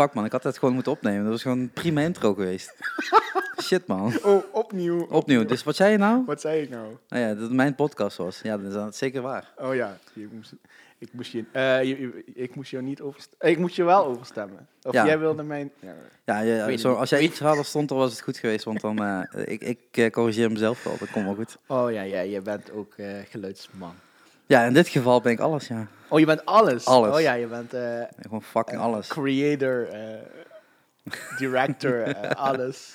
Fuck man, ik had het gewoon moeten opnemen. Dat was gewoon een prima intro geweest. Shit man. Oh, opnieuw. Opnieuw. Dus wat zei je nou? Wat zei ik nou? Nou ja, dat het mijn podcast was. Ja, dat is dan zeker waar. Oh ja, je moest, ik, moest je, eh, je, je- ik moest jou niet overstemmen. Ik moest je wel overstemmen. Of Ja. jij wilde mijn... Ja. Ja, ja, zo, als jij iets had, stond, dan was het goed geweest. Want dan, eh, ik, ik eh, corrigeer mezelf wel. Dat komt wel goed. Oh ja, ja, je bent ook eh, geluidsman. Ja, in dit geval ben ik alles, ja. Oh, je bent alles? Alles. Oh ja, je bent eh, Gewoon fucking alles. creator, eh, director, eh, alles.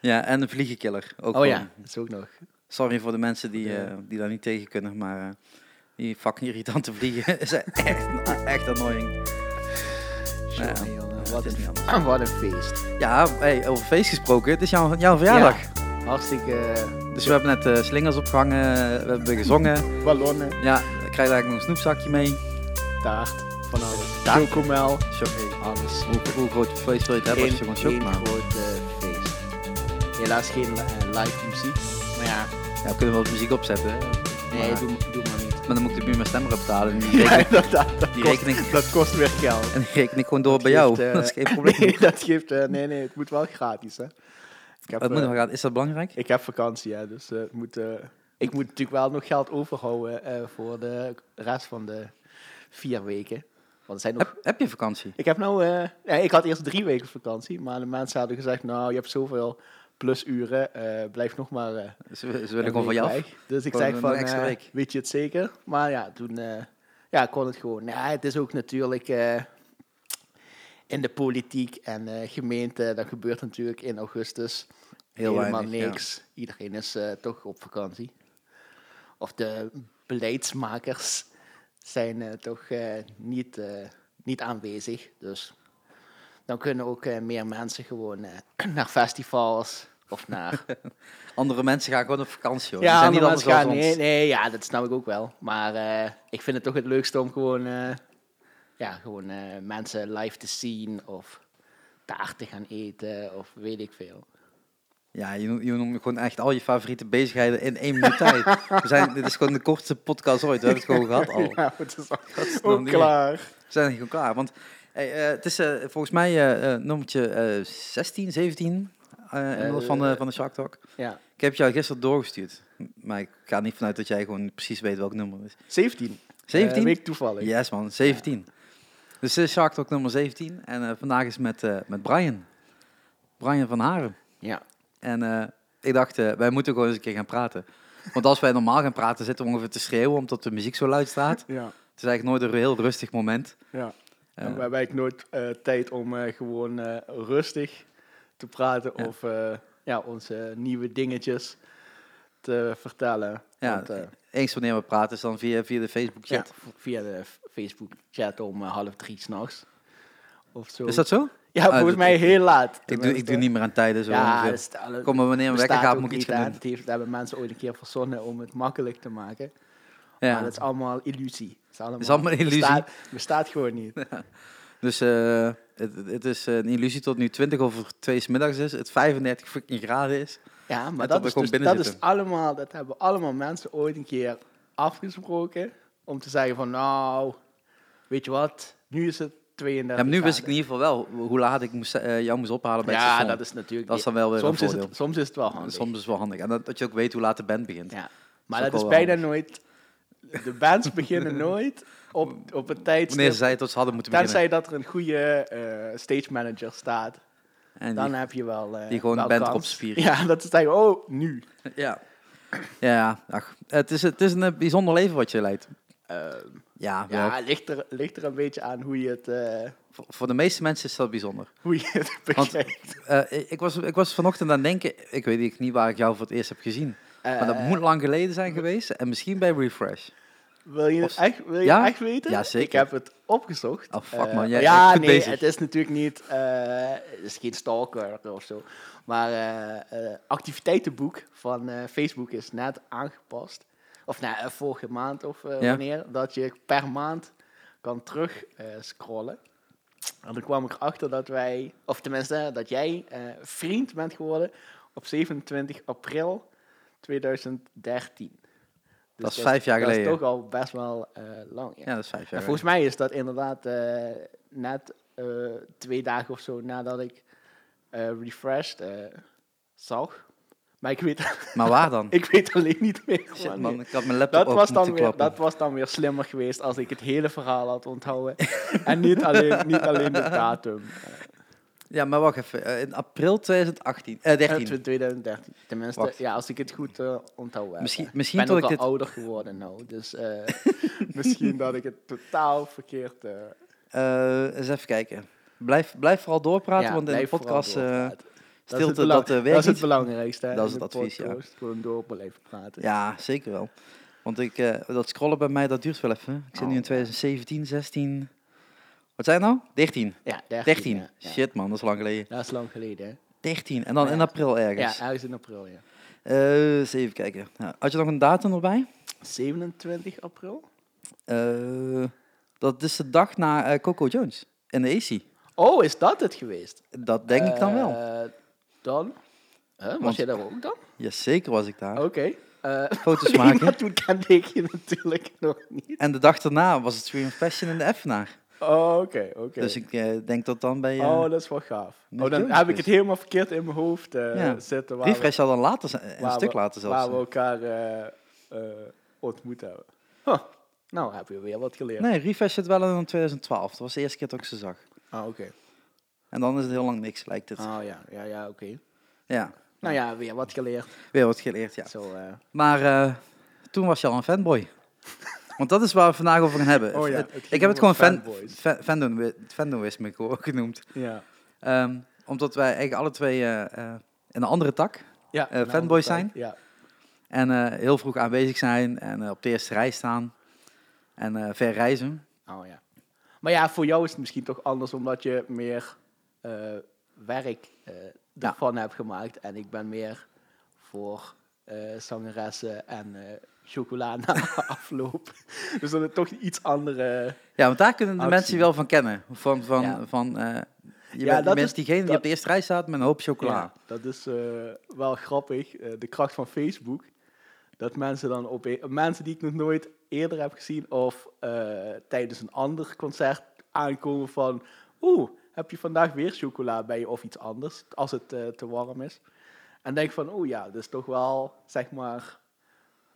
Ja, en een vliegenkiller. Ook Oh ja, dat is ook nog. Sorry voor de mensen die, eh, die daar niet tegen kunnen, maar eh, die fucking irritante vliegen is echt, echt annoying. Ja, wat, een, wat een feest. Ja, hey, over feest gesproken, het is jouw, jouw verjaardag. Hartstikke eh, Dus we hebben net eh, slingers opgehangen, we hebben gezongen. ballonnen, Ja, ik krijg eigenlijk nog een snoepzakje mee. taart, van alles. Taart? Chocomel, alles. hoe, hoe groot feest wil je het hebben als je gewoon chocola één groot eh, feest. Helaas geen eh, live muziek. Maar ja, Ja, we kunnen wel muziek opzetten. nee, doe, doe maar niet. Maar dan moet ik de buur mijn stem erop betalen. En die Ja, reken, dat, dat, dat, die kost, rekening, dat kost weer geld. en die reken ik gewoon door Dat bij jou. eh, dat is geen probleem. Nee, dat geeft... eh, nee, nee, het moet wel gratis, hè. Ik heb, Wat moet er eh, gaan? Is dat belangrijk? ik heb vakantie, hè, dus eh, het moet, eh, ik moet natuurlijk wel nog geld overhouden voor de rest van de vier weken. Want er zijn nog... Heb, heb je vakantie? Ik heb nou... ja, ik had eerst drie weken vakantie, maar de mensen hadden gezegd, nou, je hebt zoveel plusuren, eh blijf nog maar... Ze, ze willen gewoon van jou. Dus ik zei van, weet je het zeker? Maar ja, toen ja, kon het gewoon. Ja, het is ook natuurlijk in de politiek en eh, gemeente, dat gebeurt natuurlijk in augustus Heel helemaal weinig, ja. niks. Iedereen is eh, toch op vakantie. Of de beleidsmakers zijn eh, toch niet, niet aanwezig. Dus dan kunnen ook meer mensen gewoon naar festivals of naar Andere mensen gaan gewoon op vakantie. Hoor. ja, zijn niet andere anders mensen gaan, nee, nee, ja, dat snap ik ook wel. Maar ik vind het toch het leukste om gewoon, ja, gewoon eh, mensen live te zien of taart te gaan eten of weet ik veel. Ja, je, noemt- je noemt gewoon echt al je favoriete bezigheden in één minuut tijd. We zijn, dit is gewoon de kortste podcast ooit. We hebben het gewoon gehad al. Ja, het is al Dat is ook nog niet- klaar. We zijn gewoon klaar. Want hey, eh, het is eh, volgens mij nummertje eh 16, 17 eh inmiddels van, de, van de Shark Talk. Ja, Ik heb jou gisteren doorgestuurd. Maar ik ga niet vanuit dat jij gewoon precies weet welk nummer het is. 17. 17? Eh, week toevallig. Yes man, 17. Dus dit is Shark Talk nummer 17. En eh, vandaag is met, eh, met Brian. Brian van Haren. Ja. En eh, ik dacht, wij moeten gewoon eens een keer gaan praten. Want als wij normaal gaan praten, zitten we ongeveer te schreeuwen omdat de muziek zo luid staat. Ja, Het is eigenlijk nooit een heel rustig moment. ja. En we hebben eigenlijk nooit eh, tijd om eh, gewoon eh, rustig te praten Ja. of eh, ja, onze nieuwe dingetjes te vertellen. Ja, Want, eens wanneer we praten is dan via, via de Facebook Ja, chat. v- via de Facebook chat om eh, half drie s'nachts. Of zo. Is dat zo? Ja, Ah, volgens mij heel laat. Ik doe, ik doe niet meer aan tijden. Zo Ja, alle- Kom maar wanneer een wekker gaat, moet ik iets gaan doen. Dat, heeft, dat hebben mensen ooit een keer verzonnen om het makkelijk te maken. Ja. Maar dat is allemaal illusie. Dat is allemaal, is allemaal illusie. Bestaat, bestaat gewoon niet. Dus eh, het, het is een illusie tot nu 20 over 2 's middags is. Het 35 fucking graden is. Ja, maar dat, is, dus, dat is allemaal, dat hebben allemaal mensen ooit een keer afgesproken. Om te zeggen van, nou, weet je wat, nu is het 32 Ja, maar nu wist ik in ieder geval wel hoe laat ik moest, eh, jou moest ophalen bij het Ja, station. dat is natuurlijk... Dat is dan wel weer soms is, het, soms is het wel handig. Soms is het wel handig. En dat, dat je ook weet hoe laat de band begint. Ja, maar dat is bijna handig. nooit. De bands beginnen nooit op, op een tijdstip. Wanneer ze hadden moeten beginnen. Tenzij dat er een goede eh, stage manager staat. En Dan die- heb je wel. eh, die gewoon wel kans. erop spieren. Ja, dat is zeggen, oh, nu. ja. Ja, ach, het, is, het is een eh, bijzonder leven wat je leidt. Ehm, Ja, ja, ligt er, ligt er een beetje aan hoe je het, eh, Voor, voor de meeste mensen is dat bijzonder. hoe je het Want- bekijkt. Eh, ik, was, ik was vanochtend aan het denken, ik weet niet waar ik jou voor het eerst heb gezien. Maar dat moet lang geleden zijn geweest. En misschien bij Refresh. Wil je het echt, wil je Ja? echt weten? Ja, zeker. Ik heb het opgezocht. Oh, fuck, man. Jij- ja, goed nee, bezig. het is natuurlijk niet... eh, het is geen stalker of zo. Maar eh, activiteitenboek van Facebook is net aangepast. Of nou, vorige maand of Ja. wanneer. Dat je per maand kan terug scrollen. En toen kwam ik erachter dat wij... Of tenminste, dat jij vriend bent geworden op 27 april 2013. Dus Dat is vijf jaar Dat geleden. is toch al best wel eh, lang. Ja. Ja, dat is vijf En jaar. volgens mij is dat inderdaad eh, net, eh, twee dagen of zo nadat ik refreshed zag. Maar ik weet, Maar waar dan? ik weet alleen niet meer Shit man, ik had mijn laptop Dat was, dan weer, dat was dan weer slimmer geweest als ik het hele verhaal had onthouden. en niet alleen, niet alleen de datum. Ja, maar wacht even. Eh, in april 2018, eh 13. Eh, 2013. Tenminste, ja, als ik het goed onthouden heb. Misschien, Ik misschien ben ook ik al dit... ouder geworden nou. Dus misschien dat ik het totaal verkeerd... eh, eens even kijken. Blijf, blijf vooral doorpraten, ja, want in de podcast... doorpraten. Dat is het stilte, dat, dat is het belangrijkste. hè, Dat is het advies, ja. Gewoon door blijven praten. ja, zeker wel. Want ik, dat scrollen bij mij, dat duurt wel even. Ik zit nu in Oh. 2017, 16... Wat zijn het nou? 13. Ja, 13. 13. ja, ja. Shit man, dat is lang geleden. Dat is lang geleden, hè? 13. En dan in april ergens. Ja, ergens in april, ja. Eh, eens even kijken. Ja, had je nog een datum erbij? 27 april? Eh, dat is de dag na eh, Coco Jones in de AC. Oh, is dat het geweest? Dat denk ik dan wel. Dan? Huh, was Want- jij daar ook dan? Jazeker was ik daar. Oké. Foto's maken. dat toen kende ik je natuurlijk nog niet. En de dag daarna was het Stream of Passion in de Effenaar. Oh, oké, oké. Dus ik eh, denk dat dan bij... eh Oh, dat is wel gaaf. Oh, dan heb ik dus. het helemaal verkeerd in mijn hoofd eh, Ja. zitten. Waar Refresh zal dan later, een stuk we- later zelfs. Waar we elkaar eh, eh, ontmoet hebben. Huh. Nou, heb je weer wat geleerd. Nee, Refresh zit wel in 2012. Dat was de eerste keer dat ik ze zag. Ah, oké. En dan is het heel lang niks, lijkt het. Ah, ja, ja, ja, oké. Ja, Nou ja, weer wat geleerd. weer wat geleerd, ja. Zo, eh, Maar eh, toen was je al een fanboy. Want dat is waar we vandaag over gaan hebben. Oh ja, Het- ik heb het gewoon fan, fanboys. fa- fandom, fandomisme ge- genoemd. ja. Ehm, omdat wij eigenlijk alle twee eh, eh, in een andere tak ja Eh, fanboys zijn? Ja. en heel vroeg aanwezig zijn en op de eerste rij staan en ver reizen. Oh ja. Maar ja, voor jou is het misschien toch anders, omdat je meer werk Ja. ervan hebt gemaakt. En ik ben meer voor zangeressen en chocola na afloop. dus dat is toch iets andere... Ja, want daar kunnen de Actie. mensen je wel van kennen. Van, van, Ja. van eh, je Ja, bent dat is- diegene die op de eerste rij staat met een hoop chocola. Ja, dat is eh, wel grappig. Eh, de kracht van Facebook. Dat mensen dan op mensen die ik nog nooit eerder heb gezien of tijdens een ander concert aankomen van oeh, heb je vandaag weer chocola bij je of iets anders als het te warm is. En denk van oeh ja, dat is toch wel zeg maar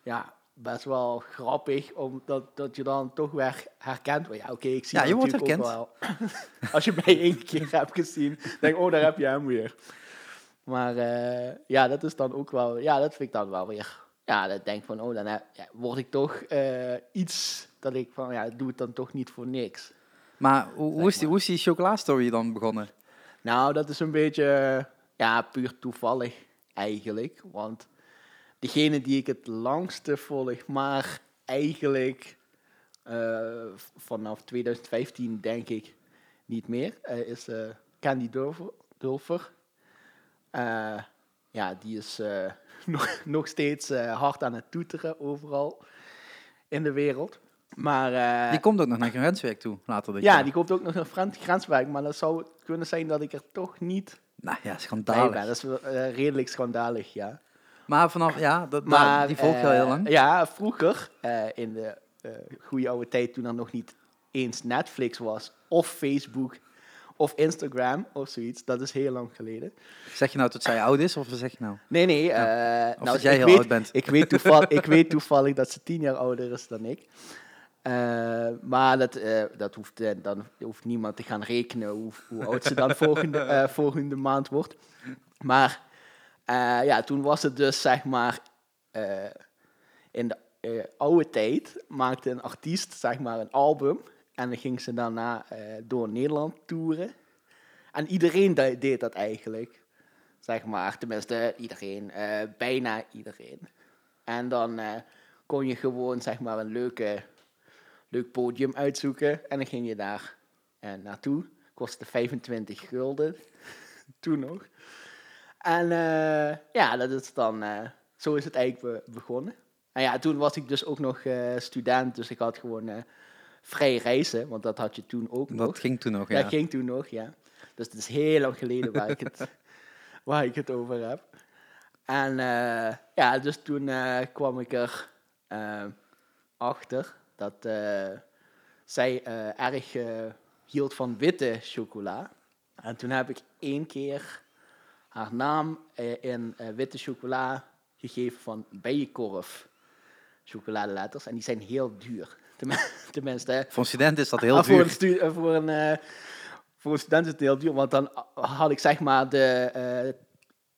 ja, best wel grappig omdat dat je dan toch weer herkent. Ja, oké, ik zie Ja, hem je wordt natuurlijk ook wel. Als je mij één keer hebt gezien, denk oh, daar heb je hem weer. Maar eh, ja, dat is dan ook wel, ja, dat vind ik dan wel weer. Ja, dat denk van, oh, dan heb- ja, word ik toch eh, iets dat ik van, ja, doe het dan toch niet voor niks. Maar hoe, hoe, is die, hoe is die chocola-story dan begonnen? Nou, dat is een beetje, ja, puur toevallig eigenlijk. Want degene die ik het langste volg, maar eigenlijk eh, vanaf 2015 denk ik niet meer, eh, is eh, Candy Dulfer. Ja, die is nog, nog steeds hard aan het toeteren overal in de wereld. Maar Die komt ook nog naar grenswerk toe, later dit ja, jaar. die komt ook nog naar Grenswijk, maar dat zou kunnen zijn dat ik er toch niet Nou ja, schandalig. ben. Dat is redelijk schandalig, ja. Maar vanaf, ja, dat, Maar, die volg je al heel eh, lang. Ja, vroeger, eh, in de eh, goede oude tijd, toen er nog niet eens Netflix was, of Facebook, of Instagram, of zoiets. Dat is heel lang geleden. Zeg je nou dat zij oud is, of zeg je nou? Nee, nee. eh, Of nou, dat jij heel weet, oud bent. Ik weet, toevallig, ik weet toevallig dat ze tien jaar ouder is dan ik. Maar dat, dat hoeft, dan hoeft niemand te gaan rekenen hoe, hoe oud ze dan volgende, volgende maand wordt. Maar eh, ja, toen was het dus zeg maar eh, in de eh, oude tijd maakte een artiest zeg maar een album en dan ging ze daarna door Nederland toeren. En iedereen de- deed dat eigenlijk. Zeg maar, tenminste iedereen, bijna iedereen. En dan kon je gewoon zeg maar een leuke, leuk podium uitzoeken en dan ging je daar naartoe. Kostte 25 gulden, toen nog. En eh, ja, dat is dan, eh, zo is het eigenlijk be- begonnen. En ja, toen was ik dus ook nog eh, student, dus ik had gewoon vrij reizen, want dat had je toen ook nog. Dat ging toen nog, Dat ja. ging toen nog, ja. Dus het is heel lang geleden waar ik het, waar ik het over heb. En ja, dus toen kwam ik er achter dat zij erg hield van witte chocola. En toen heb ik één keer haar naam eh, in eh, witte chocola gegeven van Bijenkorf chocoladeletters. En die zijn heel duur. Tenmin- Tenminste, Voor een student is dat heel Ah, Voor een, duur. eh, voor, een, voor een student is het heel duur, want dan had ik zeg maar de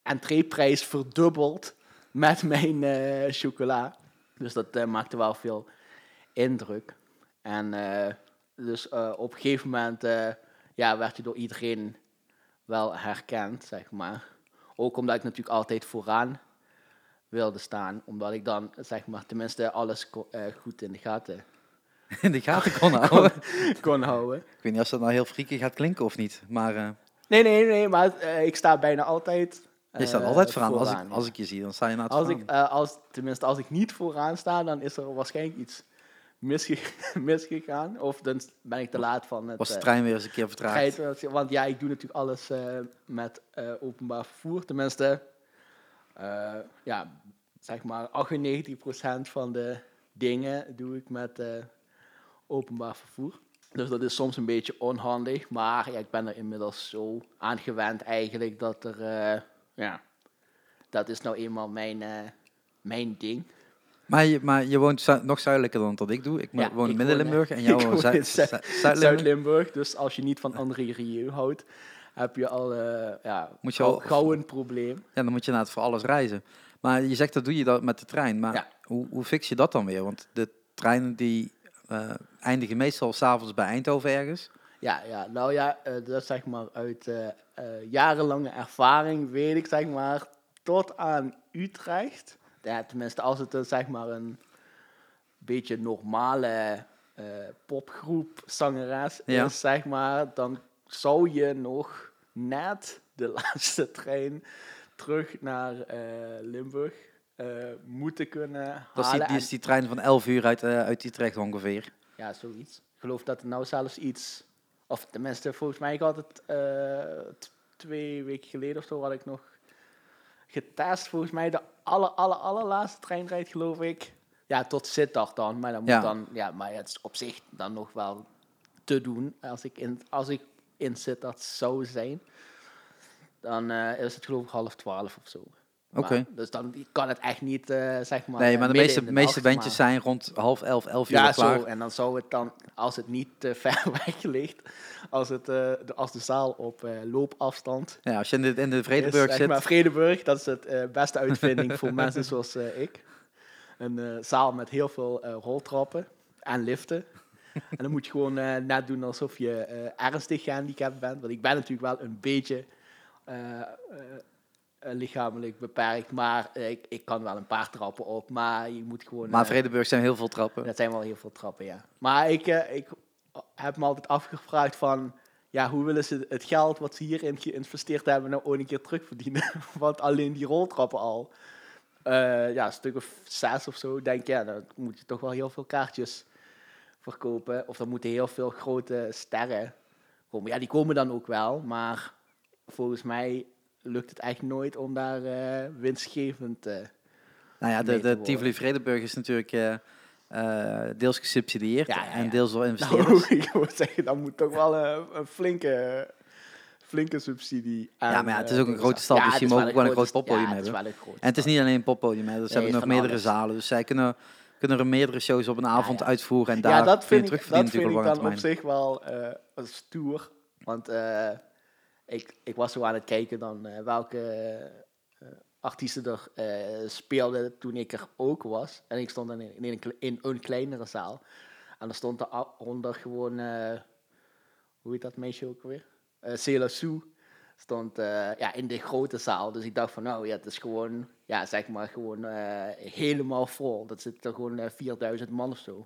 entreeprijs verdubbeld met mijn chocola. Dus dat maakte wel veel indruk. En dus op een gegeven moment ja, werd je door iedereen wel herkend, zeg maar. Ook omdat ik natuurlijk altijd vooraan wilde staan, omdat ik dan, zeg maar, tenminste alles eh, goed in de gaten In de gaten kon houden. kon houden. Ik weet niet of dat nou heel freaky gaat klinken of niet. Maar eh, Nee, nee, nee, maar eh, ik sta bijna altijd. je staat altijd vooraan. Als ik, als ik je zie, dan sta je na het als vooraan. ik, als, tenminste, als ik niet vooraan sta, dan is er waarschijnlijk iets misge misgegaan. Of dan ben ik te laat van het. Was de eh, trein weer eens een keer vertraagd. Want ja, ik doe natuurlijk alles eh, met eh, openbaar vervoer. Tenminste, eh, ja, zeg maar 98% van de dingen doe ik met openbaar vervoer. Dus dat is soms een beetje onhandig, maar ja, ik ben er inmiddels zo aan gewend eigenlijk dat er, ja, dat is nou eenmaal mijn, mijn ding. Maar je, maar je woont zu- nog zuidelijker dan dat ik doe. Ik Ja, woon in Midden-Limburg en eh, jou ik woon Zuid- in Zuid- Zuid- Zuid-Limburg. Dus als je niet van André Rieu houdt, heb je al, eh, ja, Moet je al- gauw een probleem. Ja, dan moet je inderdaad voor alles reizen. Maar je zegt dat doe je dat met de trein. Maar Ja. hoe, hoe fix je dat dan weer? Want de treinen die eh, eindigen meestal s'avonds bij Eindhoven ergens. Ja, ja, nou ja, dat zeg maar uit jarenlange ervaring weet ik zeg maar tot aan Utrecht. Ja, tenminste, als het een, zeg maar een beetje normale eh, popgroep zangeres Ja. is, zeg maar, dan zou je nog net de laatste trein terug naar eh, Limburg eh, moeten kunnen Dat is halen. die, die En- is die trein van 11 uur uit, uit Utrecht ongeveer. ja, zoiets. Ik geloof dat er nou zelfs iets, of tenminste volgens mij ik had het twee weken geleden of zo had ik nog getest. Volgens mij de aller, aller, allerlaatste treinrijd geloof ik. Ja, tot Sittard dan. Maar dan moet Ja. dan, ja, maar het is op zich dan nog wel te doen. Als ik in, als ik in Sittard zou zijn, dan eh, is het geloof ik half twaalf of zo. Oké. Dus dan kan het echt niet, eh, zeg maar... Nee, eh, maar de midden meeste, de meeste bandjes maar- zijn rond half elf, elf uur ja, klaar. zo. En dan zou het dan, als het niet te ver weg ligt, als, het, eh, de, als de zaal op eh, loopafstand Ja, als je in de, in de Vredeburg zit. maar, Vredeburg, dat is het eh, beste uitvinding voor mensen zoals eh, ik. Een eh, zaal met heel veel eh, roltrappen en liften. en dan moet je gewoon eh, net doen alsof je eh, ernstig gehandicapt bent. Want ik ben natuurlijk wel een beetje eh, eh, eh, lichamelijk beperkt, maar eh, ik, ik kan wel een paar trappen op. Maar je moet gewoon... Maar eh, Vredeburg zijn heel veel trappen. dat zijn wel heel veel trappen, ja. Maar ik, eh, ik heb me altijd afgevraagd van... Ja, hoe willen ze het geld wat ze hierin geïnvesteerd hebben nou ooit een keer terugverdienen? Want alleen die roltrappen al. eh, ja, een stuk of zes of zo. Denk ja, dan moet je toch wel heel veel kaartjes verkopen. Of dan moeten heel veel grote sterren komen. Ja, die komen dan ook wel. Maar volgens mij lukt het echt nooit om daar eh, winstgevend... eh Nou ja, de, te de. Tivoli Vredeburg is natuurlijk eh, deels gesubsidieerd Ja, ja, en deels door investeerders. Nou, ik moet zeggen, dan moet toch wel een, een flinke, flinke subsidie aan. Ja, maar het is ook een grote stad, dus die is mogen wel een groot poppodium het hebben. wel een En het is niet alleen een poppodium, hè. dus Nee, hebben nog meerdere alles. zalen. Dus zij kunnen, kunnen er meerdere shows op een avond uitvoeren en daar Ja, dat je vind ik, terugverdienen dat vind ik dan op zich wel eh, stoer. Want eh, ik, ik was zo aan het kijken dan eh, welke eh, artiesten er eh, speelden toen ik er ook was. En ik stond in, in, een, in een kleinere zaal. En er stond daaronder gewoon, hoe heet dat meisje ook weer? Eh Cela Sue stond ja, in de grote zaal. Dus ik dacht van, nou ja, het is gewoon, ja, zeg maar, gewoon helemaal vol. Dat zit er gewoon eh, 4000 man of zo.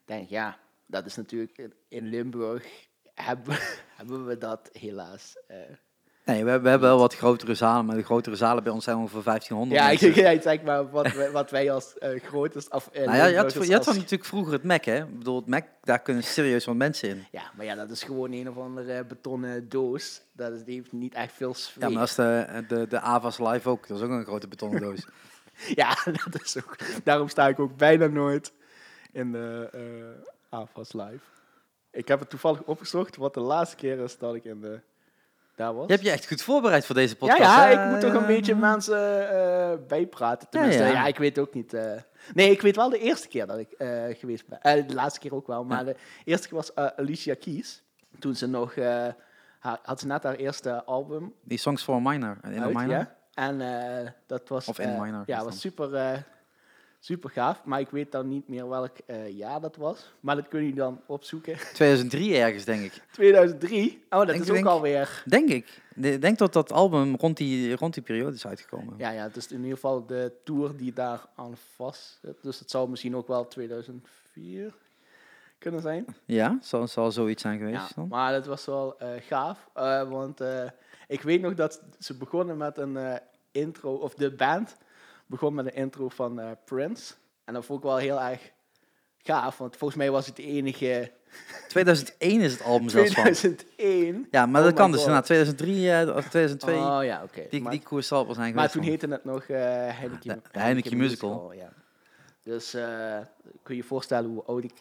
Ik denk, ja, dat is natuurlijk in Limburg hebben, hebben we dat helaas. eh. Nee, we, hebben- we hebben wel wat grotere zalen, maar de grotere zalen bij ons zijn ongeveer 1500 ja, ik, mensen. ik zeg maar wat, wij- wat wij als eh grote... Of, eh, Nou ja, je had, je had als- natuurlijk vroeger het Mac, hè? Ik bedoel, het Mac, daar kunnen serieus wat mensen in. Ja, maar ja, dat is gewoon een of andere betonnen doos. Dat is, die heeft niet echt veel sfeer. Ja, maar dat is de, de, de Avas Live ook. Dat is ook een grote betonnen doos. Ja, dat is ook. Daarom sta ik ook bijna nooit in de eh AFAS Live. Ik heb het toevallig opgezocht wat de laatste keer is dat ik in de, daar was. Je hebt je echt goed voorbereid voor deze ja, podcast. ja, hè? ik moet toch een beetje mensen eh, bijpraten. Tenminste, Ja, ja, ja. ik weet ook niet. eh. nee, ik weet wel de eerste keer dat ik eh, geweest ben. De laatste keer ook wel, maar de eerste keer was Alicia Keys. Toen ze nog, haar- had ze net haar eerste album Die Songs for a Minor. In a uit, minor. ja. En dat was, Of in minor, ja, was super, super gaaf. Maar ik weet dan niet meer welk eh, jaar dat was. Maar dat kun je dan opzoeken. 2003 ergens, denk ik. 2003. Oh, dat Denk- is ook denk- alweer. Denk ik. Ik denk dat dat album rond die, rond die periode is uitgekomen. Ja, ja, het is in ieder geval de tour die daar aan vast zit. Dus het zou misschien ook wel 2004 kunnen zijn. Ja, zal, zal zoiets zijn geweest Ja, dan. maar dat was wel eh, gaaf. eh, want ik weet nog dat ze begonnen met een intro, of de band begon met een intro van eh, Prince. En dat vond ik wel heel erg gaaf, want volgens mij was het de enige 2001 is het album zelfs van. 2001. Ja, maar Oh dat kan my dus na 2003 eh, of 2002. Oh ja, oké. die, Maar- die koers zal het wel zijn Maar geweest. toen dan. heette het nog eh Heineken, Musical. Ja. Dus kun je je voorstellen hoe oud ik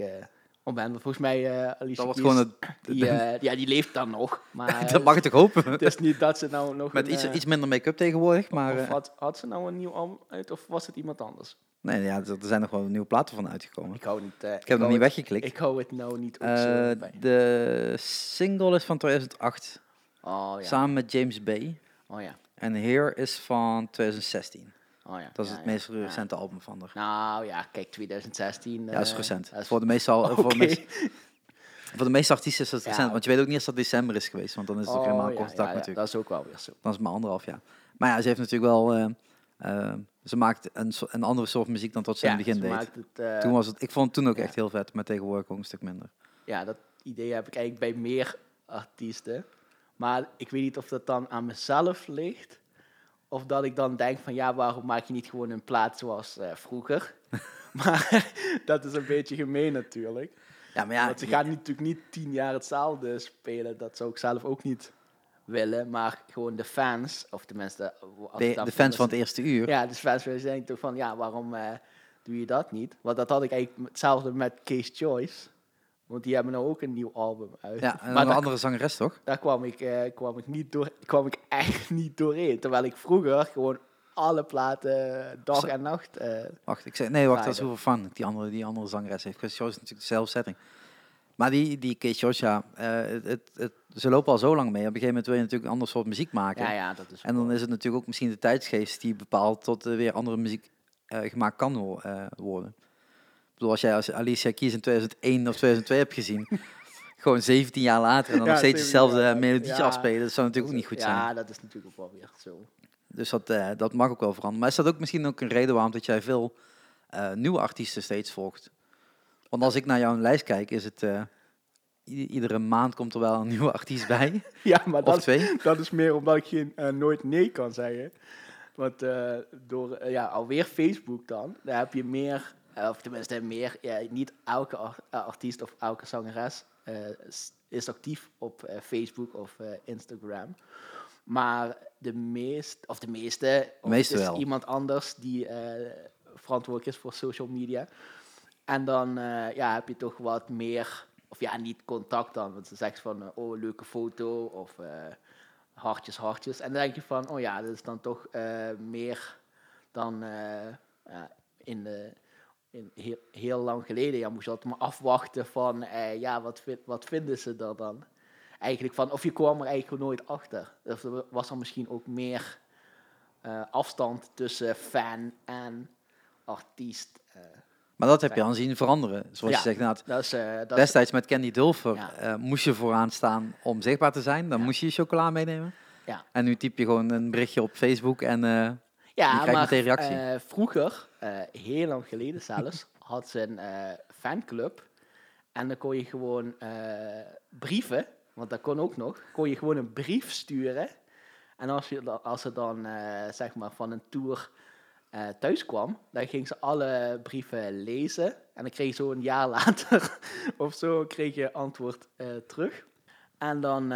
eh ben. Want volgens mij, eh Alicia Dat was Keys, gewoon het... die, eh, ja, die leeft dan nog. Maar dat mag ik toch hopen? het is niet dat ze nou nog Met een, iets, eh, iets minder make-up tegenwoordig, maar... of eh, had, had ze nou een nieuw album uit of was het iemand anders? nee, ja, er zijn nog wel nieuwe platen van uitgekomen. Ik hou niet. eh, Ik heb nog niet weggeklikt. Ik hou het nou niet Eh, zo bij. de single is van 2008, Oh ja. samen met James Bay. Oh ja. En Here is van 2016. Oh ja. Dat is Ja, het ja. meest recente album van haar. Nou ja, kijk, 2016. Ja, dat is eh, recent. dat is- Voor, de meeste, al- voor, de meeste, voor de meeste artiesten is Ja. recent. Want je weet ook niet eens dat december is geweest. Want dan is het ook Oh, helemaal dag ja, natuurlijk. Dat is ook wel weer zo. Dan is het maar anderhalf jaar. Maar ja, ze heeft natuurlijk wel... eh, eh, ze maakt een, een andere soort muziek dan tot ze in het begin deed. maakt het, Toen was het, ik vond het toen ook echt heel vet, maar tegenwoordig ook een stuk minder. ja, dat idee heb ik eigenlijk bij meer artiesten. Maar ik weet niet of dat dan aan mezelf ligt. Of dat ik dan denk van ja, waarom maak je niet gewoon een plaat zoals eh, vroeger? maar dat is een beetje gemeen natuurlijk. Ja, maar ja, Want ze gaan natuurlijk niet tien jaar hetzelfde spelen. Dat zou ik zelf ook niet willen. Maar gewoon de fans, of tenminste... als de, fans van het eerste uur. Ja, de fans zijn toch van, ja, waarom eh, doe je dat niet? Want dat had ik eigenlijk hetzelfde met Case Choice. Want die hebben nou ook een nieuw album uit. Ja, en maar een andere zangeres toch? daar kwam ik, eh, kwam ik niet door, kwam ik echt niet doorheen. Terwijl ik vroeger gewoon alle platen dag en nacht... eh, Wacht, ik zeg, nee, wacht, dat is hoeveel van die andere, die andere zangeres heeft. Chris George is natuurlijk dezelfde setting. Maar die, die ja, eh, het, het, het- ze lopen al zo lang mee. Op een gegeven moment wil je natuurlijk een ander soort muziek maken. ja, ja, dat is... En dan is het natuurlijk ook misschien de tijdsgeest die bepaalt tot er weer andere muziek gemaakt kan wo- worden. Bedoel, als jij als Alicia Keys in 2001 of 2002 hebt gezien, gewoon 17 jaar later en dan Ja, nog steeds 17 jaar hetzelfde later. melodietje Ja. afspelen, dat zou natuurlijk ook niet goed zijn. Ja, dat is natuurlijk ook wel weer zo. Dus dat, eh, dat mag ook wel veranderen. Maar is dat ook misschien ook een reden waarom dat jij veel eh, nieuwe artiesten steeds volgt? Want als ik naar jouw lijst kijk, is het eh, iedere maand komt er wel een nieuwe artiest bij. Ja, maar dat, dat is meer omdat ik eh, nooit nee kan zeggen. Want door ja, alweer Facebook dan, daar heb je meer, of tenminste meer, ja, niet elke eh, artiest of elke zangeres eh, is actief op eh, Facebook of eh, Instagram. Maar de meest, of de meeste, of meeste het is wel. iemand anders die eh, verantwoordelijk is voor social media. En dan eh, ja, heb je toch wat meer, of ja, niet contact dan. Want ze zegt van, eh, oh, leuke foto, of eh, hartjes, hartjes. En dan denk je van, oh ja, dat is dan toch eh, meer dan eh, in de... In heel, heel lang geleden, ja, moest je altijd maar afwachten van, eh, ja, wat, vind- wat vinden ze er dan? Eigenlijk van, of je kwam er eigenlijk nooit achter. Of er was er misschien ook meer eh, afstand tussen fan en artiest. eh. Maar dat heb je aan zien veranderen. Zoals Ja. je zegt, inderdaad, dat is, dat destijds met Candy Dulfer Ja. moest je vooraan staan om zichtbaar te zijn. Dan Ja. moest je je chocola meenemen. Ja. En nu typ je gewoon een berichtje op Facebook en Ja, maar eh, vroeger, eh, heel lang geleden zelfs, had ze een eh, fanclub. En dan kon je gewoon brieven, want dat kon ook nog, kon je gewoon een brief sturen. En als, je, als ze dan zeg maar van een tour thuis kwam, dan ging ze alle brieven lezen. En dan kreeg je zo een jaar later of zo kreeg je antwoord terug. En dan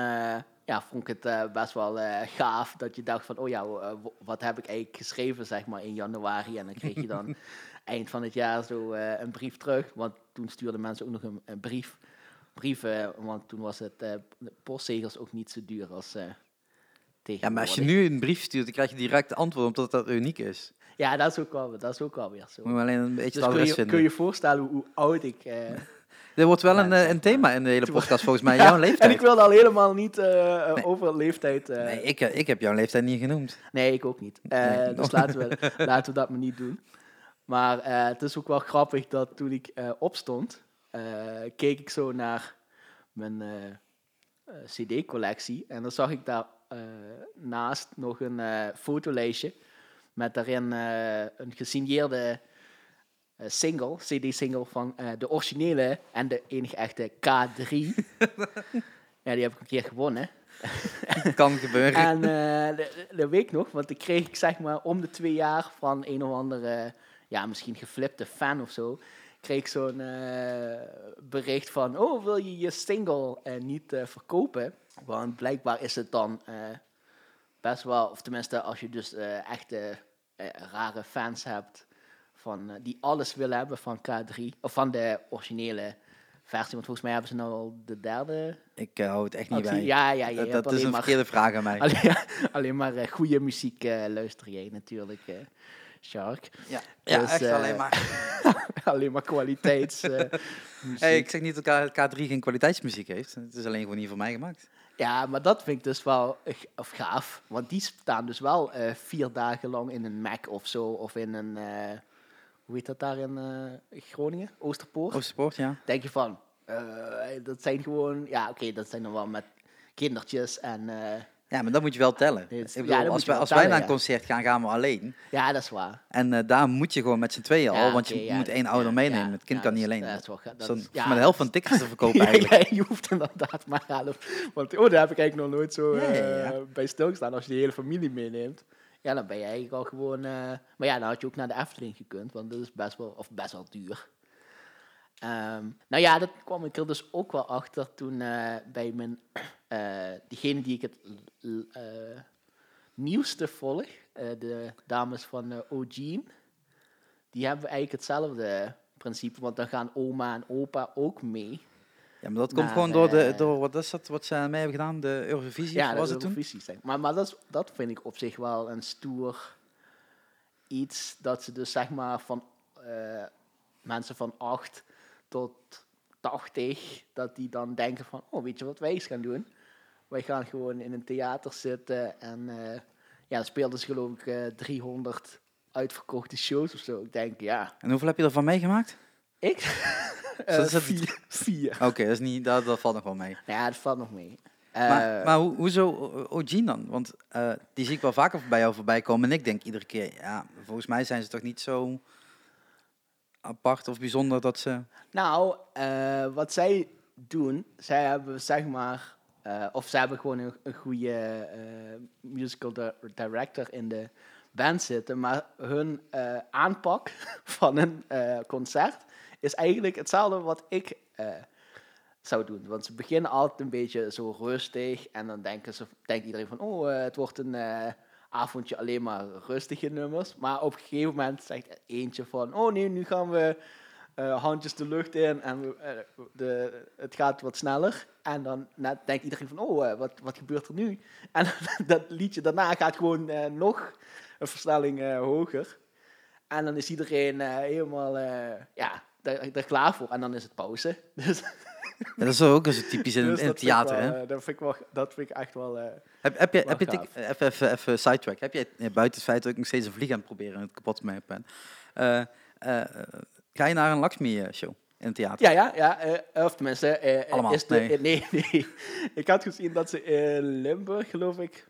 ja, vond ik het eh, best wel eh, gaaf dat je dacht van, oh ja, eh, wat heb ik eigenlijk geschreven zeg maar in januari. En dan kreeg je dan eind van het jaar zo een brief terug. Want toen stuurden mensen ook nog een, een brief brieven, want toen was het de postzegels ook niet zo duur als Ja, maar als je nu een brief stuurt, dan krijg je direct antwoord omdat dat uniek is. Ja, dat is ook wel, dat is ook wel weer zo. Moet alleen een beetje Dus kun je, kun je voorstellen hoe, hoe oud ik... eh, Er wordt wel een, eh, een thema in de hele podcast volgens mij. Jouw En leeftijd. ik wil al helemaal niet eh, eh, Nee. over leeftijd... Nee, ik, ik heb jouw leeftijd niet genoemd. Nee, ik ook niet. Nee. Dus laten we, laten we dat maar niet doen. Maar het is ook wel grappig dat toen ik opstond, keek ik zo naar mijn CD-collectie. En dan zag ik daar naast nog een fotolijstje met daarin een gesigneerde single, CD-single van eh, de originele en de enige echte K3. ja, die heb ik een keer gewonnen. Kan gebeuren. En eh, de- ik nog, want ik kreeg ik zeg maar om de twee jaar van een of andere, ja, misschien geflipte fan of zo, kreeg ik zo'n eh, bericht van, oh, wil je je single eh, niet eh, verkopen? Want blijkbaar is het dan eh, best wel, of tenminste als je dus eh, echte eh, rare fans hebt, van, eh, die alles willen hebben van K3, of van de originele versie, want volgens mij hebben ze nou al de derde. Ik eh, hou het echt niet actie. bij. Ja, ja, ja, dat is een maar verkeerde vraag aan mij. Alleen, alleen maar goede muziek eh, luister jij natuurlijk, Shark. Ja, ja Dus, echt alleen maar. alleen maar kwaliteits. eh, muziek. Hey, ik zeg niet dat K- K3 geen kwaliteitsmuziek heeft. Het is alleen gewoon niet voor mij gemaakt. Ja, maar dat vind ik dus wel of gaaf. Want die staan dus wel vier dagen lang in een Mac of zo. Of in een, hoe heet dat daar in eh, Groningen? Oosterpoort. Oosterpoort, ja. Denk je van, eh, dat zijn gewoon, ja oké, dat zijn dan wel met kindertjes en... eh, Ja, maar dat moet je wel tellen. Nee, ja, bedoel, als wij, als wij naar een ja. concert gaan, gaan we alleen. ja, dat is waar. En daar moet je gewoon met z'n tweeën al, want je moet één ouder meenemen. het kind kan niet alleen. Dat is wel, dat is- maar de helft van tickets te verkopen eigenlijk. Je hoeft inderdaad maar half. Want oh, daar heb ik eigenlijk nog nooit zo bij stilgestaan. Als je de hele familie meeneemt, ja, dan ben je eigenlijk al gewoon... eh, maar ja, dan had je ook naar de Efteling gekund, want dat is best wel, of best wel duur. Ehm, nou ja, dat kwam ik er dus ook wel achter toen eh, bij mijn... eh diegene die ik het nieuwste volg, de dames van O'Gene, die hebben eigenlijk hetzelfde principe, want dan gaan oma en opa ook mee. Ja, maar dat komt Maar, gewoon door, de, eh, door wat, is dat, wat ze mee hebben gedaan, de Eurovisie, Ja, was het toen? Eurovisie zijn. Maar, maar dat, is, dat vind ik op zich wel een stoer iets dat ze dus zeg maar van eh, mensen van 8 tot 80, dat die dan denken van, oh weet je wat wij eens gaan doen? Wij gaan gewoon in een theater zitten en eh, ja, speelden ze geloof ik eh, 300 uitverkochte shows of zo. Ik denk, ja, En hoeveel heb je ervan meegemaakt? Ik? Zo Eh, is het- vier. vier. Oké, dat, is niet, dat, dat valt nog wel mee. Ja, dat valt nog mee. maar Eh, maar hoe, hoezo O- O'Gene dan? Want eh, die zie ik wel vaker bij jou voorbij komen. En ik denk iedere keer, ja, volgens mij zijn ze toch niet zo apart of bijzonder dat ze... Nou, wat zij doen, zij hebben zeg maar, of zij hebben gewoon een, een goede musical di- director in de band zitten, maar hun aanpak van een concert is eigenlijk hetzelfde wat ik eh, zou doen. Want ze beginnen altijd een beetje zo rustig en dan denken ze, denkt iedereen van, oh, eh, het wordt een eh, avondje alleen maar rustige nummers. Maar op een gegeven moment zegt eentje van, oh nee, nu gaan we handjes de lucht in en de, het gaat wat sneller. En dan denkt iedereen van, oh, wat, wat gebeurt er nu? En dat liedje daarna gaat gewoon nog een versnelling hoger. En dan is iedereen helemaal, ja, daar, daar klaar voor. En dan is het pauze. Dus, Ja, dat is ook zo typisch in, dus in het theater, wel, hè? eh, dat, vind ik wel, dat vind ik echt wel... eh, Heb, heb je, heb je even, even, even sidetrack. Heb jij, eh, buiten het feit dat ik nog steeds een vlieg aan het proberen het kapot maken ben, eh, ga je naar een Lakshmi-show in het theater? Ja, ja, ja. of tenminste, Allemaal, Is de, nee. nee, nee. Ik had gezien dat ze in Limburg, geloof ik.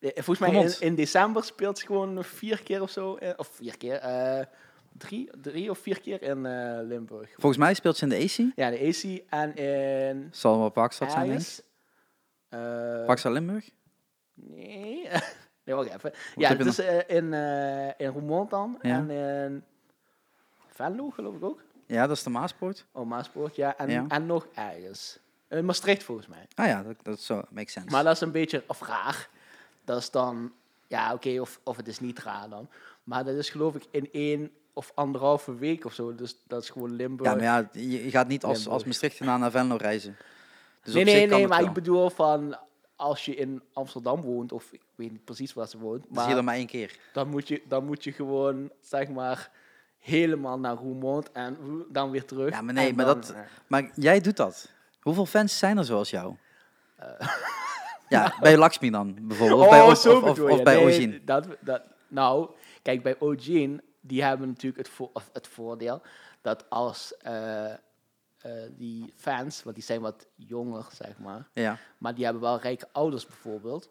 Volgens mij in, in december speelt ze gewoon vier keer of zo. Of vier keer. Drie, drie of vier keer in eh, Limburg. Volgens mij speelt ze in de AC. Ja, de AC en in. Zal wel zijn, denk ik. Eh, Limburg? Nee. nee, wacht even. Wat Ja, je is eh, in, in Roermond dan. Ja. En in Venlo, geloof ik ook. Ja, dat is de Maaspoort. Oh, Maaspoort, ja. En, Ja. en nog ergens. In Maastricht, volgens mij. Ah ja, dat, dat zo, makes sense. Maar dat is een beetje, of raar. Dat is dan, ja oké, of, of het is niet raar dan. Maar dat is geloof ik in één of anderhalve week of zo. Dus dat is gewoon Limburg. Ja, maar ja, je, je gaat niet als, Limburg. als Maastrichtenaar naar Venlo reizen. Dus nee, nee, nee, maar wel. ik bedoel van als je in Amsterdam woont, of ik weet niet precies waar ze woont, Dan zie je er maar maar één keer. dan moet je, dan moet je gewoon, zeg maar, helemaal naar Roermond en dan weer terug. Ja, maar nee, maar dan, dat- eh, Maar jij doet dat. Hoeveel fans zijn er zoals jou? Eh. Ja, bij Lakshmi dan bijvoorbeeld. Of bij, oh, O- zo of, of, bedoel of je. bij Nee, Ojin. Dat, dat, nou, kijk, bij Ojin, die hebben natuurlijk het, vo- het voordeel dat als eh, eh, die fans, want die zijn wat jonger, zeg maar, Ja. maar die hebben wel rijke ouders bijvoorbeeld,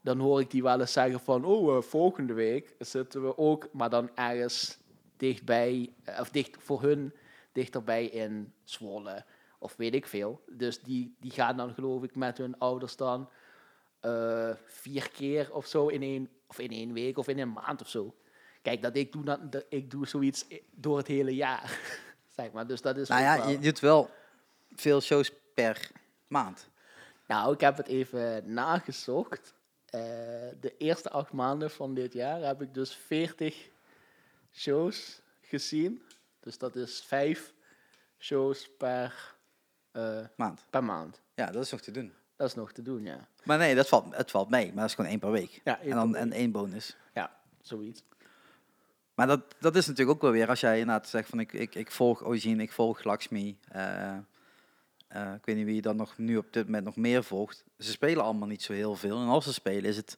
dan hoor ik die wel eens zeggen van, oh, eh, volgende week zitten we ook, maar dan ergens dichtbij, of dicht voor hun dichterbij in Zwolle, of weet ik veel. Dus die, die gaan dan geloof ik met hun ouders dan vier keer of zo in één, of in één week of in een maand of zo. Kijk, dat ik doe, dat, ik doe zoiets door het hele jaar, zeg maar. Dus dat is Nou ja, wel- je doet wel veel shows per maand. Nou, ik heb het even nagezocht. Eh, de eerste acht maanden van dit jaar heb ik dus 40 shows gezien. Dus dat is vijf shows per, eh, Maand. per maand. Ja, dat is nog te doen. Dat is nog te doen, ja. Maar nee, dat valt, het valt mee. Maar dat is gewoon één per week. Ja, en dan en één bonus. Ja, zoiets. Maar dat, dat is natuurlijk ook wel weer als jij inderdaad zegt van ik, ik, ik volg Ojin, ik volg Lakshmi. eh, eh, ik weet niet wie je dan nog nu op dit moment nog meer volgt. Ze spelen allemaal niet zo heel veel. En als ze spelen is het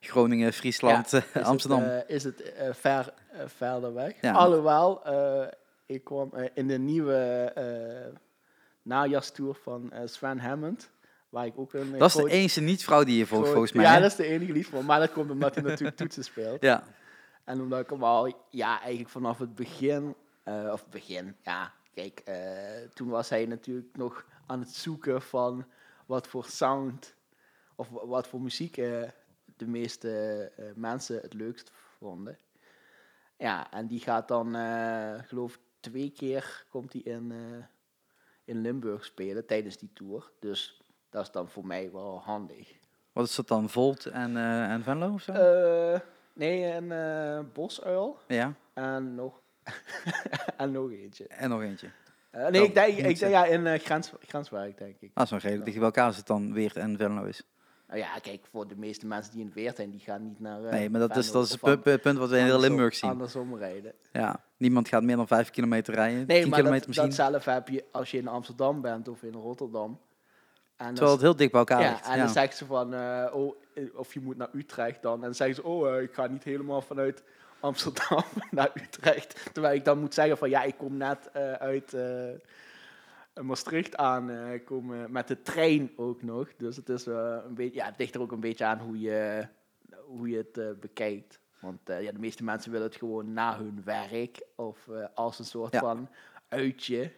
Groningen, Friesland, Ja, is Amsterdam. Het, is het eh, ver, verder weg. Ja. Alhoewel, ik kwam in de nieuwe najaarstour van Sven Hammond. Waar ik ook een dat is de enige niet-vrouw die je volgt volgens mij. Ja, hè? dat is de enige lief van. Maar dat komt omdat hij natuurlijk toetsen speelt. ja. En omdat ik hem al, ja, eigenlijk vanaf het begin, eh, of begin, ja, kijk, eh, toen was hij natuurlijk nog aan het zoeken van wat voor sound of wa- wat voor muziek eh, de meeste mensen het leukst vonden. Ja, en die gaat dan, geloof ik, twee keer komt hij in, in Limburg spelen tijdens die tour. Dus dat is dan voor mij wel handig. Wat is dat dan? Volt en, en Venlo of zo? Nee, een eh, bosuil. ja, En nog, en nog eentje. en nog eentje. Eh, nee, ik denk, ik denk ja, in uh, grens, Grenswijk, denk ik. Is nog redelijk dicht bij elkaar als het dan weer en Venlo is. Nou ja, kijk, voor de meeste mensen die in het weer zijn, die gaan niet naar. Nee, maar dat is, dat is het pu- pu- punt wat we in heel Limburg zien. Andersom rijden. Ja, niemand gaat meer dan vijf kilometer rijden. Nee, maar kilometer dat, zelf heb je als je in Amsterdam bent of in Rotterdam. En Terwijl het heel dicht bij elkaar ja, ligt. en Ja. dan zeggen ze van, oh, of je moet naar Utrecht dan. En dan zeggen ze, oh, eh, ik ga niet helemaal vanuit Amsterdam naar Utrecht. Terwijl ik dan moet zeggen van, ja, ik kom net eh, uit eh, Maastricht aan. eh, ik kom eh, met de trein ook nog. Dus het is eh, een beetje, ja, het ligt er ook een beetje aan hoe je, hoe je het eh, bekijkt. Want eh, ja, de meeste mensen willen het gewoon na hun werk of eh, als een soort Ja. van uitje.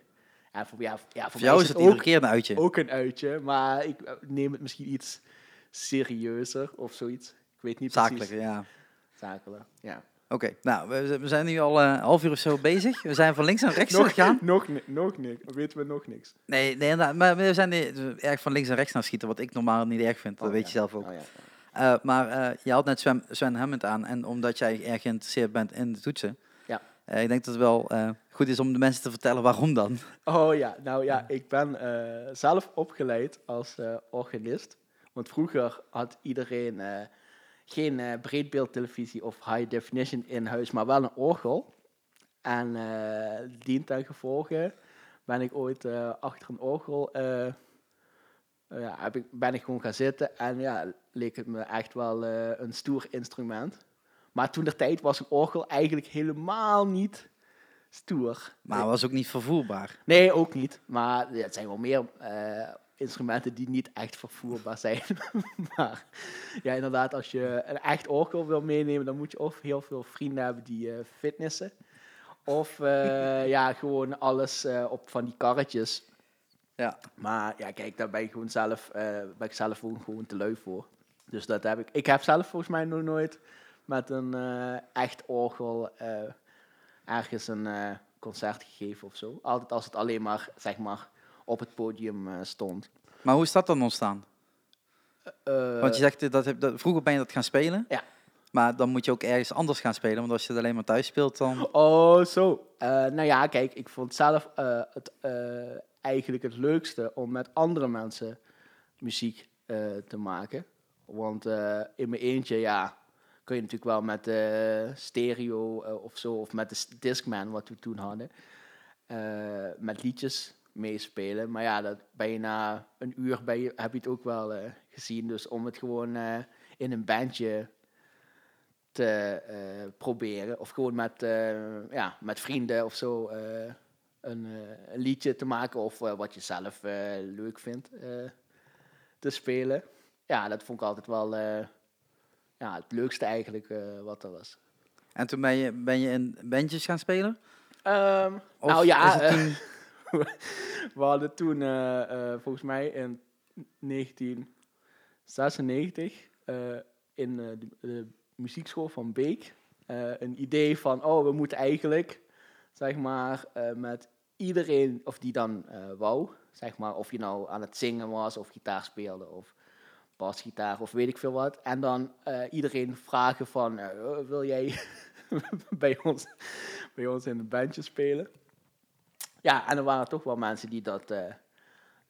En voor, ja, ja, voor, jou is het ook keer een uitje. ook een uitje, maar ik eh, neem het misschien iets serieuzer of zoiets. Ik weet niet Zakelijk, precies. ja. Zakelijk, ja. Oké, nou, we, we zijn nu al eh, een half uur of zo bezig. We zijn van links naar rechts Nog, gegaan. nog, nog niks, weten we nog niks. Nee, nee maar we zijn erg van links naar rechts naar schieten, wat ik normaal niet erg vind. Dat Oh, weet je zelf ook. Oh, ja. Eh, maar eh, je had net Sven, Sven Hammond aan. En omdat jij erg geïnteresseerd bent in de toetsen. Ja. ik denk dat het wel goed is om de mensen te vertellen waarom dan. oh ja, nou ja, ik ben zelf opgeleid als organist. Want vroeger had iedereen eh, geen eh, breedbeeldtelevisie of high definition in huis, maar wel een orgel. En eh dien ten gevolge ben ik ooit achter een orgel ja, heb ik, ben ik gewoon gaan zitten en ja, leek het me echt wel een stoer instrument. Maar toen de tijd was een orgel eigenlijk helemaal niet stoer. Maar was ook niet vervoerbaar. Nee, ook niet. Maar ja, het zijn wel meer instrumenten die niet echt vervoerbaar zijn. maar ja, inderdaad, als je een echt orgel wil meenemen, dan moet je of heel veel vrienden hebben die eh, fitnessen. Of eh, ja, gewoon alles eh, op van die karretjes. Ja. Maar ja, kijk, daar ben ik gewoon zelf, ben ik zelf gewoon, gewoon te lui voor. Dus dat heb ik. Ik heb zelf volgens mij nog nooit met een echt orgel ergens een concert gegeven of zo. Altijd als het alleen maar, zeg maar, op het podium eh, stond. Maar hoe is dat dan ontstaan? Eh, Want je zegt, eh, dat, heb- dat, vroeger ben je dat gaan spelen. Ja. Maar dan moet je ook ergens anders gaan spelen. Want als je het alleen maar thuis speelt, dan... Oh, zo. Eh, nou ja, kijk, ik vond zelf het, eh, eigenlijk het leukste om met andere mensen muziek te maken. Want in mijn eentje, ja, kun je natuurlijk wel met de stereo of zo, of met de Discman, wat we toen hadden, met liedjes meespelen. Maar ja, dat ben je na een uur ben je, heb je het ook wel eh, gezien. Dus om het gewoon eh, in een bandje te eh, proberen. Of gewoon met, ja, met vrienden of zo een, een liedje te maken. Of wat je zelf leuk vindt te spelen. Ja, dat vond ik altijd wel ja, het leukste eigenlijk wat er was. En toen ben je, ben je in bandjes gaan spelen? Ehm, nou ja, toen- we hadden toen eh, eh, volgens mij in 1996 eh, in de, de muziekschool van Beek een idee van, oh, we moeten eigenlijk, zeg maar, met iedereen, of die dan eh, wou, zeg maar, of je nou aan het zingen was, of gitaar speelde, of basgitaar, of weet ik veel wat. En dan iedereen vragen van, wil jij bij, ons, bij ons in een bandje spelen? Ja, en er waren toch wel mensen die dat eh,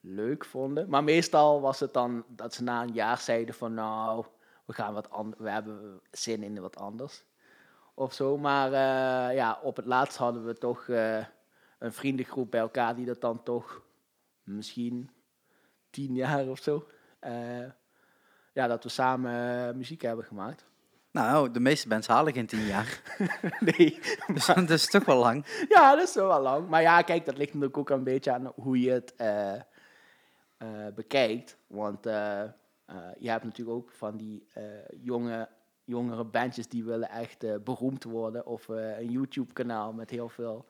leuk vonden. Maar meestal was het dan dat ze na een jaar zeiden van nou, we, gaan wat we hebben zin in wat anders. Of zo. Maar eh, ja, op het laatst hadden we toch eh, een vriendengroep bij elkaar die dat dan toch misschien tien jaar of zo. ja, dat we samen muziek hebben gemaakt. Nou, de meeste bands halen geen tien jaar. nee, Dus dat is toch wel lang. Ja, dat is wel lang. Maar ja, kijk, dat ligt natuurlijk ook een beetje aan hoe je het eh, eh, bekijkt. Want eh, je hebt natuurlijk ook van die jonge, jongere bandjes die willen echt beroemd worden. Of een YouTube-kanaal met heel veel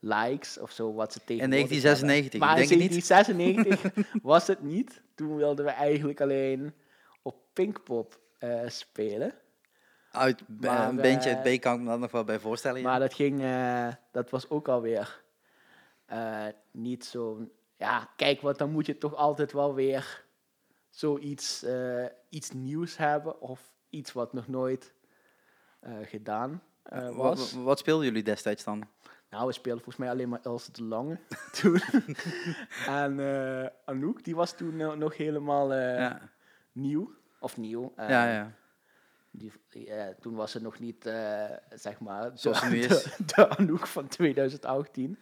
likes of zo, wat ze tegen. In 1996, Maar denk in je niet? 1996 was het niet. Toen wilden we eigenlijk alleen op Pinkpop spelen. Uit Maar, een bandje eh, uit B kan ik me dan nog wel bij voorstellen. ja. Maar dat ging, eh, dat was ook alweer eh niet zo. Ja, kijk, want dan moet je toch altijd wel weer zoiets eh, iets nieuws hebben of iets wat nog nooit eh, gedaan eh, Wa- was. wa- wat speelden jullie destijds dan? Nou, we speelden volgens mij alleen maar Else de Lange toen. en eh, Anouk, die was toen no- nog helemaal eh, ja. nieuw. Of nieuw. eh, ja, ja. Die, eh, toen was ze nog niet, eh, zeg maar, de, Zoals de, is. de Anouk van 2018.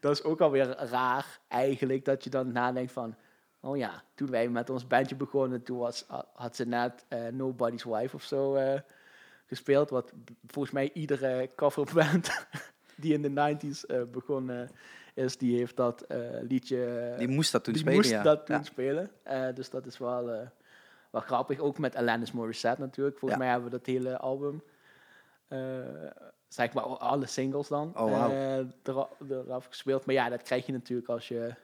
Dat is ook alweer raar eigenlijk, dat je dan nadenkt van... Oh ja, toen wij met ons bandje begonnen, toen was, had ze net eh, Nobody's Wife of zo gespeeld. Wat volgens mij iedere coverband die in de 90s eh, begonnen is, die heeft dat liedje... Die moest dat toen die spelen, moest ja. dat toen Ja. spelen. Dus dat is wel, wel grappig. Ook met Alanis Morissette natuurlijk. Volgens Ja. mij hebben we dat hele album, eh, zeg maar alle singles dan, Oh, wauw. eh, era- eraf gespeeld. Maar ja, dat krijg je natuurlijk als je,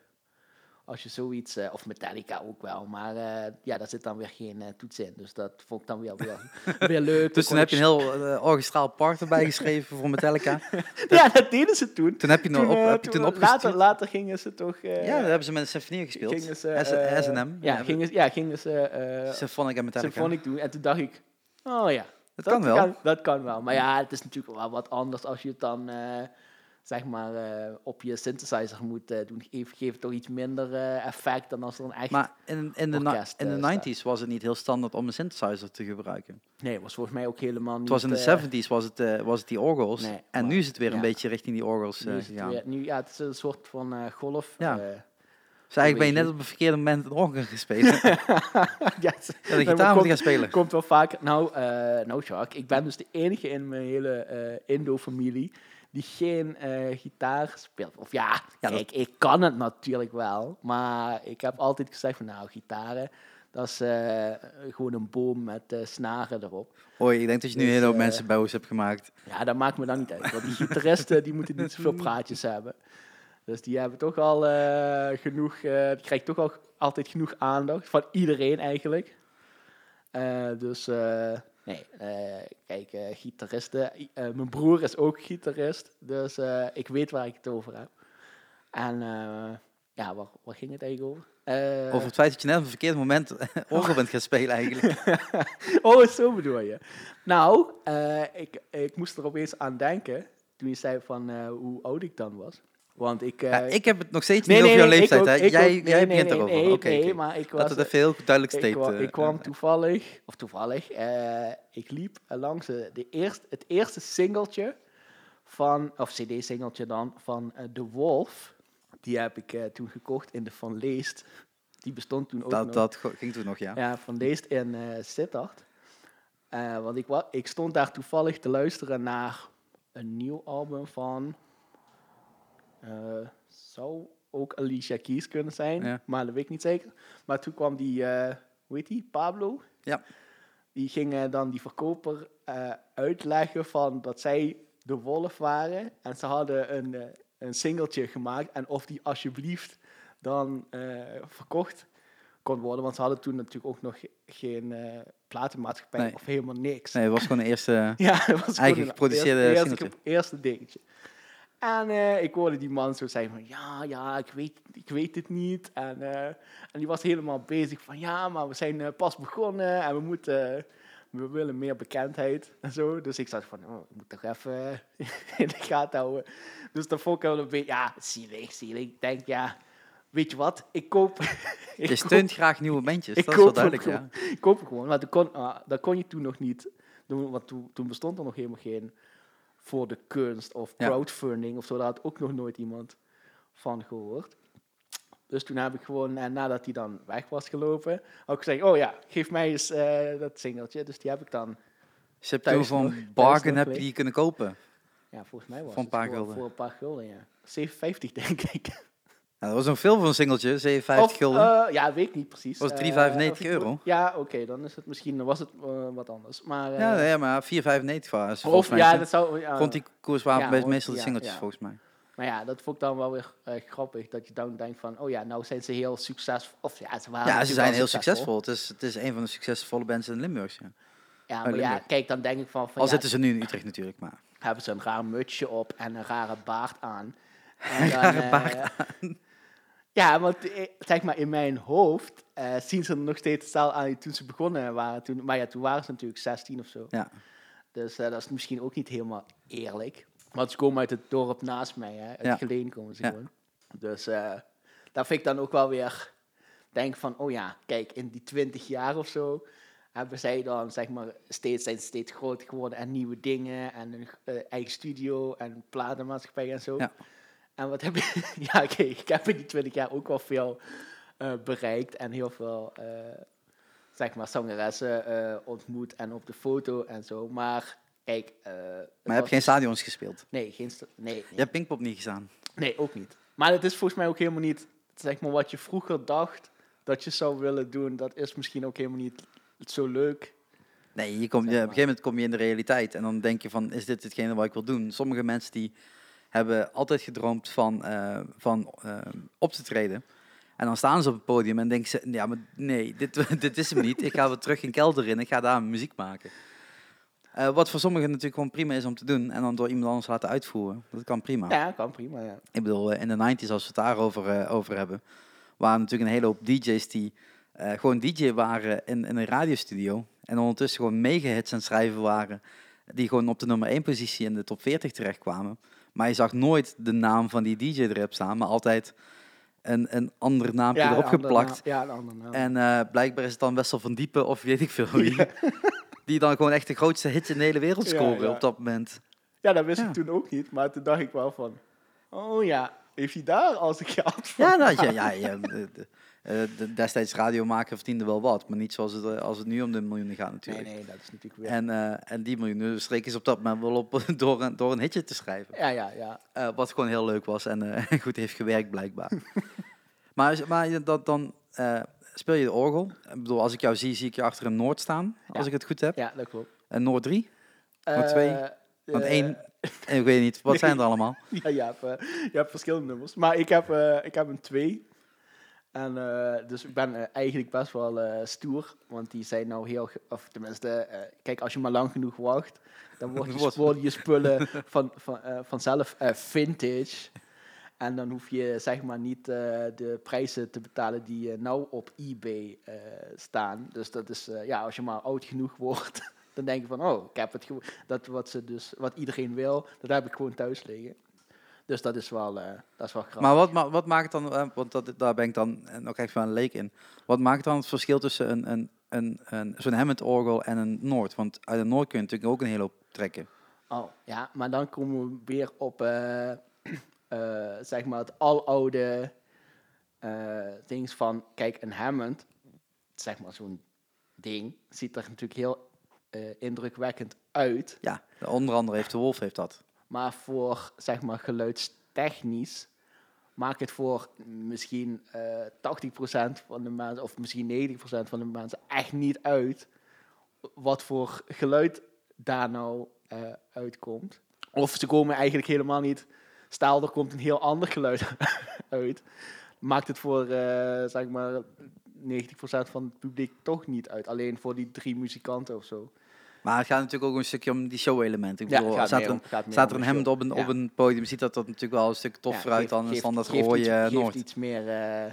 als je zoiets, eh, of Metallica ook wel. Maar eh, ja, daar zit dan weer geen eh, toets in. Dus dat vond ik dan weer, weer, weer leuk. Dus toen heb je een heel orchestraal part erbij geschreven voor Metallica. Ja, dat deden ze toen. Toen heb je, nog op, heb je toen later, later gingen ze toch... Ja, dat hebben ze met een symfonie gespeeld. ze, S&M. Ja, gingen, ja, gingen ze... Symphonic en Metallica. symphonic doen. En toen dacht ik, oh ja. Dat kan wel. dat kan wel. Maar ja, het is natuurlijk wel wat anders als je het dan, zeg maar, eh, op je synthesizer moet eh, doen. Geeft geeft toch iets minder eh, effect dan als er dan echt... Maar in, in, de, orkest, in de staat. 90s was het niet heel standaard om een synthesizer te gebruiken. nee, was volgens mij ook helemaal niet... Het was in de eh, 70s was het, was het die orgels. Nee, en maar- nu is het weer een beetje richting die orgels nu is het weer- nu, ja, het is een soort van golf. Ja. Dus eigenlijk ben je net op het verkeerde moment een orgel gespeeld. ja, ja, het- de gitaar moet gaan spelen. Komt wel vaak. Nou, nou Jacques, ik ben dus de enige in mijn hele Indo-familie die geen eh, gitaar speelt. Of ja, Ja, kijk, ik kan het natuurlijk wel. Maar ik heb altijd gezegd van nou, gitaren, dat is eh, gewoon een boom met eh, snaren erop. Hoi, ik denk dat je nu Dus, hoop eh, mensen boos hebt gemaakt. Ja, dat maakt me dan niet uit. Want die gitaristen die moeten niet zoveel praatjes hebben. Dus die hebben toch al genoeg, die krijgt toch al altijd genoeg aandacht van iedereen eigenlijk. Dus nee, eh, kijk, eh, gitaristen. Eh, mijn broer is ook gitarist, dus ik weet waar ik het over heb. En ja, waar, waar ging het eigenlijk over? Over het feit dat je net op een verkeerd moment orgel bent gaan spelen eigenlijk. oh, zo bedoel je. Nou, ik, ik moest er opeens aan denken toen je zei van hoe oud ik dan was. Want ik... eh, Ja, ik heb het nog steeds nee, niet over jouw leeftijd, hè? Jij, ook- jij begint erover. Nee, maar ik Dat was... het even heel duidelijk steekt. eh, ik kwam toevallig, of toevallig, eh, ik liep langs de, de eerste, het eerste singeltje van, of cd-singeltje dan, van eh, The Wolf. Die heb ik toen gekocht in de Van Leest. Die bestond toen ook dat, nog. dat ging toen nog, ja. Ja, Van Leest in Sittard. Want ik, ik stond daar toevallig te luisteren naar een nieuw album van... eh, zou ook Alicia Keys kunnen zijn, Ja. maar dat weet ik niet zeker. Maar toen kwam die, eh hoe heet die, Pablo? Ja. Die ging eh, dan die verkoper uitleggen van dat zij de wolf waren. En ze hadden een, een singeltje gemaakt. En of die alsjeblieft dan verkocht kon worden. Want ze hadden toen natuurlijk ook nog ge- geen platenmaatschappij Nee. of helemaal niks. Nee, het was gewoon de eerste... Ja, dat was Eigen geproduceerde eerste, eerste, eerste dingetje. En eh, ik hoorde die man zo zeggen van, ja, ja, ik weet, ik weet het niet. En, eh, en die was helemaal bezig van, ja, maar we zijn eh, pas begonnen en we moeten, we willen meer bekendheid en zo. Dus ik zat van, oh, ik moet toch even in de gaten houden. Dus dat vond ik wel een beetje, ja, zielig, zielig. Ik denk, ja, weet je wat, ik koop... ik Je steunt graag nieuwe bandjes, ik dat is wel duidelijk, ja. Ik koop gewoon. Maar toen kon, ah, dat kon je toen nog niet doen, want toen, toen bestond er nog helemaal geen voor de kunst of Ja. crowdfunding of zo. Daar had ook nog nooit iemand van gehoord. Dus toen heb ik gewoon, en nadat hij dan weg was gelopen, had ik gezegd, oh ja, geef mij eens eh, dat singeltje. Dus die heb ik dan, Dus je hebt Thuis toen nog, van bargain heb je die kunnen kopen. ja, volgens mij was Voor een het paar voor, gulden. voor een paar gulden, ja. 7,50 denk ik. Nou, dat was nog veel voor een singeltje, 57 Of, gulden. eh, ja, weet ik niet precies. Was het Eh, 3,95 of ik- euro? Ja, oké, dan is het misschien, was het eh, wat anders. Maar, ja, nee, maar 4,95 was Of, mij. ja, dat zou... Ja, Rond die koers waren ja, meest- rond- meestal de singeltjes, volgens mij. Maar ja, dat vond ik dan wel weer grappig. Dat je dan denkt van, oh ja, nou zijn ze heel succesvol. Of ja, ze waren Ja, ze zijn heel succesvol. Het is, het is een van de succesvolle bands in Limburg. Ja. Ja, maar ja, kijk, dan denk ik van, van Al ja, zitten ze nu in Utrecht natuurlijk, maar... hebben ze een raar mutsje op en een rare baard aan. En dan, rare baard Ja, want eh, zeg maar in mijn hoofd eh, zien ze er nog steeds hetzelfde aan die toen ze begonnen waren. Toen, maar ja, toen waren ze natuurlijk 16 of zo. Ja. Dus eh, dat is misschien ook niet helemaal eerlijk. Want ze komen uit het dorp naast mij, hè. Uit Ja. Geleen komen ze Ja. gewoon. Dus eh daar vind ik dan ook wel weer... Denk van, oh ja, kijk, in die 20 jaar of zo... hebben zij dan, zeg maar, steeds, zijn steeds groter geworden... en nieuwe dingen en een eigen studio en platenmaatschappij en zo. Ja. En wat heb je... ja, oké, ik heb in die 20 jaar ook wel veel eh, bereikt... en heel veel... eh, zeg maar, zangeressen eh, ontmoet en op de foto en zo. Maar kijk... Maar je hebt geen stadions gespeeld. Nee, geen nee, nee. Je hebt Pinkpop niet gedaan. nee, ook niet. Maar het is volgens mij ook helemaal niet... Zeg maar, wat je vroeger dacht dat je zou willen doen... dat is misschien ook helemaal niet zo leuk. Nee, je komt, op een gegeven moment kom je in de realiteit en dan denk je van, is dit hetgene wat ik wil doen? Sommige mensen die hebben altijd gedroomd van, eh, van eh, op te treden. En dan staan ze op het podium en denken ze, ja, maar nee, dit, dit is hem niet. Ik ga weer terug in kelder in, ik ga daar muziek maken. Eh, wat voor sommigen natuurlijk gewoon prima is om te doen en dan door iemand anders laten uitvoeren. Dat kan prima. Ja, kan prima, ja. Ik bedoel, in de 90s, als we het daarover over hebben, waren natuurlijk een hele hoop DJ's die gewoon DJ waren in, in een radiostudio. En ondertussen gewoon mega-hits aan het schrijven waren. Die gewoon op de nummer 1 positie in de top 40 terechtkwamen. Maar je zag nooit de naam van die DJ erop staan, maar altijd een, een ander naampje ja, erop geplakt. naam. Ja, een naam. En eh, blijkbaar is het dan Wessel van Diepen of weet ik veel wie. Die dan gewoon echt de grootste hits in de hele wereld scoren op dat moment. ja, dat wist ik toen ook niet. Maar toen dacht ik wel van... Oh ja, heeft hij daar als ik geld voor? Ja, nou, ja, ja, ja de, eh, de- destijds radiomaker verdiende wel wat, maar niet zoals het, eh, als het nu om de miljoenen gaat Nee, natuurlijk. nee, dat is natuurlijk weer... En, eh, en die miljoenen streken ze op dat moment wel op door een, door een hitje te schrijven. Ja, ja, ja. Wat gewoon heel leuk was en goed heeft gewerkt blijkbaar. maar maar dat, dan speel je de orgel. Ik bedoel, als ik jou zie, zie ik je achter een Noord staan, als ik het goed heb. Ja, dat klopt. Een Noord 3. Noord Eh, twee, Want één, en ik weet niet, wat zijn er allemaal? Ja, je hebt, je hebt verschillende nummers. Maar ik heb, ik heb een twee. En eh, dus ik ben eh, eigenlijk best wel eh, stoer. Want die zijn nou heel... Of tenminste, kijk, als je maar lang genoeg wacht... Dan je, worden je spullen van, van, vanzelf vintage. En dan hoef je zeg maar niet de prijzen te betalen die nou op eBay staan. Dus dat is, ja, als je maar oud genoeg wordt, dan denk je van, oh, ik heb het gewoon. Dat wat, ze dus, wat iedereen wil, dat heb ik gewoon thuis liggen. Dus dat is wel, dat is wel grappig. Maar wat, ma wat maakt dan, want dat, daar ben ik dan nog echt van een leek in. Wat maakt dan het verschil tussen een, een, een, een zo'n Hammond-orgel en een Noord? Want uit een Noord kun je natuurlijk ook een hele hoop trekken. Oh, ja, maar dan komen we weer op uh, zeg maar het aloude ding van, kijk, een Hammond, zeg maar zo'n ding, ziet er natuurlijk heel indrukwekkend uit. Ja, onder andere heeft de Wolf heeft dat. Maar voor, zeg maar, geluidstechnisch maakt het voor misschien uh, 80% van de mensen, of misschien 90% van de mensen, echt niet uit wat voor geluid daar nou uitkomt. Of ze komen eigenlijk helemaal niet Stel, er komt een heel ander geluid uit. Maakt het voor, uh, zeg maar, 90% van het publiek toch niet uit. Alleen voor die drie muzikanten of zo. Maar het gaat natuurlijk ook een stukje om die show-elementen. Ik bedoel, ja, staat, er een, staat er een hemd op een, op een podium, ziet dat dat natuurlijk wel een stuk toffer ja, uit dan een standaard rode Noord. Geeft iets meer... Uh,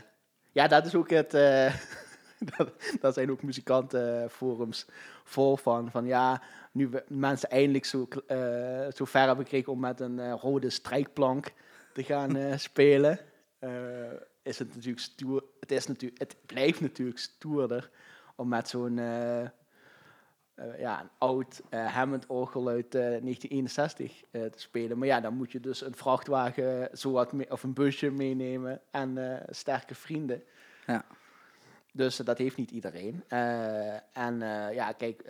ja, dat is ook het... Uh, dat, dat, zijn ook muzikantenforums vol van. Van ja, nu we mensen eindelijk zo, uh, zo ver hebben gekregen om met een uh, rode strijkplank te gaan uh, spelen, is het natuurlijk stoer. Het, is natuurlijk, het blijft natuurlijk stoerder om met zo'n ja, een oud Hammond-orgel uit 1961 te spelen. Maar ja, dan moet je dus een vrachtwagen zo wat of een busje meenemen en sterke vrienden. Ja. Dus dat heeft niet iedereen. en ja, kijk,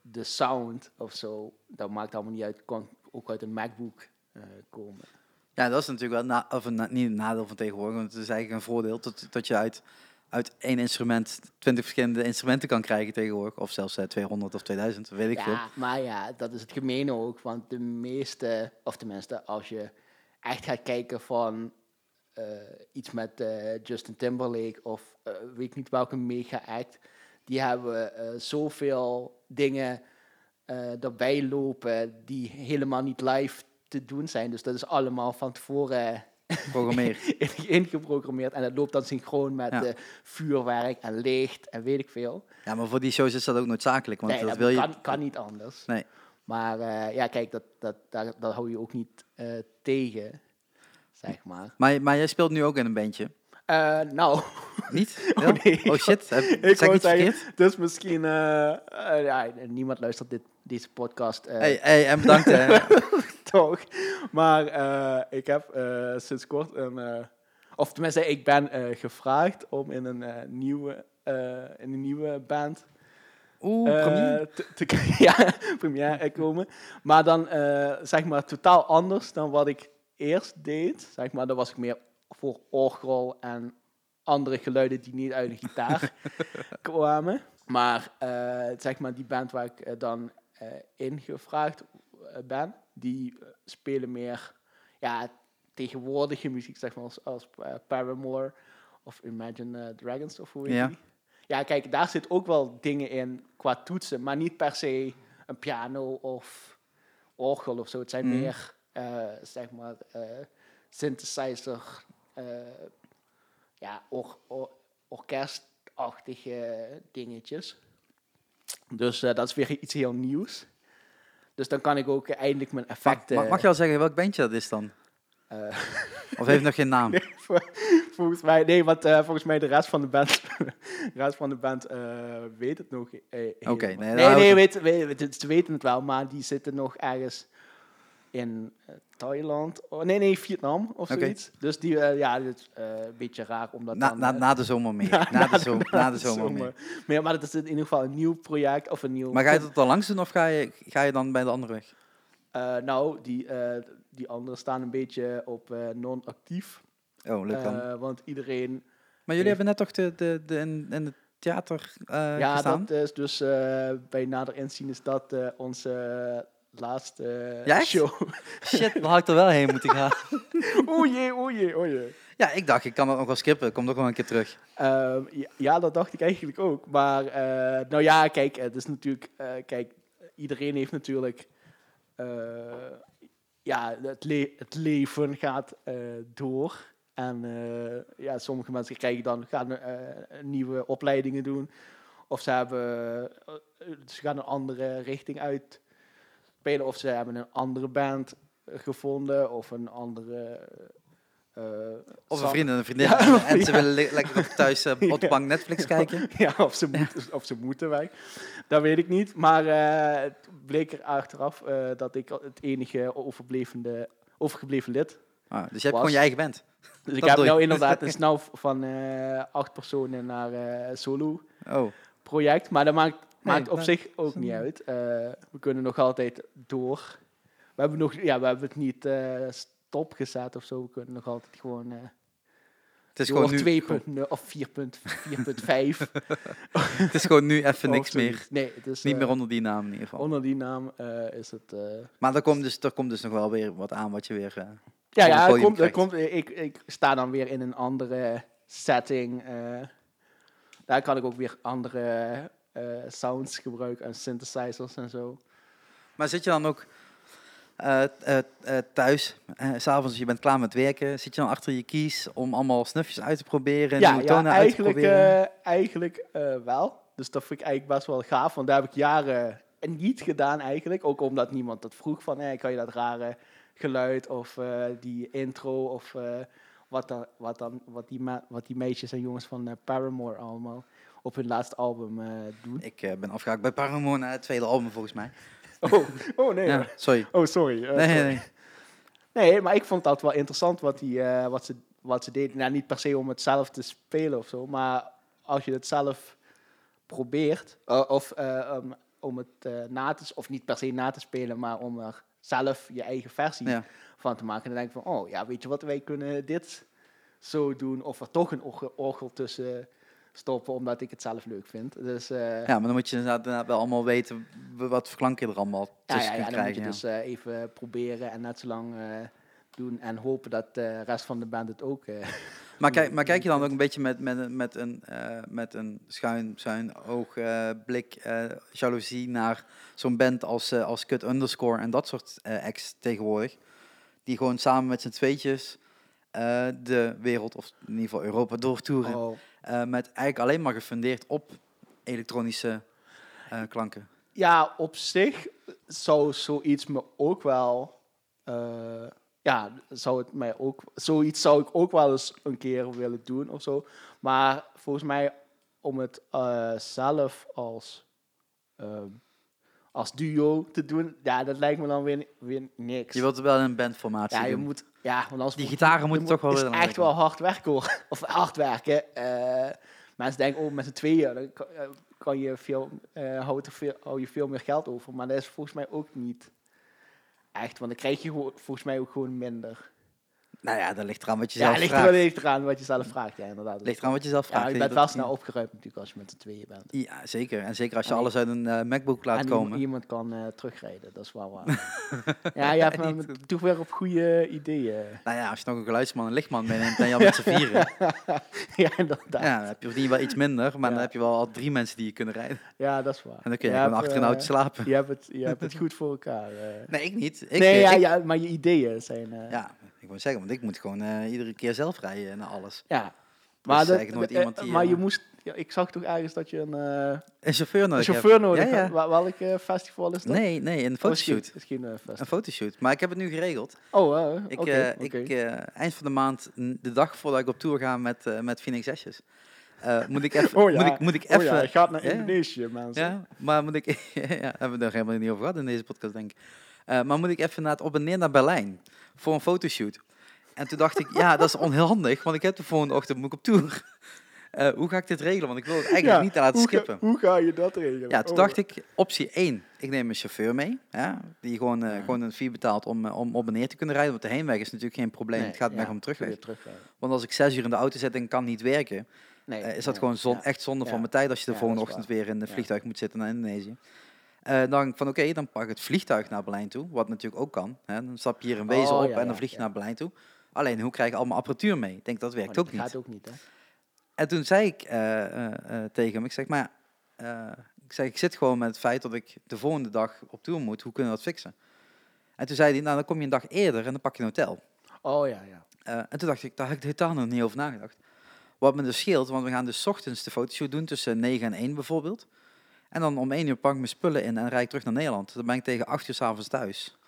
de sound of zo, dat maakt allemaal niet uit. Kan ook uit een MacBook komen. Ja, dat is natuurlijk wel of een, niet een nadeel van tegenwoordig, want het is eigenlijk een voordeel dat, dat je uit, uit één instrument twintig verschillende instrumenten kan krijgen tegenwoordig. Of zelfs uh, eh, 200 of 2000, weet ik ja, veel. Maar ja, dat is het gemene ook, want de meeste, of tenminste als je echt gaat kijken van uh, iets met Justin Timberlake of weet ik niet welke mega act, die hebben zoveel dingen erbij lopen die helemaal niet live te doen zijn. Dus dat is allemaal van tevoren ingeprogrammeerd. En dat loopt dan synchroon met ja. vuurwerk en licht en weet ik veel. Ja, maar voor die shows is dat ook noodzakelijk. Want nee, dat, wil kan, je... kan niet anders. Nee. Maar uh, ja, kijk, dat, dat, dat, dat hou je ook niet uh, tegen, zeg maar. maar. Maar jij speelt nu ook in een bandje. Uh, nou. Niet? Oh, nee. oh shit, heb, ik zeg zeggen, verkeerd? Dus misschien, ja, niemand luistert dit, deze podcast. hey, hey, en bedankt hè. Toch. Maar ik heb sinds kort een, of tenminste ik ben gevraagd om in een, nieuwe, in een nieuwe band Oeh, première. Te, te, ja, première komen. Maar dan zeg maar totaal anders dan wat ik eerst deed. Zeg maar, dan was ik meer voor orgel en andere geluiden die niet uit de gitaar kwamen. Maar uh, zeg maar die band waar ik uh, dan uh, ingevraagd ben, die spelen meer ja, tegenwoordige muziek, zeg maar als, als Paramore of Imagine Dragons of hoe heet ja. die. Ja, kijk, daar zit ook wel dingen in qua toetsen, maar niet per se een piano of orgel of zo. Het zijn mm. meer, zeg maar, synthesizer uh, ja, or, or, orkestachtige dingetjes. Dus dat is weer iets heel nieuws. Dus dan kan ik ook eindelijk mijn effecten... Mag, mag je al zeggen welk bandje dat is dan? Uh, of heeft nog geen naam? Nee, volgens mij, nee, want uh, volgens mij de rest van de band, de rest van de band weet het nog. Oké, okay, nee, nee, nee weet, weet, ze weten het wel, maar die zitten nog ergens in uh, Thailand. Oh, nee, nee, Vietnam of okay. zoiets. Dus die, uh, ja, het is uh, een beetje raar omdat na, dan, na, na de zomer meer. Na, na, de, zomer, na, de zomer, zomer meer. Maar dat is in ieder geval een nieuw project of een nieuw... Maar ga je dat dan langs doen of ga je, ga je dan bij de andere weg? nou, die, die anderen staan een beetje op non-actief. Oh, leuk dan. want iedereen... Maar jullie hebben net toch de, de, de, in, in het theater ja, gestaan? dat is dus bij nader inzien is dat onze laatste ja, show. Shit, dan had ik er wel heen moeten gaan. o jee, o jee, o jee. Ja, ik dacht, ik kan dat nog wel skippen. Komt ook wel een keer terug. Uh, ja, dat dacht ik eigenlijk ook. Maar, uh, nou ja, kijk, het is natuurlijk... Uh, kijk, iedereen heeft natuurlijk... ja, het, le- het leven gaat eh, door. En eh, ja, sommige mensen krijgen dan, gaan eh, nieuwe opleidingen doen. Of ze, hebben, eh, ze gaan een andere richting uit spelen. Of ze hebben een andere band gevonden. Of een andere... eh, Of een vriend en een vriendin. Ja, en ze ja. willen le- lekker thuis eh, op de bank Netflix kijken. ja, of ze, moeten, of ze moeten weg. Dat weet ik niet. Maar het bleek er achteraf dat ik het enige overblevende, overgebleven lid Ah, dus je hebt gewoon je eigen band. Dus ik heb je. inderdaad een snel van acht personen naar eh, solo Oh, project. Maar dat maakt, maakt op dat- zich ook niet uit. Eh, we kunnen nog altijd door. We hebben, nog, ja, we hebben het niet eh, stopgezet of zo. We kunnen nog altijd gewoon eh het is gewoon nu, 2.0 of 4.4.5. het is gewoon nu even niks meer. Nee, het is Niet meer onder die naam in ieder geval. onder die naam eh, is het... eh, Maar er komt, dus, er komt dus nog wel weer wat aan wat je weer... Ja, ja er komt, er komt, ik, ik sta dan weer in een andere setting. eh. daar kan ik ook weer andere sounds gebruiken en synthesizers en zo. Maar zit je dan ook eh, eh, eh, thuis, eh, s s'avonds als je bent klaar met werken, zit je dan achter je keys om allemaal snufjes uit te proberen, ja, ja tonen uit te eigenlijk, proberen? eh, eigenlijk eh, wel. Dus dat vind ik eigenlijk best wel gaaf, want daar heb ik jaren niet gedaan eigenlijk. Ook omdat niemand dat vroeg van, eh, kan je dat rare geluid of eh, die intro of eh, wat, dan, wat, dan, wat, die wat die meisjes en jongens van eh, Paramore allemaal op hun laatste album eh, doen. Ik eh, ben afgehaakt bij Paramore na het tweede album volgens mij. Oh, oh nee. Ja, sorry. Oh, sorry. eh, Nee, nee, sorry. nee. Nee, maar ik vond dat wel interessant wat, die, eh, wat, ze, wat ze deden. Nou, niet per se om het zelf te spelen of zo, maar als je het zelf probeert, eh, of eh, um, om het eh, na te, of niet per se na te spelen, maar om er zelf je eigen versie Ja. van te maken. Dan denk ik van, oh ja, weet je wat, wij kunnen dit zo doen, of er toch een orgel tussen stoppen, omdat ik het zelf leuk vind. Dus eh, Ja, maar dan moet je inderdaad, wel allemaal weten wat voor klank je er allemaal Ja, tussen ja, ja, kunt dan moet je dus eh, even proberen en net zo lang eh, doen en hopen dat de rest van de band het ook... Maar, kijk, maar kijk je dan ook een beetje met, met, een- met, een, met een schuin, schuin oog, blik, eh, jaloezie naar zo'n band als, als Cut Underscore en dat soort acts tegenwoordig. Die gewoon samen met z'n tweetjes de wereld, of in ieder geval Europa, doortoeren. oh. Eh, met eigenlijk alleen maar gefundeerd op elektronische eh, klanken. Ja, op zich zou zoiets me ook wel... eh, ja, zou het mij ook, zoiets zou ik ook wel eens een keer willen doen of zo. Maar volgens mij om het zelf als, als duo te doen, ja, dat lijkt me dan weer, weer niks. Je wilt wel een bandformatie Ja, je doen. moet, ja, want als Die gitaren moeten toch wel is echt wel hard werken hoor. Of hard werken. Eh, mensen denken, oh, met z'n tweeën dan kan, eh, kan je veel, eh veel, hou je veel meer geld over. Maar dat is volgens mij ook niet echt, want dan krijg je volgens mij ook gewoon minder. Nou ja, dat ligt eraan wat je Ja, zelf ligt vraagt. even eraan wat je zelf vraagt, ja, inderdaad. ligt eraan wat je zelf vraagt. ja, je bent wel snel opgeruimd natuurlijk als je met z'n tweeën bent. Ja, zeker. En zeker als je En alles uit een eh, MacBook laat en komen. iemand, iemand kan eh, terugrijden, dat is wel waar. ja, je hebt me toch weer op goede ideeën. Nou ja, als je nog een geluidsman en lichtman meeneemt, dan je al met z'n vieren. ja, inderdaad. Ja, dan heb je verdien wel iets minder, maar Ja. dan heb je wel al drie mensen die je kunnen rijden. Ja, dat is waar. En dan kun je, Je gewoon achter een auto eh, slapen. Je hebt het, je hebt het goed voor elkaar. Nee, ik niet. Ik, nee, ja, ja, maar je ideeën zijn... ja, ik moet zeggen, want ik moet gewoon eh, iedere keer zelf rijden naar alles. ja. Maar, dat- eigenlijk nooit eh, iemand die, maar eh, je moest... Ja, ik zag toch ergens dat je een, eh, Een chauffeur een nodig chauffeur hebt. nodig Ja, ja. Wa- Welk eh, festival is dat? Nee, nee, een Oh, fotoshoot. geen eh, festival. Een fotoshoot. Maar ik heb het nu geregeld. Oh, eh, Ik, eh, oké. ik eh, eind van de maand, de dag voordat ik op tour ga met, eh, met Phoenix Ashes, eh, moet ik even... Oh ja, moet ik, moet ik oh ja, even gaat naar Ja. Indonesië, mensen. Ja, maar moet ik... ja, hebben we er helemaal niet over gehad in deze podcast, denk ik. Eh, maar moet ik even naar het op en neer naar Berlijn voor een fotoshoot. En toen dacht ik, ja, dat is onhandig, want ik heb de volgende ochtend moet ik op tour. Eh, hoe ga ik dit regelen? Want ik wil het eigenlijk Ja, niet te laten hoe, ga, skippen. hoe ga je dat regelen? Ja, toen Oh. dacht ik, optie 1, ik neem een chauffeur mee. Ja, die gewoon, eh, gewoon een fee betaalt om, eh, om op en neer te kunnen rijden. Want de heenweg is natuurlijk geen probleem. Nee, het gaat meer om terugweg. Want als ik zes uur in de auto zit en kan niet werken, Nee, is dat gewoon zon, echt zonde van mijn tijd als je de volgende ochtend weer in het vliegtuig moet zitten naar Indonesië. Eh, dan van oké, dan pak ik het vliegtuig naar Berlijn toe, wat natuurlijk ook kan. Hè. Dan stap je hier een wezen Oh, op ja, en dan vlieg je ja. naar Berlijn toe. Alleen, hoe krijg je allemaal apparatuur mee? Ik denk, dat Maar werkt ook dat niet. gaat ook niet, hè? En toen zei ik eh, eh, tegen hem, ik zeg, maar ik, zeg, ik zit gewoon met het feit dat ik de volgende dag op tour moet. Hoe kunnen we dat fixen? En toen zei hij, nou dan kom je een dag eerder en dan pak je een hotel. Oh ja, ja. En toen dacht ik, daar heb ik totaal nog niet over nagedacht. Wat me dus scheelt, want we gaan dus ochtends de fotoshoot doen tussen 9 en 1 bijvoorbeeld. En dan om 1 uur pak ik mijn spullen in en rijd ik terug naar Nederland. Dan ben ik tegen 8 uur s'avonds thuis.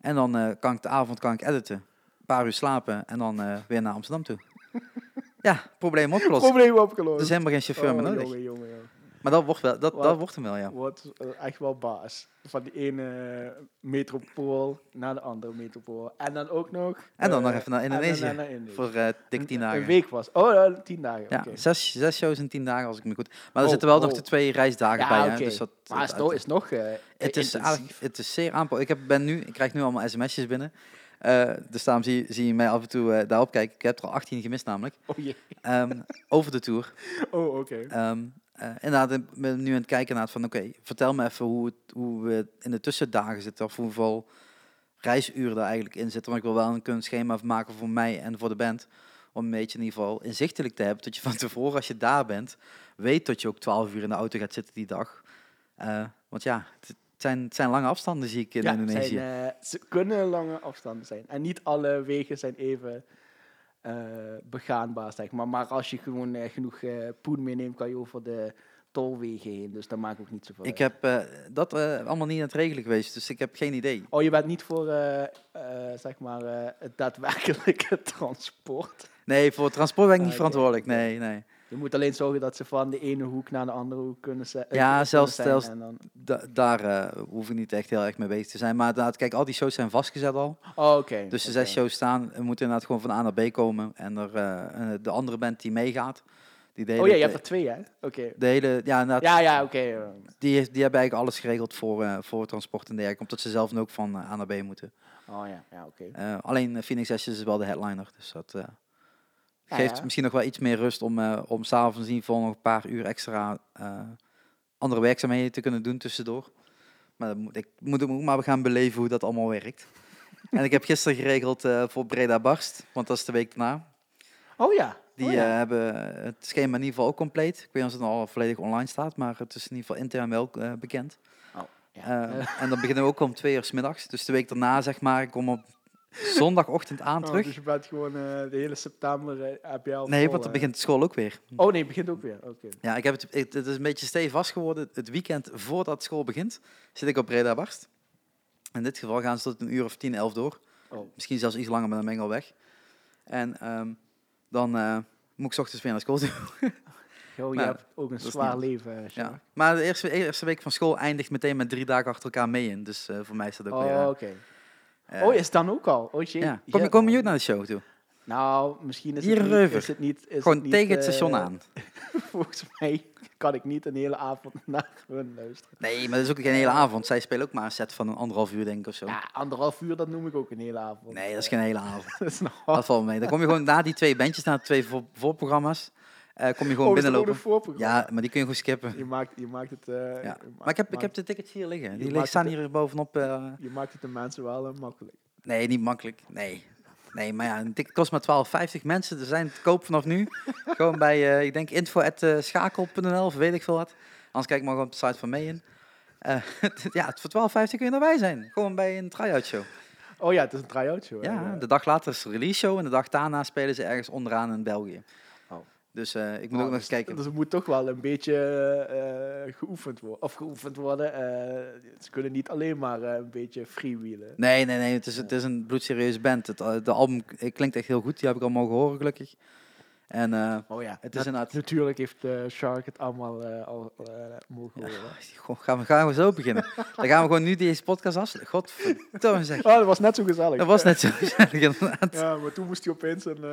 En dan eh, kan ik de avond kan ik editen. Een paar uur slapen en dan eh, weer naar Amsterdam toe. ja, probleem opgelost. Probleem opgelost. Er is helemaal geen chauffeur meer Oh, nodig. Jongen, jongen, jongen. Maar dat wordt, wel, dat, Wat? dat wordt hem wel, ja. Wordt eh, echt wel baas. Van die ene metropool naar de andere metropool. En dan ook nog... En dan eh, nog even naar en Indonesië. naar Indonesië. Voor eh dik Een- 10 Een dagen. week was. Oh, eh, tien dagen. Ja, zes, zes shows in 10 dagen als ik me goed. Maar er Oh, zitten wel nog oh. de twee reisdagen Ja, bij. Hè, dus dat, Maar het is nog, is nog eh, Het is, het is zeer aanpak. Ik, heb, ben nu, ik krijg nu allemaal sms'jes binnen. Eh, dus daarom zie, zie je mij af en toe eh, daarop kijken. Ik heb er al 18 gemist namelijk. Oh jee. Ehm, over de tour. Oh, oké. Ehm eh, inderdaad, ik ben nu aan het kijken naar het van... Oké, vertel me even hoe, het, hoe we in de tussendagen zitten. Of hoeveel reisuren er eigenlijk in zitten. Want ik wil wel een een schema maken voor mij en voor de band. Om een beetje in ieder geval inzichtelijk te hebben. Dat je van tevoren, als je daar bent, weet dat je ook 12 uur in de auto gaat zitten die dag. Eh, want ja, het, zijn, het zijn lange afstanden, zie ik in Ja, Indonesië. zijn, eh, ze kunnen lange afstanden zijn. En niet alle wegen zijn even eh, begaanbaar, zeg maar. Maar als je gewoon eh, genoeg eh, poen meeneemt, kan je over de tolwegen heen. Dus dat maakt ook niet zoveel Ik heb eh, dat eh, allemaal niet aan het regelen geweest, dus ik heb geen idee. Oh, je bent niet voor, eh, eh, zeg maar, eh, het daadwerkelijke transport. Nee, voor het transport ben ik Ah, niet oké, verantwoordelijk. Nee, nee. Je moet alleen zorgen dat ze van de ene hoek naar de andere hoek kunnen ze- eh, Ja, zelfs- zelfs- En dan... Da- daar eh, hoef ik niet echt heel erg mee bezig te zijn. Maar inderdaad, kijk, al die shows zijn vastgezet al. Oh, oké. Dus de zes shows staan, moeten inderdaad gewoon van A naar B komen. En er, eh, de andere band die meegaat, die de hele, Oh ja, je hebt er twee, hè? Oké. de hele, ja, inderdaad, Ja, ja, oké. eh. die, heeft- die hebben eigenlijk alles geregeld voor, eh, voor transport en dergelijke. Omdat ze zelf ook van A naar B moeten. Oh ja, ja oké. Alleen Phoenix Ashes is wel de headliner. Dus dat geeft ja. misschien nog wel iets meer rust om, eh om s'avonds in ieder geval nog een paar uur extra eh, andere werkzaamheden te kunnen doen tussendoor. Maar dat moet, ik moet ook maar gaan beleven hoe dat allemaal werkt. en ik heb gisteren geregeld eh, voor Breda Barst, want dat is de week daarna. Oh ja. Die oh, ja. hebben het schema in ieder geval ook compleet. Ik weet niet of het al volledig online staat, maar het is in ieder geval intern wel bekend. ja. Eh, en dan beginnen we ook om twee uur 's middags. Dus de week daarna, zeg maar, ik kom op zondagochtend aan Oh, terug. dus je bent gewoon eh, de hele september eh, heb je al Nee, vol, want dan eh. begint school ook weer. Oh nee, het begint ook weer. Oké. Ja, ik heb het, het, het is een beetje stevast geworden. Het weekend voordat school begint, zit ik op Breda Barst. In dit geval gaan ze tot een uur of tien, elf door. Oh. Misschien zelfs iets langer, maar dan ben ik al weg. En ehm, dan moet ik 's ochtends weer naar school toe. Je hebt ook een zwaar leven. Ja. Maar de eerste, eerste week van school eindigt meteen met drie dagen achter elkaar mee in. Dus voor mij is dat ook Oh, weer... oké. Oh, is het dan ook al? Oh, jee. ja. Kom, je, kom je ook naar de show toe? Nou, misschien is Hier het niet... Is het niet is Gewoon het niet, tegen het eh, station aan. Volgens mij kan ik niet een hele avond naar hun luisteren. Nee, maar dat is ook geen hele avond. Zij spelen ook maar een set van een anderhalf uur, denk ik, of zo. Ja, anderhalf uur, dat noem ik ook een hele avond. Nee, dat is Eh, geen hele avond. dat is nog Dat valt mee. Dan kom je gewoon na die twee bandjes, na de twee voor, voorprogramma's, eh, kom je gewoon Oh, binnenlopen. Ja, maar die kun je gewoon skippen. Je maakt, je maakt het... eh, Ja. je Maar ik heb, ik heb de tickets hier liggen. Die liggen, staan hier bovenop. eh, Je maakt het de mensen wel eh, makkelijk. nee, niet makkelijk. Nee. Nee, maar ja, een ticket kost maar 12,50 mensen. Er zijn te koop vanaf nu. gewoon bij, eh, ik denk, info.schakel.nl of weet ik veel wat. Anders kijk maar gewoon op de site van Meeën. Eh, ja, voor 12,50 kun je erbij zijn. Gewoon bij een try-out show. Oh ja, het is een try-out show. Ja, de dag later is de release show en de dag daarna spelen ze ergens onderaan in België. Dus eh, ik moet Oh, ook nog dus- eens kijken. Dus het moet toch wel een beetje eh, geoefend worden. Of geoefend worden. eh, ze kunnen niet alleen maar een beetje freewheelen. Nee, nee, nee. Het is, het is een bloedserieuze band. Het, de album klinkt echt heel goed. Die heb ik al mogen horen, gelukkig. En Oh ja, het is inderdaad... natuurlijk heeft Shark het allemaal al mogen Ja, horen. goh, gaan, we, gaan we zo beginnen. Dan gaan we gewoon nu deze podcast af. Godverdomme zeg. Oh, dat was net zo gezellig. Dat was net zo gezellig, inderdaad. Ja, maar toen moest hij opeens een,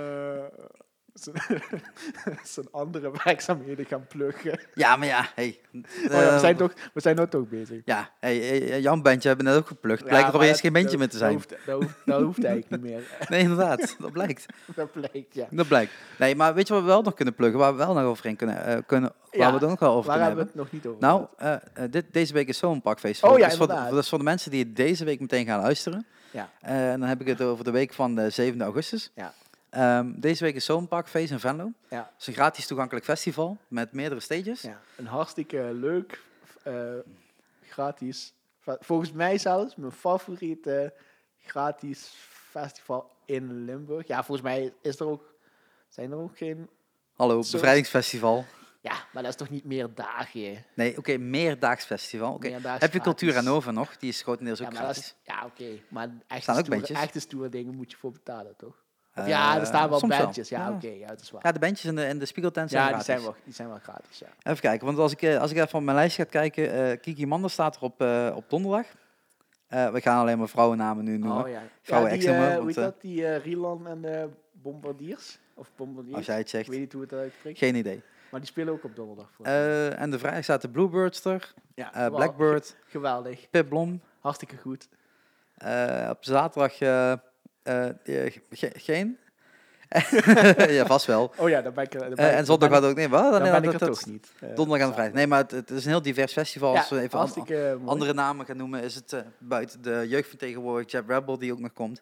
zijn, andere werkzaamheden gaan pluggen. Ja, maar ja, hey. Oh ja, we, eh, zijn toch, we zijn nou toch bezig. Ja, hey, Jan bandje hebben net ook geplukt. Ja, Blijkt er opeens dat- geen bandje dat- meer te zijn. Dat hoeft, dat hoeft, dat hoeft eigenlijk niet meer. Nee, inderdaad. Dat blijkt. Dat blijkt, ja. Dat blijkt. Nee, maar weet je wat we wel nog kunnen pluggen? Waar we wel nog overheen kunnen, eh, kunnen waar Ja, we het ook nog wel over Waar hebben we het nog niet over? Nou, eh, dit, deze week is Zomerparkfeest. Oh ja, dus, voor de, dat is voor de mensen die het deze week meteen gaan luisteren. Ja. En dan heb ik het over de week van de 7 augustus. Ja. Ehm, deze week is Zomerparkfeest in Venlo. Ja. Het is een gratis toegankelijk festival met meerdere stages. Ja, een hartstikke leuk, eh, gratis volgens mij zelfs mijn favoriete gratis festival in Limburg. Ja, volgens mij is er ook, zijn er ook geen... Hallo, bevrijdingsfestival. Ja, maar dat is toch niet meer dagen? Nee, oké, meerdaags festival. Oké. Meerdaags Heb je. Cultuur Hannover nog? Die is grotendeels Ja, ook dat gratis. is, ja oké. Maar echte stoere, echte stoere dingen moet je voor betalen, toch? Of Eh, ja, er staan wel wel. bandjes. Ja, Ja. oké. ja, dat is waar. Ja, de bandjes in de, in de Spiegeltent zijn Ja, die zijn, wel, die zijn wel gratis, ja. Even kijken, want als ik, eh, als ik even op mijn lijst ga kijken, eh, Kiki Mander staat er op, op donderdag. We gaan alleen maar vrouwennamen nu noemen. Oh ja. Vrouwen ja, die, want, hoe dat? Die Rilan en de Bombardiers? Of Bombardiers? Als jij het Ik zegt. weet niet hoe het uitspreekt. Geen idee. Maar die spelen ook op donderdag. Voor. En de vrijdag staat de Bluebirds er, ja, wel Blackbird, Geweldig. Pip Blom. Hartstikke goed. Op zaterdag geen. ja, vast wel. Oh ja, dan ben ik er. Eh, en zondag gaat ook niet. Wat? Dan, ben ik er dat- toch niet. Eh, Donderdag en vrijdag. Nee, maar het, het is een heel divers festival. Als we even an- andere namen gaan noemen, is het eh, buiten de jeugdvertegenwoordiger Jab Rebel, die ook nog komt.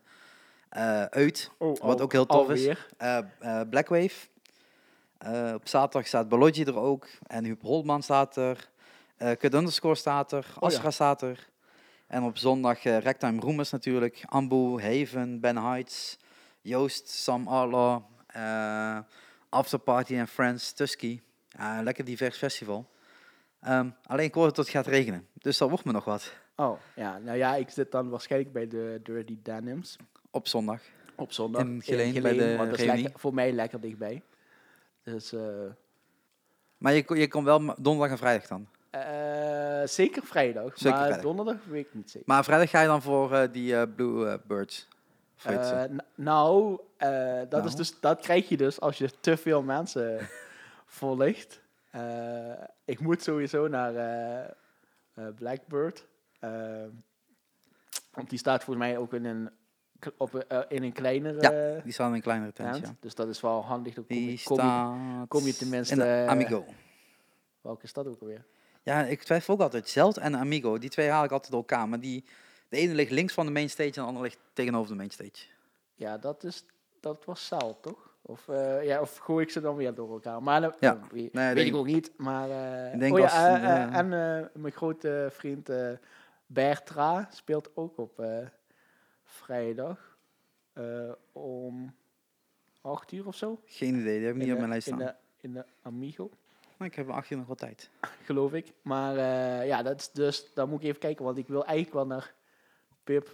Eh Uit, Oh, wat ook heel tof is. alweer. eh eh, Blackwave. Eh, op zaterdag staat Bologgi er ook. En Huub Holman staat er. eh Kut Underscore staat er. Oh ja. Astra staat er. En op zondag eh Ragtime Roemers natuurlijk. Ambu, Haven, Ben Heights, Joost, Sam Arlo, eh Afterparty and Friends, Tusky. Een lekker divers festival. Ehm, alleen ik hoor dat het gaat regenen. Dus dat wordt me nog wat Oh, ja. Nou ja, ik zit dan waarschijnlijk bij de Dirty Denims. op zondag. Op zondag. In Geleen, bij de want dat is lekker, voor mij lekker dichtbij. Dus eh, Maar je, je komt wel donderdag en vrijdag dan. Eh, zeker vrijdag. Zeker maar vrijdag. donderdag weet ik niet zeker. Maar vrijdag ga je dan voor eh, die Blue eh, Birds. Of hoe heet ze? N- nou, dat, Nou. Is dus, dat krijg je dus als je te veel mensen volgt. Ik moet sowieso naar Blackbird. Want die staat volgens mij ook in een, op, in een kleinere Ja, Die staan in een kleinere tent, ja. Dus dat is wel handig. Dan kom, je, kom, je, staat kom je tenminste, in de Amigo. welke is dat ook alweer? Ja, ik twijfel ook altijd. Zeld en Amigo, die twee haal ik altijd door elkaar. Maar die, de ene ligt links van de mainstage en de andere ligt tegenover de mainstage. Ja, dat, is, dat was Saal, toch? Of, eh, ja, of gooi ik ze dan weer door elkaar? Maar dat Ja. oh, weet, Nee, weet denk- ik ook niet. Maar, eh, Ik denk oh ja, als eh, eh, eh, en eh, mijn grote vriend eh Bertra speelt ook op eh, vrijdag eh, om acht uur of zo. Geen idee, die heb ik niet in op mijn lijst in staan. de, in de Amigo, Maar ik heb acht uur nog wat tijd. geloof ik. Maar eh, ja, dat is dus, dan moet ik even kijken, want ik wil eigenlijk wel naar Pip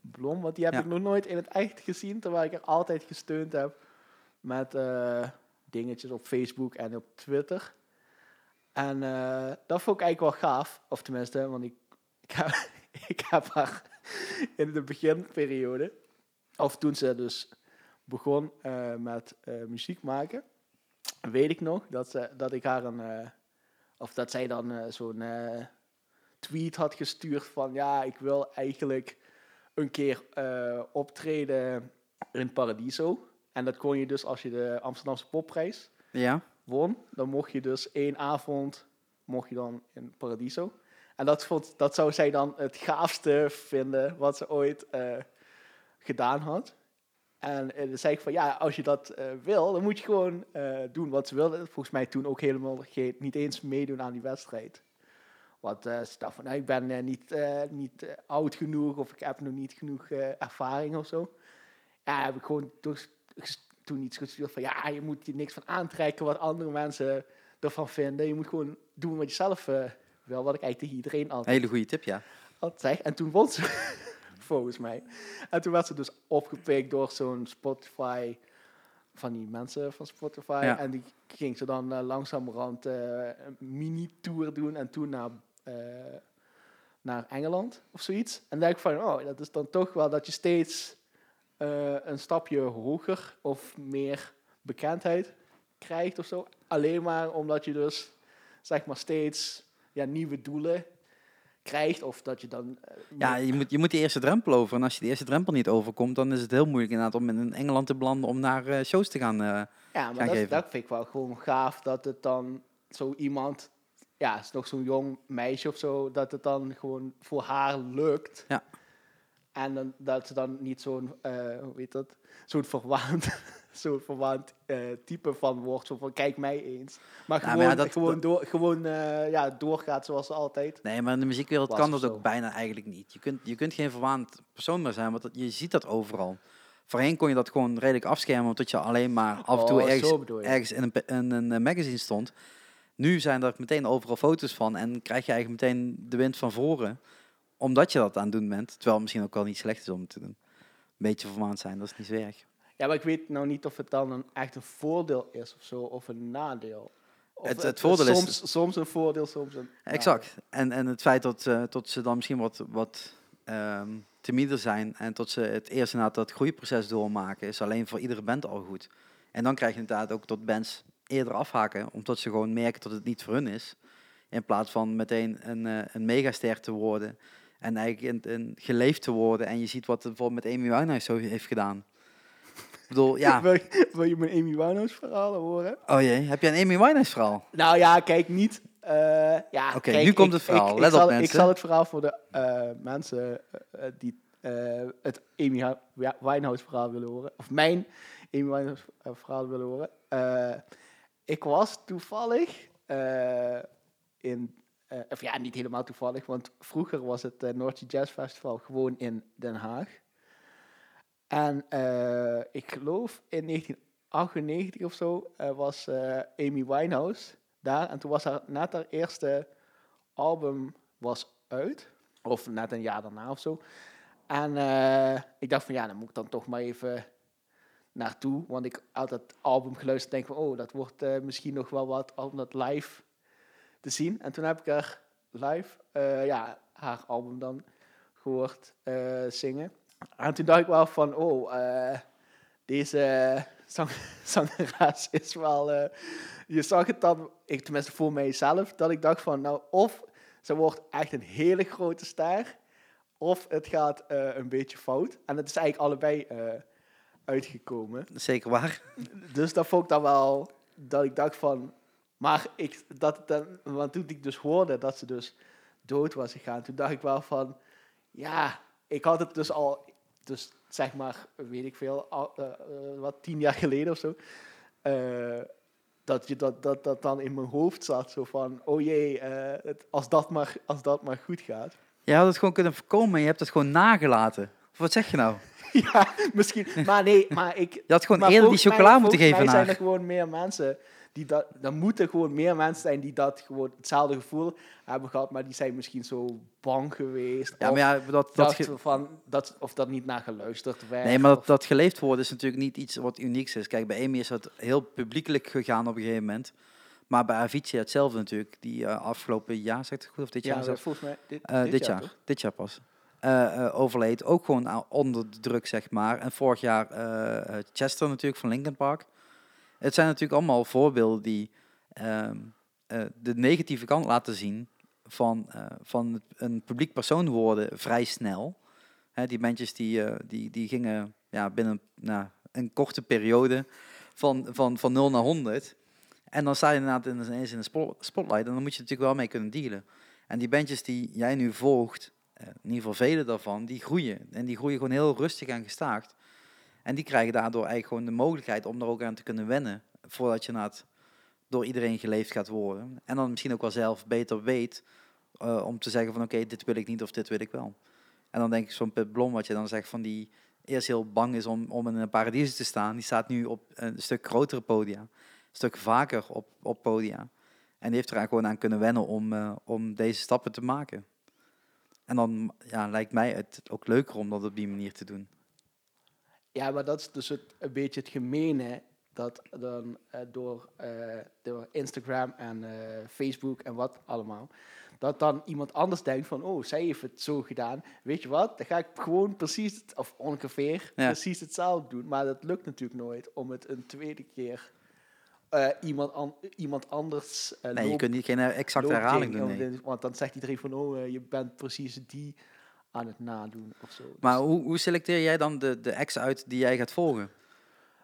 Blom, want die heb Ja. ik nog nooit in het echt gezien, terwijl ik er altijd gesteund heb met eh, dingetjes op Facebook en op Twitter. En eh, dat vond ik eigenlijk wel gaaf, of tenminste, want ik, ik, heb, ik heb haar in de beginperiode, of toen ze dus begon met muziek maken, weet ik nog dat, ze, dat ik haar een, eh, of dat zij dan eh, zo'n eh, tweet had gestuurd van ja, ik wil eigenlijk een keer optreden in Paradiso. En dat kon je dus als je de Amsterdamse popprijs Ja? won, dan mocht je dus één avond mocht je dan in Paradiso. En dat, vond, dat zou zij dan het gaafste vinden wat ze ooit gedaan had. En eh, dan zei ik van ja, als je dat eh, wil, dan moet je gewoon eh, doen wat ze wilde. Volgens mij toen ook helemaal geen, niet eens meedoen aan die wedstrijd. Want eh, ze dacht van nou, ik ben niet, niet oud genoeg of ik heb nog niet genoeg ervaring of zo. Ja, heb ik gewoon dus, toen iets gestuurd van ja, je moet je niks van aantrekken wat andere mensen ervan vinden. Je moet gewoon doen wat je zelf wil, wat ik eigenlijk tegen iedereen altijd Hele goede tip, ja. altijd. En toen won ze, volgens mij. En toen werd ze dus opgepikt door zo'n Spotify, van die mensen van Spotify. Ja. En die ging ze dan eh, langzamerhand eh, een mini-tour doen en toen naar, eh, naar Engeland of zoiets. En dan denk ik van, oh, dat is dan toch wel dat je steeds een stapje hoger of meer bekendheid krijgt of zo. Alleen maar omdat je dus, zeg maar, steeds ja, nieuwe doelen krijgt. Of dat je dan... eh, Ja, je moet, je moet die eerste drempel over. En als je die eerste drempel niet overkomt, dan is het heel moeilijk inderdaad om in Engeland te belanden om naar eh, shows te gaan. eh. ja gaan maar dat, geven. dat vind ik wel gewoon gaaf. Dat het dan zo iemand... Ja, is nog zo'n jong meisje of zo. Dat het dan gewoon voor haar lukt. Ja. En dan, dat ze dan niet zo'n, eh, hoe heet dat, zo'n verwaand, zo'n verwaand eh, type van wordt. Zo van, kijk mij eens. Maar gewoon, ja, dat- gewoon, door, gewoon eh, ja, doorgaat zoals altijd. Nee, maar in de muziekwereld Was kan dat ook bijna eigenlijk niet. Je kunt, je kunt geen verwaand persoon meer zijn, want dat- je ziet dat overal. Voorheen kon je dat gewoon redelijk afschermen, omdat je alleen maar af en toe Oh, ergens, in een, in een eh, magazine stond. Nu zijn er meteen overal foto's van en krijg je eigenlijk meteen de wind van voren, omdat je dat aan het doen bent. Terwijl het misschien ook wel niet slecht is om het te doen. Een beetje verwaand zijn, dat is niet zo erg. Ja, maar ik weet nou niet of het dan een, echt een voordeel is of zo, of een nadeel. Of Het- het voordeel is- soms, Soms een voordeel, soms een nadeel. Exact. En, en het feit dat, eh, dat ze dan misschien wat, wat ehm timider zijn en tot ze het eerst inderdaad dat groeiproces doormaken, is alleen voor iedere band al goed. En dan krijg je inderdaad ook tot bands eerder afhaken, omdat ze gewoon merken dat het niet voor hun is. In plaats van meteen een, eh, een megaster te worden en eigenlijk een, een geleefd te worden. En je ziet wat bijvoorbeeld met Amy Winehouse zo heeft gedaan. Ik bedoel, ja. Wil, je- wil je mijn Amy Winehouse verhalen horen? Oh jee, heb je een Amy Winehouse verhaal? Nou ja, kijk niet. eh, ja, Oké, nu komt het verhaal. Ik, Let ik op, zal, mensen. Ik zal het verhaal voor de eh, mensen eh, die het Amy Winehouse verhaal willen horen. Of mijn Amy Winehouse eh, verhaal willen horen. Ik was toevallig in... of ja, niet helemaal toevallig, want vroeger was het uh, Noordse Jazz Festival gewoon in Den Haag. En eh, ik geloof in 1998 of zo eh, was eh, Amy Winehouse daar. En toen was haar net haar eerste album was uit. Of net een jaar daarna of zo. En ik dacht van ja, dan moet ik dan toch maar even naartoe. Want ik had het album geluisterd en denk van oh, dat wordt misschien nog wel wat om dat live te zien. En toen heb ik haar live, ja, haar album dan gehoord eh, zingen. En toen dacht ik wel van oh, eh, deze zang, zangeres is wel... eh, je zag het dan, ik, tenminste voor mijzelf, dat ik dacht van nou of ze wordt echt een hele grote ster, of het gaat eh, een beetje fout. En het is eigenlijk allebei uitgekomen. Zeker waar. Dus dat vond ik dan wel, dat ik dacht van, maar ik, dat, dan, want toen ik dus hoorde dat ze dus dood was gegaan, toen dacht ik wel van, ja, ik had het dus al, dus zeg maar, weet ik veel, al, eh, eh, wat tien jaar geleden of zo, eh, dat, je dat, dat dat dan in mijn hoofd zat, zo van, oh jee, het, als, dat maar, als dat maar goed gaat. Je had het gewoon kunnen voorkomen, je hebt het gewoon nagelaten. Of wat zeg je nou? ja, misschien, maar nee, maar ik, Je had gewoon eerder die chocola moeten geven aan zijn er gewoon meer mensen die dat. Er moeten gewoon meer mensen zijn die dat gewoon hetzelfde gevoel hebben gehad, maar die zijn misschien zo bang geweest. Ja, of maar ja, dat, dat, van dat of dat niet naar geluisterd werd. nee, maar dat, dat geleefd worden is natuurlijk niet iets wat unieks is. Kijk, bij Amy is dat heel publiekelijk gegaan op een gegeven moment. Maar bij Avicii hetzelfde natuurlijk. Die eh, afgelopen jaar, zegt het goed, of dit jaar ja, volgens mij dit, Eh, dit, jaar, dit jaar pas. Eh, overleed ook gewoon onder de druk, zeg maar. En vorig jaar Chester natuurlijk van Linkin Park. Het zijn natuurlijk allemaal voorbeelden die ehm, eh, de negatieve kant laten zien van, eh, van een publiek persoon worden vrij snel. Hè, die bandjes die, eh, die, die gingen ja, binnen nou, een korte periode van, van, van 0 naar 100. En dan sta je inderdaad in- ineens in de spo- spotlight en dan moet je natuurlijk wel mee kunnen dealen. En die bandjes die jij nu volgt, in ieder geval vele daarvan, die groeien. En die groeien gewoon heel rustig en gestaag. En die krijgen daardoor eigenlijk gewoon de mogelijkheid om er ook aan te kunnen wennen. Voordat je inderdaad door iedereen geleefd gaat worden. En dan misschien ook wel zelf beter weet eh, om te zeggen van oké, dit wil ik niet of dit wil ik wel. En dan denk ik zo'n Pit Blom, wat je dan zegt van die eerst heel bang is om, om in een paradies te staan. Die staat nu op een stuk grotere podia. Een stuk vaker op, op podia. En die heeft er eigenlijk gewoon aan kunnen wennen om, eh, om deze stappen te maken. En dan ja, lijkt mij het ook leuker om dat op die manier te doen. Ja, maar dat is dus het, een beetje het gemene dat dan eh, door, eh, door Instagram en eh, Facebook en wat allemaal, dat dan iemand anders denkt van, oh, zij heeft het zo gedaan. Weet je wat, dan ga ik gewoon precies, het- of ongeveer, Ja. precies hetzelfde doen. Maar dat lukt natuurlijk nooit om het een tweede keer iemand, an- iemand anders Nee, je kunt niet geen exacte herhaling doen. nee. Want dan zegt iedereen van, oh, je bent precies die aan het nadoen of zo. Maar Dus- hoe, hoe selecteer jij dan de, de acts uit die jij gaat volgen?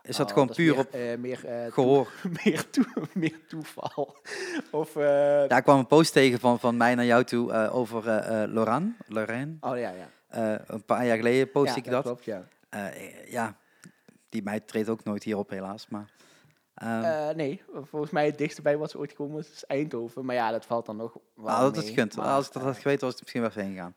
Is dat Oh, gewoon puur meer, op eh, meer, eh, toe- gehoor? meer, toe- meer toeval. of, eh, ik kwam een post tegen van, van mij naar jou toe over Lorraine. Lorraine. Oh ja, ja. Een paar jaar geleden post ja, ik dat. klopt, ja. Ja, die meid treedt ook nooit hierop helaas. Maar, ehm, Eh, nee, volgens mij het dichtste bij wat ze ooit gekomen is, is Eindhoven. Maar ja, dat valt dan nog wel nou, dat mee. gekund. Maar, Als ik dat had geweten, was het misschien wel even heen gegaan.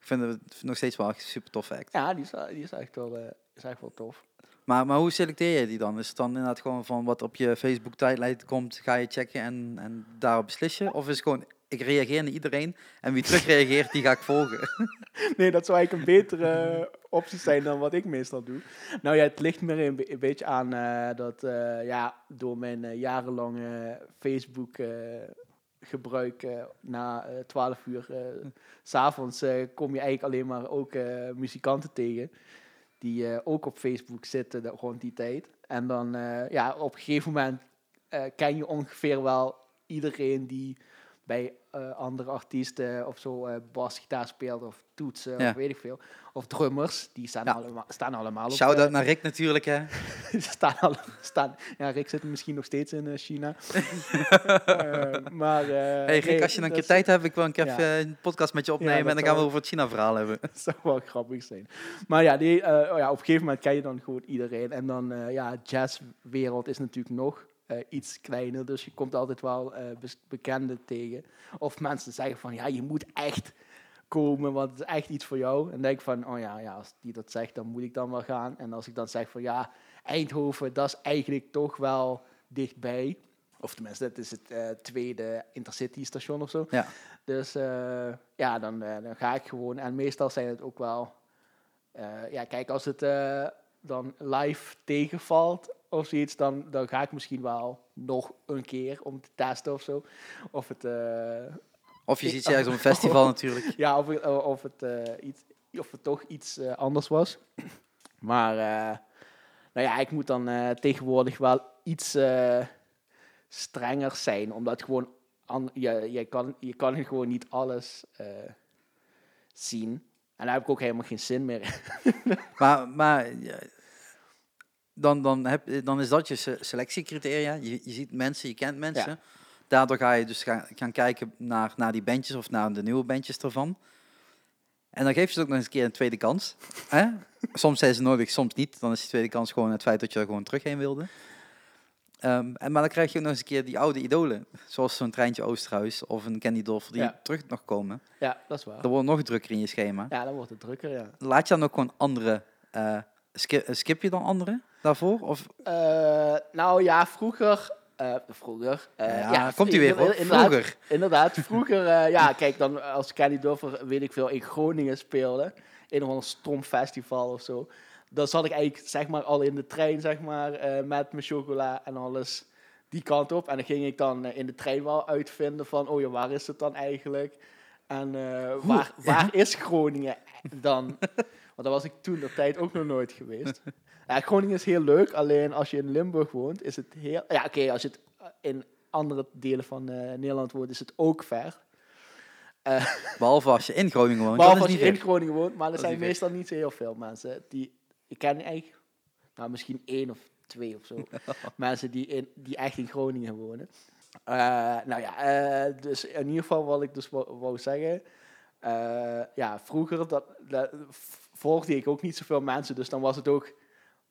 Ik vind het nog steeds wel een super tof act. Ja, die is, die is echt wel, eh, is echt wel tof. Maar, maar hoe selecteer je die dan? Is het dan inderdaad gewoon van wat op je Facebook tijdlijn komt, ga je checken en, en daarop beslissen? Of is het gewoon, ik reageer naar iedereen en wie terugreageert, die ga ik volgen? Nee, dat zou eigenlijk een betere optie zijn dan wat ik meestal doe. Nou ja, het ligt me een, een beetje aan eh, dat eh, ja, door mijn eh, jarenlange Facebook eh, gebruik na eh 12 uur s s'avonds eh, kom je eigenlijk alleen maar ook muzikanten tegen. Die ook op Facebook zitten de- rond die tijd. En dan ja, op een gegeven moment ken je ongeveer wel iedereen die bij eh, andere artiesten of zo eh basgitaar speelt of toetsen Ja. of weet ik veel. Of drummers, die staan, Ja. allemaal, staan allemaal op. Shout-out eh, naar Rick natuurlijk, hè. staan al, staan, ja, Rick zit misschien nog steeds in China. Maar, Hey Rick, nee, als je dan een keer tijd hebt, ik wil een keer Ja. een podcast met je opnemen en dan gaan we over het China-verhaal hebben. Dat zou wel grappig zijn. Maar ja, die, oh ja, op een gegeven moment ken je dan gewoon iedereen. En dan, ja, jazzwereld is natuurlijk nog eh, iets kleiner. Dus je komt altijd wel bes- bekenden tegen. Of mensen zeggen van, ja, je moet echt komen, want het is echt iets voor jou. En denk ik van, oh ja, ja, als die dat zegt, dan moet ik dan wel gaan. En als ik dan zeg van, ja, Eindhoven, dat is eigenlijk toch wel dichtbij. Of tenminste, dat is het eh, tweede intercity station of zo. Ja. Dus ja, dan, dan ga ik gewoon. En meestal zijn het ook wel. ja, kijk, als het dan live tegenvalt of zoiets, dan, dan ga ik misschien wel nog een keer om te testen of zo. Of het, eh, Of je ziet ze ergens op een festival natuurlijk. ja, of, het- of, het, eh, iets, of het toch iets eh, anders was. Maar eh, nou ja, ik moet dan eh, tegenwoordig wel iets eh, strenger zijn, omdat gewoon an, je, je, kan, je kan gewoon niet alles eh, zien. En daar heb ik ook helemaal geen zin meer in. Maar, maar dan, dan, heb, dan is dat je se- selectiecriteria. Je, je ziet mensen, je kent mensen. Daardoor ga je dus gaan, gaan kijken naar, naar die bandjes of naar de nieuwe bandjes ervan. En dan geef je ze ook nog eens een keer een tweede kans. Hè? Soms zijn ze nodig, soms niet. Dan is die tweede kans gewoon het feit dat je er gewoon terug heen wilde. Ehm, en, maar dan krijg je ook nog eens een keer die oude idolen. Zoals zo'n Treintje Oosterhuis of een Candy Dolph die Ja. terug nog komen. Ja, dat is waar. Dan wordt nog drukker in je schema. Ja, dan wordt het drukker, ja. Laat je dan ook gewoon andere... eh, skip, skip je dan andere daarvoor? Of, Eh, nou ja, vroeger. eh, vroeger. eh, ja, komt hij weer hoor. inderdaad, Vroeger. Inderdaad, vroeger, ja, kijk, dan als Kenny Doffer, weet ik veel, in Groningen speelde, in een stom festival of zo, dan zat ik eigenlijk, zeg maar, al in de trein, zeg maar, met mijn chocola en alles die kant op. En dan ging ik dan in de trein wel uitvinden van, oh ja, waar is het dan eigenlijk? En waar, waar is Groningen dan? Want daar was ik toen de tijd ook nog nooit geweest. Ja, Groningen is heel leuk, alleen als je in Limburg woont, is het heel... Ja, oké, als je het in andere delen van eh, Nederland woont, is het ook ver. Eh, behalve als je in Groningen woont. behalve als je in Groningen woont, maar er Dat zijn meestal niet zo heel veel mensen. Die, ik ken eigenlijk, nou misschien één of twee of zo, mensen die, in, die echt in Groningen wonen. Eh, nou ja, dus in ieder geval wat ik dus wou, wou zeggen. ja, vroeger dat, dat volgde ik ook niet zoveel mensen, dus dan was het ook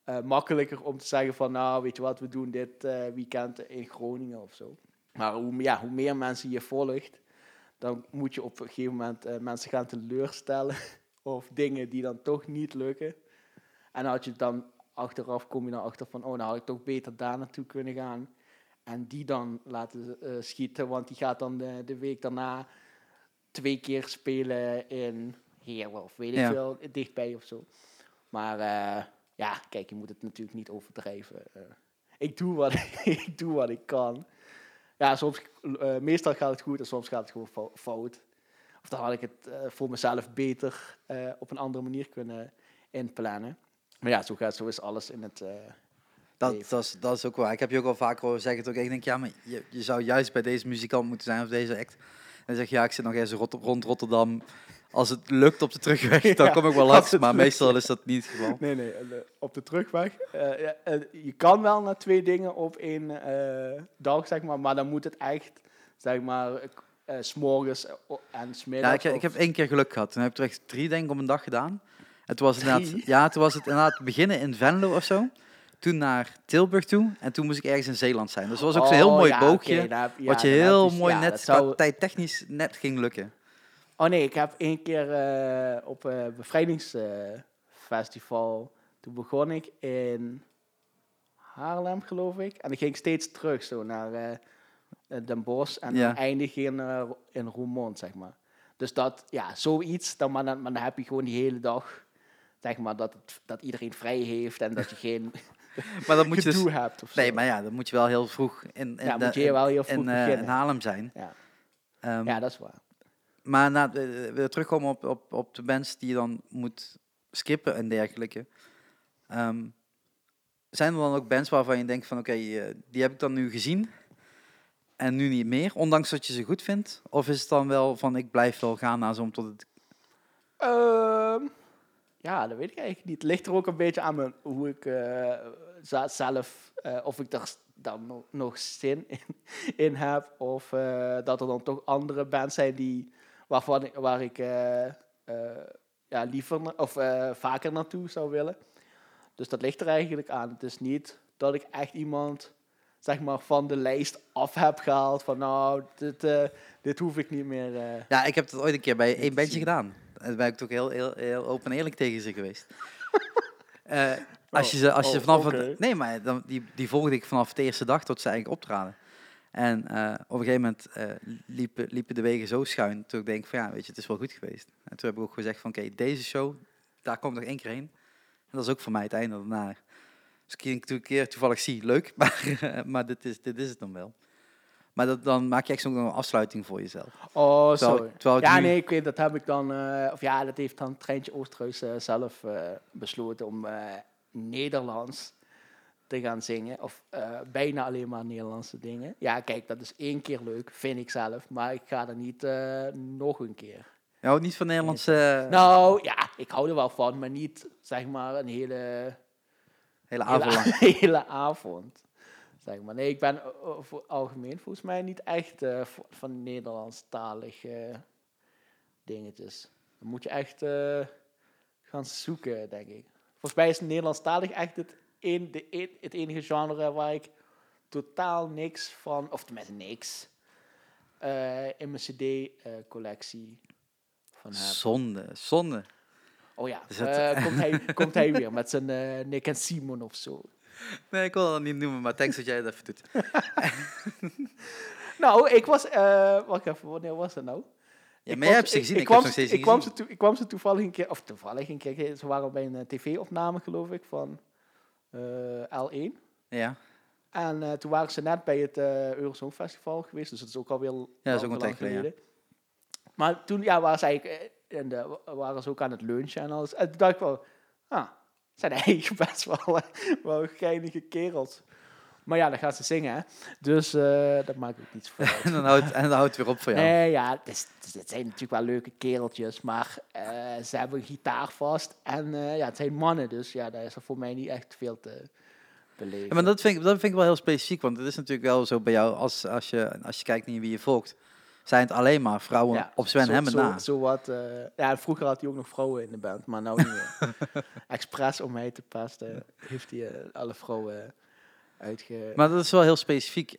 eh, makkelijker om te zeggen van, nou, weet je wat, we doen dit eh, weekend in Groningen of zo. Maar hoe, ja, hoe meer mensen je volgt, dan moet je op een gegeven moment eh, mensen gaan teleurstellen of dingen die dan toch niet lukken. En had je dan achteraf kom je dan achter van, oh, nou had ik toch beter daar naartoe kunnen gaan. En die dan laten schieten, want die gaat dan de, de week daarna twee keer spelen in Heerlen of weet ik Ja. veel, dichtbij of zo. Maar eh, ja, kijk, je moet het natuurlijk niet overdrijven. Eh, ik, doe wat, ik doe wat ik kan. Ja, soms, eh, meestal gaat het goed en soms gaat het gewoon fou- fout. Of dan had ik het voor mezelf beter op een andere manier kunnen inplannen. Maar ja, zo, gaat, zo is alles in het... Dat, dat, is, dat is ook waar. Ik heb je ook al vaker horen zeggen. Toch, ik denk, ja, maar je, je zou juist bij deze muzikant moeten zijn of deze act. En dan zeg je, ja, ik zit nog eens rond Rotterdam als het lukt op de terugweg, dan Ja, kom ik wel langs. Maar meestal is dat niet het geval. Nee, nee, eh, op de terugweg. eh, ja, eh, je kan wel naar twee dingen op één dag, zeg maar, maar dan moet het echt, zeg maar, s'morgens en smiddags. Ja, ik, heb één keer geluk gehad. Toen heb ik er echt drie, denk ik, op een dag gedaan. En toen was het inderdaad, ja, toen was het inderdaad beginnen in Venlo of zo. Toen naar Tilburg toe. En toen moest ik ergens in Zeeland zijn. Dus dat was ook zo'n heel Oh, mooi ja, boogje. ja, wat je heel mooi net, zou- tijd technisch net ging lukken. Oh nee, ik heb één keer eh, op een bevrijdingsfestival, toen begon ik in Haarlem, geloof ik. En dan ging ik steeds terug zo naar eh, eh, Den Bosch en Ja. dan eindig in, eh, in Roermond, zeg maar. Dus dat, ja, zoiets, dan, maar, dan, maar dan heb je gewoon die hele dag, zeg maar, dat, het, dat iedereen vrij heeft en dat je geen Maar dan moet je dus... hebt of zo. Nee, maar ja, dan moet je wel heel vroeg in, in, ja, de- moet je wel heel vroeg in, eh, beginnen. in Haarlem zijn. ja. Ehm, ja, dat is waar. Maar na, eh, weer terugkomen op, op, op de bands die je dan moet skippen en dergelijke. Ehm, zijn er dan ook bands waarvan je denkt van oké, eh, die heb ik dan nu gezien en nu niet meer, ondanks dat je ze goed vindt? Of is het dan wel van ik blijf wel gaan naar zo'n tot het... Ehm, ja, dat weet ik eigenlijk niet. Het ligt er ook een beetje aan me, hoe ik eh, zelf, eh, of ik daar dan nog, zin in, in heb. Of eh, dat er dan toch andere bands zijn die, waarvan waar ik eh, eh, ja, liever of eh, vaker naartoe zou willen. Dus dat ligt er eigenlijk aan. Het is niet dat ik echt iemand zeg maar, van de lijst af heb gehaald. Van nou, dit, dit hoef ik niet meer. eh. Ja, ik heb het ooit een keer bij één bandje gedaan. En daar ben ik ook heel, heel, heel open en eerlijk tegen ze geweest. Als je ze, als je oh, vanaf het, nee, maar dan, die, die volgde ik vanaf de eerste dag tot ze eigenlijk optraden. En eh, op een gegeven moment eh, liepen, liepen de wegen zo schuin. Toen ik denk van ja, weet je, het is wel goed geweest. En toen heb ik ook gezegd van oké, deze show, daar kom ik nog één keer heen. En dat is ook voor mij het einde daarna. Dus ik een keer- toevallig zie, leuk, maar, maar dit, is, dit is het dan wel. Maar dat, dan maak je echt zo'n afsluiting voor jezelf. Oh, Terwijl- sorry. terwijl ja, nu- nee, ik weet, dat heb ik dan, eh, of ja, dat heeft dan Treintje Oosterhuis zelf besloten om Nederlands te gaan zingen. Of eh, bijna alleen maar Nederlandse dingen. Ja, kijk, dat is één keer leuk, vind ik zelf. Maar ik ga er niet eh, nog een keer. Je houdt niet van Nederlandse Nou, ja, ik hou er wel van, maar niet, zeg maar, een hele, hele avond hele, hele avond. Zeg maar. Nee, ik ben eh, voor algemeen volgens mij niet echt van Nederlandstalige dingetjes. Dan moet je echt gaan zoeken, denk ik. Volgens mij is Nederlandstalig echt het, een, de, het enige genre waar ik totaal niks van, of tenminste niks, eh, in mijn cd-collectie van heb. Zonde, zonde. Oh ja, eh, komt, hij, komt hij weer met zijn eh, Nick en Simon of zo. Nee, ik wil dat niet noemen, maar thanks dat jij het even doet. Nou, ik was, eh wacht even, wanneer was dat nou? Ja, Ik maar jij kwam hebt ze- gezien, ik, kwam heb ze nog ze- steeds ik kwam, ze ik kwam ze toevallig een keer, of toevallig een keer, ze waren bij een eh, tv-opname geloof ik, van eh, L1. Ja, En eh, toen waren ze net bij het eh Eurosong Festival geweest, dus dat is ook alweer dat is ook een lang tijd geleden, Maar toen ja, waren ze eigenlijk, eh, en de, waren ze ook aan het lunchen en alles. En toen dacht ik wel, ah, zijn eigenlijk best wel, eh, wel geinige kerels. Maar ja, dan gaan ze zingen, hè. Dus eh, dat maakt ook niets uit. en dan houdt, en dan houdt het weer op voor jou. Nee, ja, het, is, zijn natuurlijk wel leuke kereltjes, maar eh, ze hebben een gitaar vast. En eh, ja, het zijn mannen, dus ja, daar is er voor mij niet echt veel te beleven. Ja, maar dat vind, ik, dat vind ik wel heel specifiek, want het is natuurlijk wel zo bij jou, als, als, je, als je kijkt naar wie je volgt, zijn het alleen maar vrouwen Ja, op Sven Hemmen na. Zo wat, ja, vroeger had hij ook nog vrouwen in de band, maar nou niet meer. Expres om mij te pesten, heeft hij alle vrouwen uitge... Maar dat is wel heel specifiek.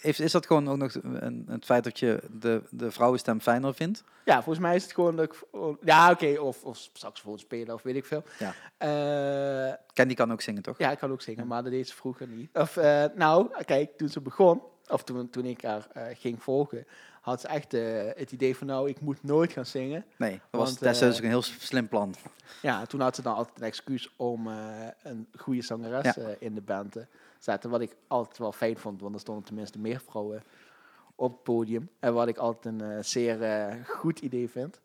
Heeft, is dat gewoon ook nog een, het feit dat je de, de vrouwenstem fijner vindt? Ja, volgens mij is het gewoon dat ik... Ja, oké, of, of saxofoon spelen of weet ik veel. Ja. Eh, Ken die kan ook zingen, toch? Ja, ik kan ook zingen, maar dat deed ze vroeger niet. Of, eh, nou, kijk, toen ze begon, of toen, toen ik haar eh, ging volgen, had ze echt eh, het idee van, nou, ik moet nooit gaan zingen. Nee, dat was destijds eh, ook een heel slim plan. Ja, toen had ze dan altijd een excuus om eh, een goede zangeres Ja. eh, in de band te zetten. Wat ik altijd wel fijn vond, want er stonden tenminste meer vrouwen op het podium. En wat ik altijd een eh, zeer eh, goed idee vind.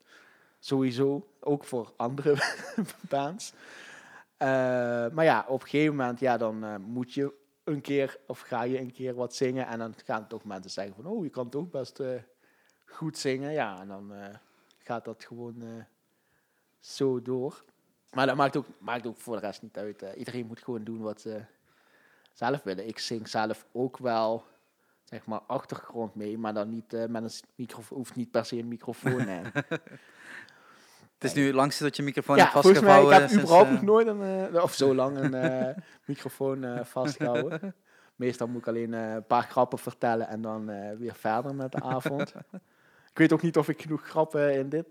Sowieso, ook voor andere bands. Eh, maar ja, op een gegeven moment, ja, dan moet je een keer, of ga je een keer wat zingen. En dan gaan toch mensen zeggen van, oh, je kan toch best goed zingen. Ja, en dan gaat dat gewoon zo door. Maar dat maakt ook, maakt ook voor de rest niet uit. iedereen moet gewoon doen wat ze zelf willen. Ik zing zelf ook wel, zeg maar, achtergrond mee, maar dan niet eh, met een microfoon, hoeft niet per se een microfoon. Het is nu het langste dat je microfoon ja, hebt volgens mij, ik heb überhaupt eh, nog nooit een, eh, of zo lang een microfoon eh, vastgehouden. Meestal moet ik alleen een paar grappen vertellen en dan weer verder met de avond. ik weet ook niet of ik genoeg grappen in, dit,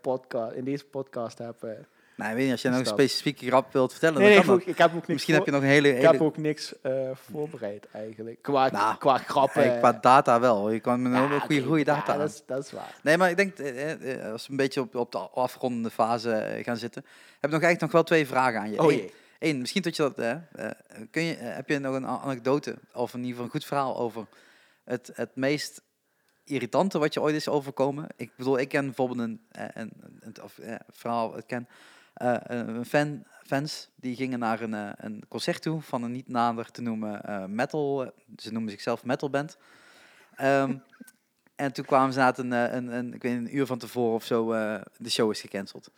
podcast, in deze podcast heb. Nou, ik weet niet, als je nog een specifieke grap wilt vertellen, Nee, nee, dan kan ik, heb ook niks Misschien voor- heb je nog een hele... ik heb ook niks eh, voorbereid eigenlijk. Qua, Nou, qua grappen. Qua data wel. Je kan met een ja, goede, goede data dat, is, dat is waar. Nee, maar ik denk, eh, eh, als we een beetje op, op de afrondende fase gaan zitten, heb ik nog eigenlijk nog wel twee vragen aan je. Oh Eén- jee. Eén, misschien dat je dat, eh, kun je, heb je nog een anekdote, of in ieder geval een goed verhaal over het, het meest irritante wat je ooit is overkomen? Ik bedoel, ik ken bijvoorbeeld een, een, een, of, eh, verhaal, ik ken een fan, fans die gingen naar een, eh, een concert toe van een niet nader te noemen eh, metal, eh, ze noemen zichzelf metalband. Ehm en toen kwamen ze na een, eh, een, een, ik weet een uur van tevoren of zo, eh, de show is gecanceld.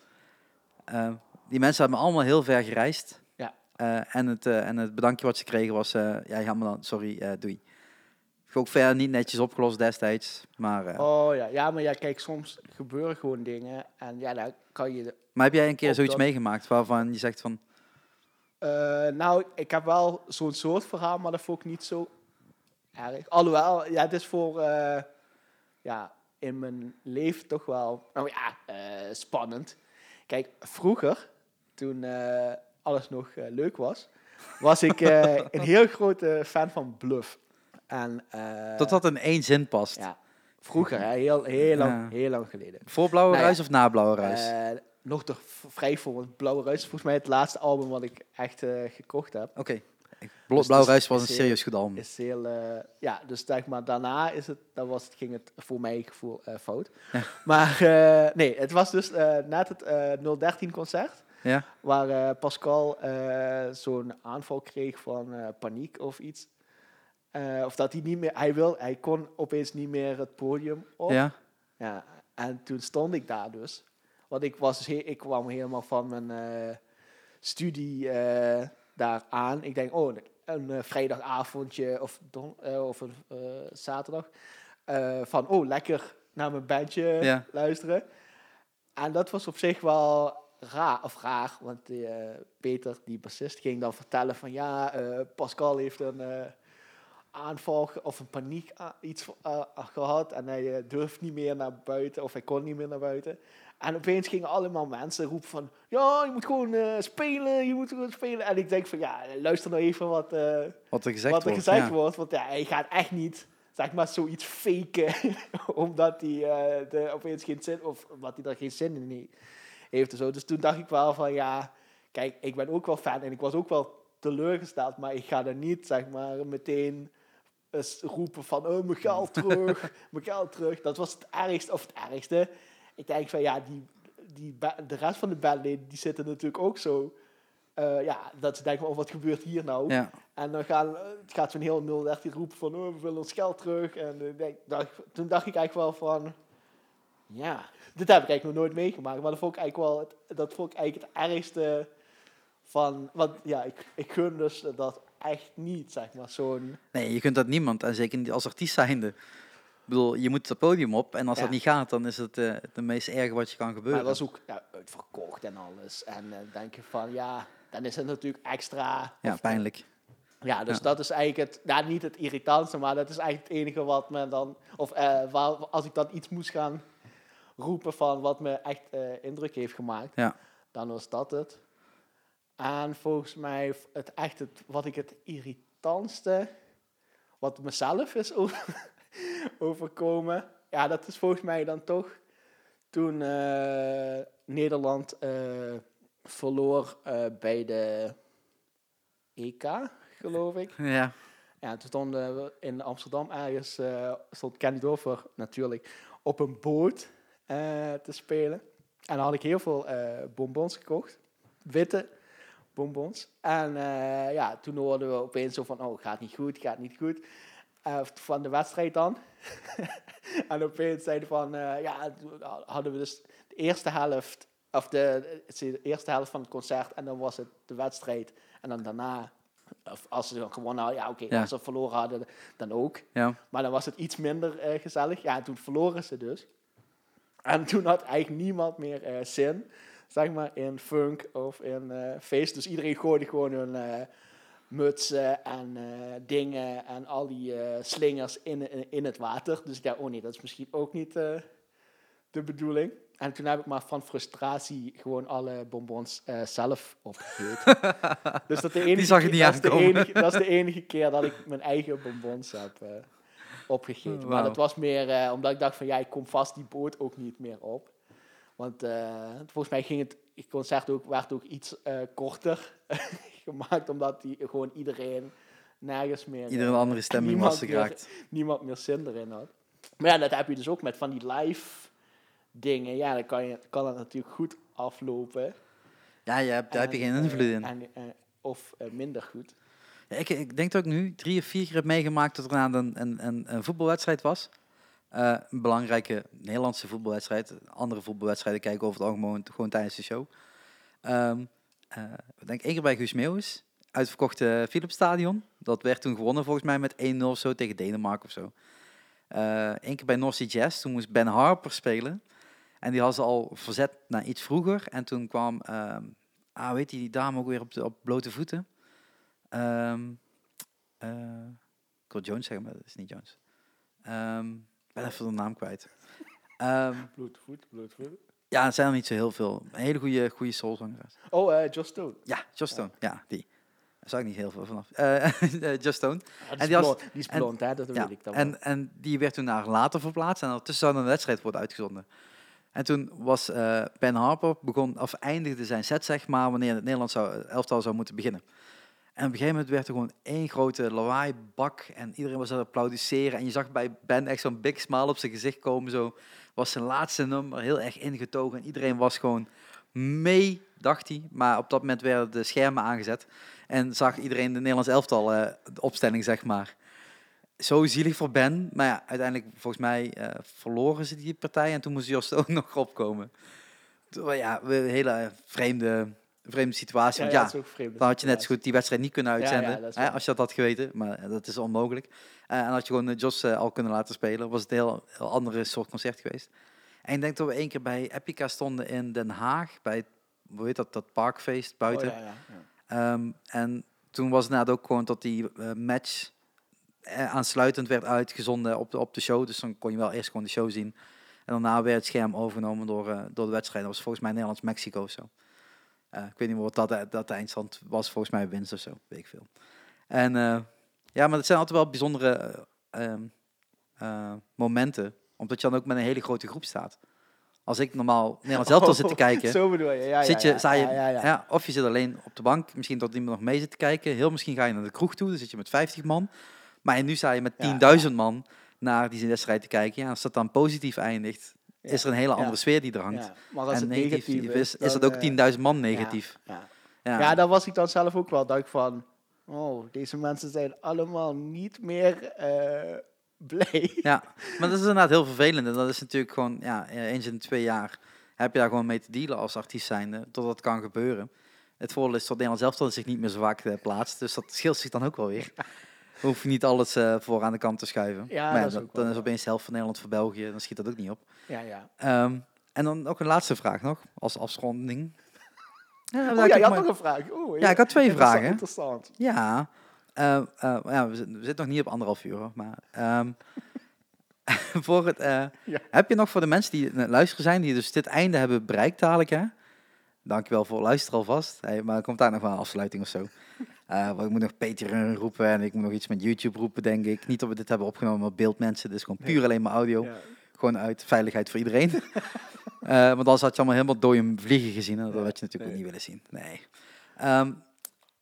Ehm, die mensen hebben allemaal heel ver gereisd. Ja. Eh, en, het, eh, en het bedankje wat ze kregen was, eh, ja, jammer dan, sorry, eh, doei. Ook verder niet netjes opgelost destijds, maar... eh, Oh ja. ja, maar ja, kijk, soms gebeuren gewoon dingen. En ja, dan kan je Maar heb jij een keer zoiets dat- meegemaakt waarvan je zegt van... Eh, nou, ik heb wel zo'n soort verhaal, maar dat vond ik niet zo erg. Alhoewel, ja, het is voor eh, ja, in mijn leven toch wel nou ja, spannend. Kijk, vroeger, toen alles nog leuk was, was ik een heel grote fan van Bluff. En, eh, dat dat in één zin past. Ja, vroeger, hè, heel, heel, lang, Ja. heel lang geleden. Voor Blauwe Nou Ruis of na Blauwe Ruis? Eh, nog toch v- vrij voor, want Blauwe Ruis is volgens mij het laatste album wat ik echt eh, gekocht heb. Oké. Dus Blauwe het is- Ruis was een serieus goed album. Is heel, ja, dus zeg maar, daarna is het, dan was het, ging het voor mij gevoel fout. Ja. Maar nee, het was dus net het eh 013 concert, Ja? waar Pascal zo'n aanval kreeg van paniek of iets. Eh, of dat hij niet meer, hij wil, hij kon opeens niet meer het podium op. Ja? Ja, en toen stond ik daar dus. Want ik, was dus he- ik kwam helemaal van mijn eh, studie eh, daar aan. Ik denk, oh, een vrijdagavondje of, don, of een zaterdag. Van, oh, lekker naar mijn bandje Ja. luisteren. En dat was op zich wel raar, of raar, want Peter, die bassist, ging dan vertellen van, ja, Pascal heeft een... eh, aanval of een paniek a- iets eh, gehad en hij eh, durft niet meer naar buiten of hij kon niet meer naar buiten. En opeens gingen allemaal mensen roepen van ja, je moet gewoon eh, spelen, je moet gewoon spelen. En ik denk van ja, luister nou even wat, eh, Wat er gezegd wat er wordt. gezegd ja. wordt. Want ja, hij gaat echt niet, zeg maar, zoiets faken omdat hij eh, de, opeens geen zin, of omdat hij daar geen zin in he- heeft zo. Dus toen dacht ik wel van ja, kijk, ik ben ook wel fan en ik was ook wel teleurgesteld, maar ik ga er niet, zeg maar, meteen eens roepen van, oh, mijn geld terug, mijn geld terug. Dat was het ergste, of het ergste. Ik denk van, ja, die, die, de rest van de bandleden, die zitten natuurlijk ook zo, eh, ja, dat ze denken, oh, wat gebeurt hier nou? Ja. En dan gaan, het gaat zo'n heel 013 roepen van, oh, we willen ons geld terug. En eh, denk, dacht, toen dacht ik eigenlijk wel van, ja, dit heb ik eigenlijk nog nooit meegemaakt. Maar dat vond ik eigenlijk wel, het, dat vond ik eigenlijk het ergste van, want ja, ik, ik gun dus dat echt niet, zeg maar, zo'n... Nee, je kunt dat niemand, en zeker niet als artiest zijnde. Ik bedoel, je moet het podium op en als Ja. dat niet gaat, dan is het eh de meest erge wat je kan Maar gebeuren. het was ook ja, uitverkocht en alles. En dan denk je van, ja, dan is het natuurlijk extra... ja, pijnlijk. Ja, dus Ja. dat is eigenlijk het, ja, niet het irritantste, maar dat is eigenlijk het enige wat me dan, of eh, waar, als ik dan iets moest gaan roepen van wat me echt indruk heeft gemaakt, Ja. dan was dat het. En volgens mij het echt het, wat ik het irritantste, wat mezelf is over- overkomen, ja, dat is volgens mij dan toch toen eh, Nederland eh, verloor eh, bij de EK, geloof ik. Ja. Ja, toen stonden we in Amsterdam ergens, stond Kenny Dover natuurlijk op een boot te spelen. En dan had ik heel veel bonbons gekocht, witte bonbons. En eh, ja, toen hoorden we opeens zo van, oh, gaat niet goed, gaat niet goed. Eh, van de wedstrijd dan. en opeens zeiden van, eh, ja, toen hadden we dus eerste helft, of de, de eerste helft van het concert en dan was het de wedstrijd. En dan daarna, of als ze dan gewonnen hadden, ja oké, Ja. als ze verloren hadden, dan ook. Ja. Maar dan was het iets minder gezellig. Ja, en toen verloren ze dus. En toen had eigenlijk niemand meer zin, zeg maar, in funk of in eh, feest. Dus iedereen gooide gewoon hun eh, mutsen en eh, dingen en al die slingers in, in, in het water. Dus ik dacht, oh nee, dat is misschien ook niet de bedoeling. En toen heb ik maar van frustratie gewoon alle bonbons zelf opgegeten. dus dat, de enige zag je niet dat is de enige- dat is de enige keer dat ik mijn eigen bonbons heb opgegeten. Maar dat was meer omdat ik dacht van ja, ik kom vast die boot ook niet meer op. Want eh, volgens mij ging het, concert ook, werd ook iets eh, korter gemaakt, omdat die gewoon iedereen nergens meer... Ieder een eh, andere stemming was er meer- geraakt. niemand meer zin erin had. Maar ja, dat heb je dus ook met van die live dingen. Ja, dan kan, je, kan het natuurlijk goed aflopen. Ja, je hebt, daar heb je En, geen eh, invloed in. en, eh, of eh, minder goed. Ja, ik, ik denk dat ik nu drie of vier keer heb meegemaakt dat er een, een, een, een voetbalwedstrijd was. Eh, een belangrijke Nederlandse voetbalwedstrijd. Andere voetbalwedstrijden kijken over het algemeen gewoon tijdens de show. Ehm eh, ik denk één keer bij Guus Meeuwis. Uitverkochte Philipsstadion. Dat werd toen gewonnen volgens mij met 1-0 of zo tegen Denemarken of zo. Eén keer bij North Sea Jazz. Toen moest Ben Harper spelen. En die had ze al verzet naar iets vroeger. En toen kwam, ehm ah, weet je, die dame ook weer op, de, op blote voeten. Ehm eh, ik wil Jones zeggen, maar dat is niet Jones. Ehm ben even de naam kwijt. Ehm, Bloedvoet, bloedvoet. ja, het zijn er niet zo heel veel. Een hele goede, goede soulzangeres. Oh, eh Joss Stone. Ja, Just Stone. Ja, die. Daar zou ik niet heel veel vanaf. Eh eh, Just Stone. Ja, die, En is die was- blond, die is en- blond, hè? Dat Ja, weet ik dan wel. en, en die werd toen naar later verplaatst. En ondertussen zou een wedstrijd worden uitgezonden. En toen was eh, Ben Harper begon, of eindigde zijn set, zeg maar, wanneer het Nederlands zou, elftal zou moeten beginnen. En op een gegeven moment werd er gewoon één grote lawaaibak en iedereen was aan het applaudisseren. En je zag bij Ben echt zo'n big smile op zijn gezicht komen. Zo was zijn laatste nummer heel erg ingetogen. En iedereen was gewoon mee, dacht hij. Maar op dat moment werden de schermen aangezet. En zag iedereen de Nederlands elftal eh, opstelling, zeg maar. Zo zielig voor Ben. Maar ja, uiteindelijk, volgens mij, eh, verloren ze die partij. En toen moest Jos ook nog opkomen. Ja, een hele vreemde, vreemde situatie. Want ja, dan had je net zo goed die wedstrijd niet kunnen ja, uitzenden. hè, als je dat had geweten. Maar dat is onmogelijk. Eh, en had je gewoon eh, Jos eh, al kunnen laten spelen. Was het een heel, heel andere soort concert geweest. En ik denk dat we één keer bij Epica stonden in Den Haag. Bij, hoe heet dat, dat parkfeest buiten. Oh, ja, ja, ja. Ehm, en toen was het inderdaad ook gewoon dat die match aansluitend werd uitgezonden op de, op de show. Dus dan kon je wel eerst gewoon de show zien. En daarna werd het scherm overgenomen door, door de wedstrijd. Dat was volgens mij Nederlands-Mexico zo. Eh, ik weet niet meer wat dat, eh, dat eindstand was. Volgens mij winst of zo, weet ik veel. En eh, ja, maar het zijn altijd wel bijzondere eh, ehm, eh, momenten. Omdat je dan ook met een hele grote groep staat. Als ik normaal Nederlands elftal zit te kijken... Zo bedoel je, ja, Zit je, ja, je, ja, of je zit alleen op de bank, misschien dat iemand nog mee zit te kijken. Heel misschien ga je naar de kroeg toe, dan zit je met 50 man. Maar nu sta je met Ja, 10.000 man naar die wedstrijd te kijken. Ja, als dat dan positief eindigt, is er een hele andere sfeer die er hangt. Maar als en het negatief is, is, dat ook eh, 10.000 man negatief. Ja, Ja, daar was ik dan zelf ook wel. Dat ik van, oh, deze mensen zijn allemaal niet meer eh, blij. Ja, maar dat is inderdaad heel vervelend. En dat is natuurlijk gewoon, ja, eens in twee jaar heb je daar gewoon mee te dealen als artiest zijnde, tot dat kan gebeuren. Het voordeel is dat Nederland zelf zich niet meer zo vaak eh, plaatst, dus dat scheelt zich dan ook wel weer. Hoef je niet alles eh, voor aan de kant te schuiven. Ja, maar dat is ook dan wel is opeens de helft van Nederland voor België, dan schiet dat ook niet op. Ja, ja. Ehm, en dan ook een laatste vraag nog, als afronding. Ja, Oh ja, je had nog een vraag. Oeh, Ja, ik had twee vragen. Interessant. Ja, eh, ja we, zitten, we zitten nog niet op anderhalf uur, hoor, maar ehm, voor het, Ja. heb je nog voor de mensen die luisteren zijn, die dus dit einde hebben bereikt dadelijk, hè? Dankjewel voor het luisteren alvast. Hey, maar komt daar nog wel een afsluiting of zo? Eh, want ik moet nog Patreon roepen en ik moet nog iets met YouTube roepen, denk ik. Niet dat we dit hebben opgenomen met beeldmensen, dus gewoon puur alleen maar audio. Ja. Gewoon uit veiligheid voor iedereen. Eh, want anders had je allemaal helemaal dode vliegen gezien. En dat Ja, had je natuurlijk nee. ook niet willen zien. Nee. Ehm,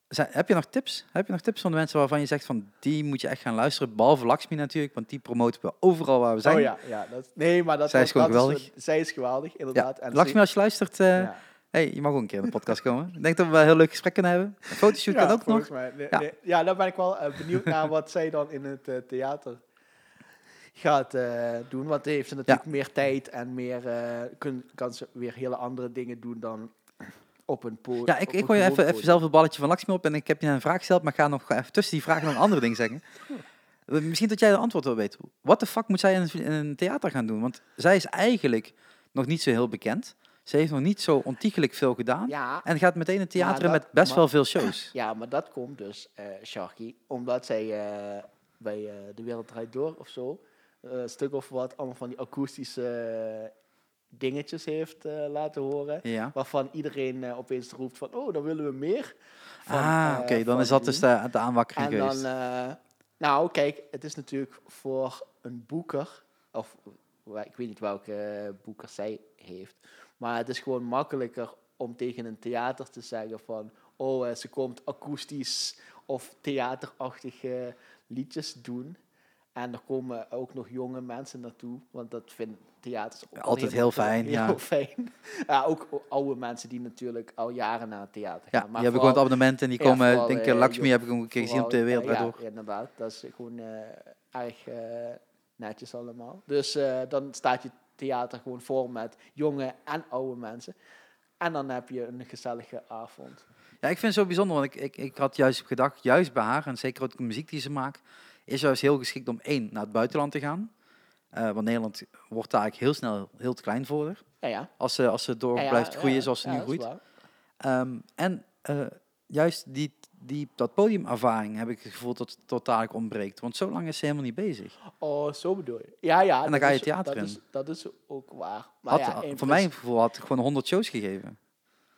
zijn- heb je nog tips? Heb je nog tips van de mensen waarvan je zegt van die moet je echt gaan luisteren? Behalve Lakshmi natuurlijk, want die promoten we overal waar we zijn. Oh ja, ja dat, nee, maar dat Zij is dat gewoon dat geweldig. zij is geweldig, Ja. inderdaad. En Lakshmi, als je luistert, eh, ja. Hey, je mag ook een keer in de podcast komen. Ik denk dat we wel een heel leuk gesprek kunnen hebben. Een fotoshoot Ja, kan ook nog. Mij. Nee, Ja. ja. ja, daar ben ik wel eh, benieuwd naar wat zij dan in het eh, theater gaat eh, doen. Want heeft ze natuurlijk meer tijd en meer, kun, kan ze weer hele andere dingen doen dan op een podium. Ja, ik, ik gooi even, even zelf het balletje van Laxmi op en ik heb je een vraag gesteld, maar ik ga nog even tussen die vragen nog een andere ding zeggen. Misschien dat jij de antwoord wil weten. Wat de fuck moet zij in een, in een theater gaan doen? Want zij is eigenlijk nog niet zo heel bekend. Ze heeft nog niet zo ontiegelijk veel gedaan. Ja, En gaat meteen een theater met best maar- wel veel shows. ja, maar dat komt dus, eh Sharky, omdat zij eh, bij eh, De Wereld Draait Door of zo, een stuk of wat, allemaal van die akoestische dingetjes heeft laten horen. Ja. Waarvan iedereen opeens roept van, oh, dan willen we meer. van, ah, oké. dan is dat dus de, de aanwakkering dan, nou kijk, het is natuurlijk voor een boeker, of ik weet niet welke boeker zij heeft, maar het is gewoon makkelijker om tegen een theater te zeggen van, oh, eh, ze komt akoestisch of theaterachtige liedjes doen. En er komen ook nog jonge mensen naartoe, want dat vinden theaters ook Altijd heel fijn, ja. Fijn. Ja, ook oude mensen die natuurlijk al jaren naar het theater ja, gaan. die hebben gewoon het abonnement en die komen, denk ik, eh, Lakshmi heb ik een keer gezien op de wereld eh. Ja, inderdaad. Dat is gewoon eh, erg netjes allemaal. Dus dan staat je theater gewoon vol met jonge en oude mensen. En dan heb je een gezellige avond. Ja, ik vind het zo bijzonder, want ik, ik, ik had juist gedacht, juist bij haar, en zeker ook de muziek die ze maakt, is juist heel geschikt om één, naar het buitenland te gaan. Eh, want Nederland wordt daar eigenlijk heel snel heel te klein voor haar. Ja, ja. Als ze, als ze door Ja, blijft groeien zoals ze nu groeit. Ehm, en eh, juist die, die, dat podiumervaring heb ik het gevoel dat het totaal ontbreekt. Want zo lang is ze helemaal niet bezig. Oh, zo bedoel je. Ja, ja. En dan dat ga je is- theater dat in. Is, dat is ook waar. Maar Had, ja, voor mijn gevoel had ik gewoon 100 shows gegeven.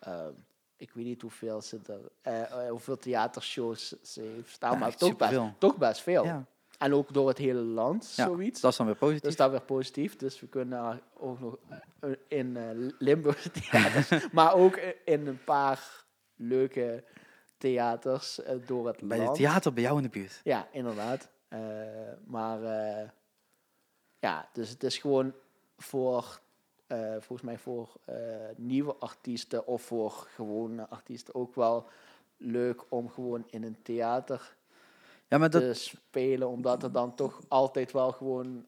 Ehm, ik weet niet hoeveel, ze er, eh, eh, hoeveel theatershows ze heeft staan, Ja, maar toch best, toch best veel. Ja, En ook door het hele land, Ja, zoiets. dat is dan weer positief. Dus dat weer positief. Dus we kunnen ook nog eh, in Limburg theaters, maar ook in een paar leuke theaters eh, door het bij het land. theater bij jou in de buurt. Ja, inderdaad. Eh, maar eh, ja, dus het is gewoon voor, volgens mij voor nieuwe artiesten of voor gewone artiesten ook wel leuk om gewoon in een theater Ja, maar dat, te spelen, omdat er dan toch altijd wel gewoon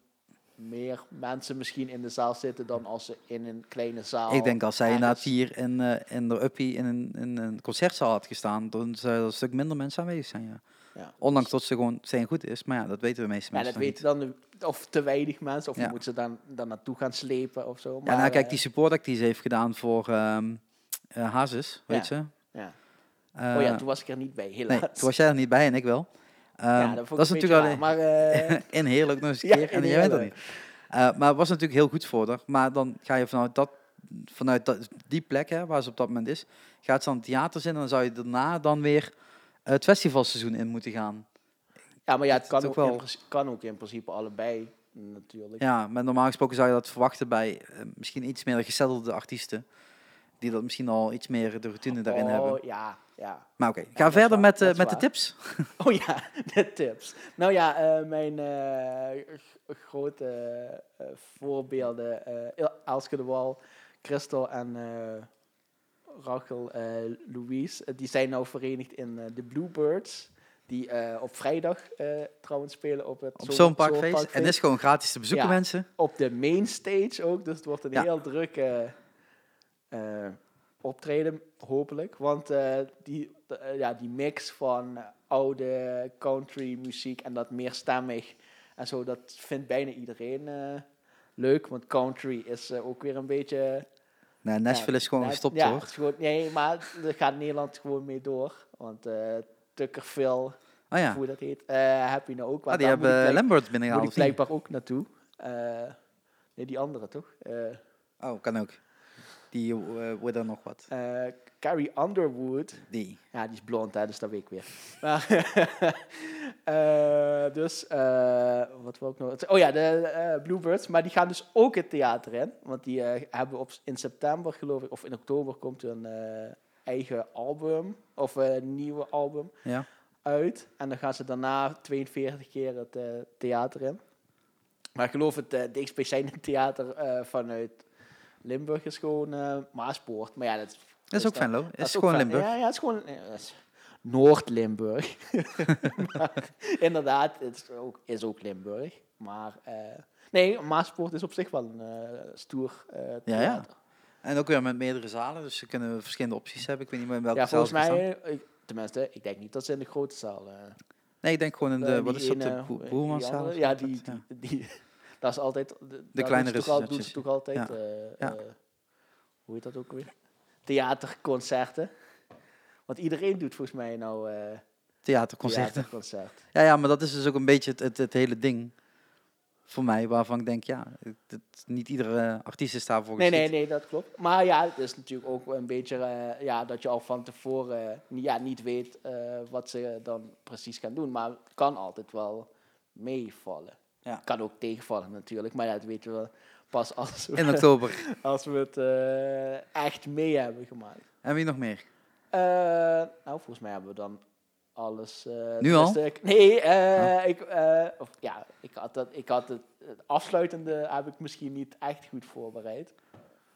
meer mensen misschien in de zaal zitten dan als ze in een kleine zaal. ik denk als zij inderdaad hier in, eh, in de Uppie in een, in een concertzaal had gestaan, dan zou er een stuk minder mensen aanwezig zijn. Ja. Ja. Ondanks dat ze gewoon zijn goed is, maar ja, dat weten de meeste Ja, dat weten dan of te weinig mensen, of Ja. je moet ze dan, dan naartoe gaan slepen of zo. Ja, Maar, nou kijk, eh, die support act die ze heeft gedaan voor eh, Hazes, weet Ja. ze? ja. Oh ja, toen was ik er niet bij, helaas. nee, toen was jij er niet bij en ik wel. Ehm, ja, dat, is natuurlijk raar, Maar eh, in heerlijk nog eens een keer en jij er Heerlen. niet. Eh, maar het was natuurlijk heel goed voor haar. Maar dan ga je vanuit, dat, vanuit dat, die plek hè, waar ze op dat moment is, gaat ze aan het theater zitten en dan zou je daarna dan weer het festivalseizoen in moeten gaan. ja, maar ja, het kan ook wel- in, principe- kan ook in principe allebei natuurlijk. Ja, maar normaal gesproken zou je dat verwachten bij eh, misschien iets meer gezettelde artiesten. Die dat misschien al iets meer de routine daarin oh, hebben. ja, ja. Maar oké, ga verder met, is met de tips. Oh ja, de tips. Nou ja, eh, mijn eh, grote voorbeelden, Elske de Wal, Christel en Rachel Louise, die zijn nou verenigd in de Bluebirds. Die op vrijdag trouwens spelen op het Op zo'n parkfeest. En is gewoon gratis te bezoeken, Ja. mensen. op de main stage ook. Dus het wordt een Ja. heel drukke eh, optreden, hopelijk. Want eh, die, eh, ja, die mix van eh, oude country muziek en dat meer stemmig en zo, dat vindt bijna iedereen leuk. Want country is ook weer een beetje... Nee, Nashville is gewoon gestopt ja, hoor. gewoon, nee, maar daar gaat Nederland gewoon mee door. Want Tucker Phil, Oh ja, hoe dat heet, heb je nou ook. ah, die moet hebben Lambert moet binnengehaald. ik blijkbaar ook naartoe. Nee, die andere toch? Oh, kan ook. Die eh wordt er nog wat. Eh, Carrie Underwood. Die. Ja, die is blond, hè, dus dat weet ik weer. Eh, dus, wat wil ik nog? Oh ja, de Bluebirds. Maar die gaan dus ook het theater in. Want die hebben op, in september, geloof ik, of in oktober komt een eh, eigen album. Of een nieuwe album Ja. uit. En dan gaan ze daarna 42 keer het theater in. Maar ik geloof het uh, dichtstbijzijnde theater eh, vanuit Limburg is gewoon eh, Maaspoort. Maar ja, dat Dat is ook Venlo. Dat is ook gewoon. Limburg. Ja, ja, het is gewoon... is Noord-Limburg. Inderdaad, het is ook, is ook Limburg. Maar eh, nee, Maaspoort is op zich wel een eh, stoer eh Ja, ja. En ook weer met meerdere zalen, dus ze kunnen verschillende opties hebben. Ik weet niet meer in welke Ja, zaal volgens mij, ik, tenminste, ik denk niet dat ze in de grote zaal... eh, Nee, ik denk gewoon in de, eh, wat is dat, de ene- Boe- die Boermanszaal? andere- of Ja, die, die, dat is altijd... De, de kleinere Doen ze toch, al, doen recepties. ze toch altijd... Ja. eh, eh, hoe heet dat ook weer? Theaterconcerten. Want iedereen doet volgens mij nou... eh Theaterconcerten. Theaterconcert. Ja, ja, maar dat is dus ook een beetje het, het, het hele ding voor mij, waarvan ik denk, ja, het, niet iedere artiest is daarvoor Nee, nee, nee, dat klopt. Maar ja, het is natuurlijk ook een beetje ja, dat je al van tevoren niet- ja, niet weet wat ze dan precies gaan doen. Maar het kan altijd wel meevallen. Ja. Kan ook tegenvallen natuurlijk, maar ja, dat weten we pas als we, In oktober. als we het eh, echt mee hebben gemaakt. En wie nog meer? Eh, nou, volgens mij hebben we dan alles. eh, Nu al? nee, Oh. ik, of, ja, ik had, dat, ik had het, het afsluitende heb ik misschien niet echt goed voorbereid.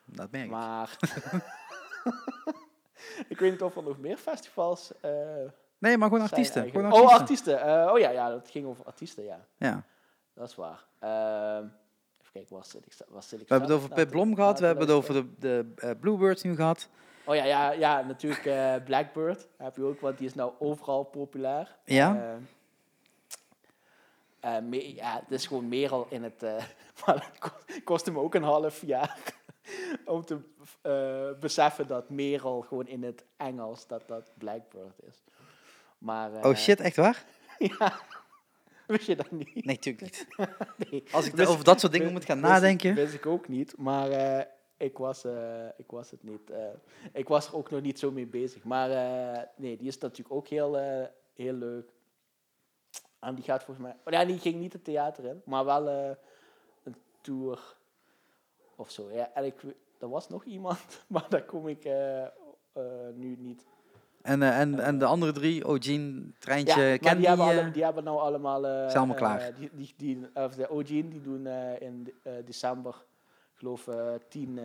Dat merk ik. Maar ik weet niet of er nog meer festivals Nee, maar gewoon artiesten. Gewoon Oh, artiesten. artiesten. Eh, oh ja, ja, dat ging over artiesten, ja. Ja. Dat is waar. Ehm, even kijken, waar zit ik, waar zit ik We hebben het over Pip Blom gehad, we hebben het over de, de eh, Bluebirds nu gehad. Oh ja, ja, ja natuurlijk eh, Blackbird. Heb je ook, want die is nou overal populair. Ja? Eh, eh, me- ja, het is gewoon Merel in het... maar het kost- kostte me ook een half jaar om te beseffen dat Merel gewoon in het Engels dat dat Blackbird is. Maar, Oh shit, echt waar? Ja, wist je dat niet? Nee, natuurlijk niet. Nee. Als ik over dat soort dingen moet gaan nadenken. Wist ik ook niet, maar eh, ik, was, eh, ik was het niet. eh, ik was er ook nog niet zo mee bezig. Maar nee, die is natuurlijk ook heel, heel leuk. En die gaat volgens mij... Oh, ja, die ging niet het theater in, maar wel een tour of zo. Ja, en ik, er was nog iemand, maar daar kom ik nu niet. En, eh, en, en de andere drie, O'Gene, Treintje, Ja, Candy. die hebben, eh, alle, die hebben nou allemaal... eh, Zijn allemaal eh, klaar. die, die, die, of de O'Gene, die doen eh, in eh, december, ik geloof, eh, tien eh,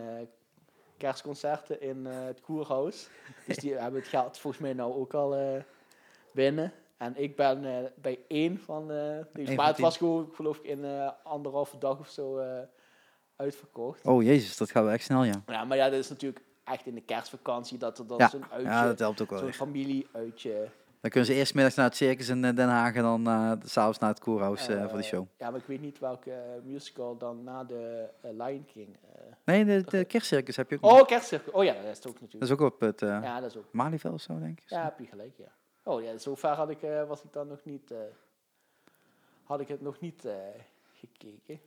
kerstconcerten in eh, het Koerhuis. dus die hebben het geld volgens mij nou ook al eh, binnen. En ik ben eh, bij één van eh van Maar het was gewoon, ik geloof ik, in eh anderhalve dag of zo eh, uitverkocht. Oh jezus, dat gaat wel echt snel, ja. Ja, maar ja, dat is natuurlijk echt in de kerstvakantie dat er dan Ja, zo'n uitje, ja dat helpt ook wel zo'n familieuitje Dan kunnen ze eerst middags naar het circus in eh, Den Haag en dan eh, s s'avonds naar het koerhuis eh, voor Eh, show. Ja, maar ik weet niet welke eh, musical dan na de eh, Lion King. eh. Nee, de, de kerstcircus heb je ook nog. Oh, Kerstcircus. Oh ja, dat is het ook Dat natuurlijk. is ook op het eh Ja, dat is ook. Malieveld of zo, denk ik. Ja, heb je gelijk, ja. Oh ja, zover had ik, eh, was ik dan nog niet, eh, had ik het nog niet eh, gekeken.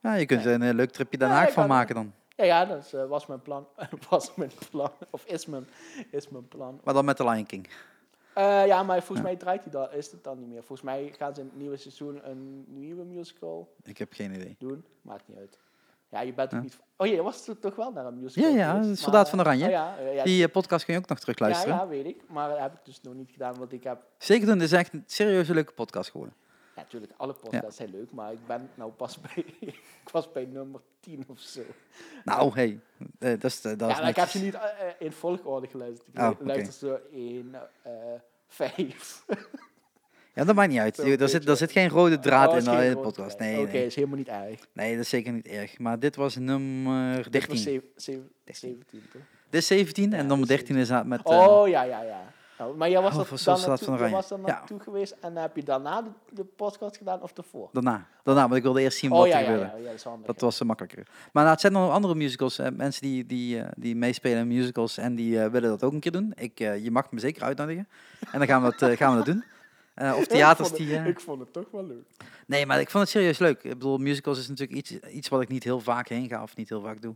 Ja, je kunt Nee. er een eh, leuk tripje Den Ja, Haag van maken dan. Ja, ja, dat eh, was mijn plan. was mijn plan. Of is mijn, is mijn plan. Maar dan met de Lion King. Eh, ja, maar volgens Ja. mij draait hij dan, is het dan niet meer. Volgens mij gaan ze in het nieuwe seizoen een nieuwe musical Ik heb geen idee. doen. Maakt niet uit. Ja, je bent Ja. ook niet... Oh ja, je was toch toch wel naar een musical Ja, ja, geweest, Soldaat maar, van Oranje. Oh, ja, eh, ja, Die podcast kun je ook nog terug ja, luisteren. ja, weet ik. Maar dat heb ik dus nog niet gedaan, want ik heb... Zeker doen, dit is echt een serieuze leuke podcast geworden. Natuurlijk, alle podcasts zijn leuk, maar ik ben nou pas bij... ik was bij nummer 10 of zo. Nou, hey, eh, dat is, eh, dat ja, is ik heb ze niet eh, in volgorde geluisterd. Ik Oh, luister zo 1, eh 5. Ja, dat maakt niet uit. Er zit, er zit geen rode draad Oh, in, is de- geen in de podcast. Nee, Oké, nee. is helemaal niet erg. nee, dat is zeker niet erg. Maar dit was nummer Dit was 13. zeven- zeven- 17, toch? Dit is 17 Ja, en nummer dit is 13 is met... Oh, ja, ja, ja. Nou, maar jij was, Oh, er voor dan naartoe, jij was Ja. naartoe geweest en heb je daarna de, de podcast gedaan of ervoor? Daarna, daarna, want ik wilde eerst zien wat Oh ja, er ja, gebeurde. ja, ja, dat handig. Dat was eh, makkelijker. Maar nou, het zijn nog andere musicals. eh, mensen die, die, eh, die meespelen in musicals en die eh, willen dat ook een keer doen. Ik, je mag me zeker uitnodigen. En dan gaan we dat, gaan we dat doen. Of Ik theaters vond het- die... Ik vond het toch wel leuk. Nee, maar ik vond het serieus leuk. Ik bedoel, musicals is natuurlijk iets, iets wat ik niet heel vaak heen ga of niet heel vaak doe.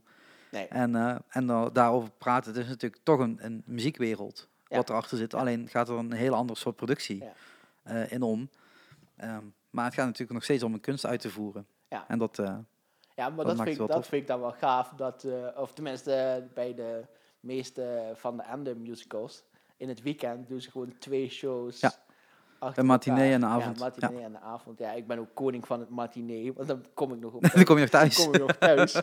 Nee. En, en dan daarover praten, het is natuurlijk toch een, een muziekwereld. Wat erachter zit. Alleen gaat er een heel ander soort productie eh, in om. Ehm, maar het gaat natuurlijk nog steeds om een kunst uit te voeren. Ja. En dat, eh, Ja, maar Dat dat, vind, ik, dat vind ik dan wel gaaf. Dat, eh, of tenminste bij de meeste van de Ende musicals. In het weekend doen ze gewoon twee shows. Ja. Een matinee en een avond. Ja, matinee en een avond. Ja, ik ben ook koning van het matinee. Want dan kom ik nog op. dan kom je nog thuis. kom ik nog thuis.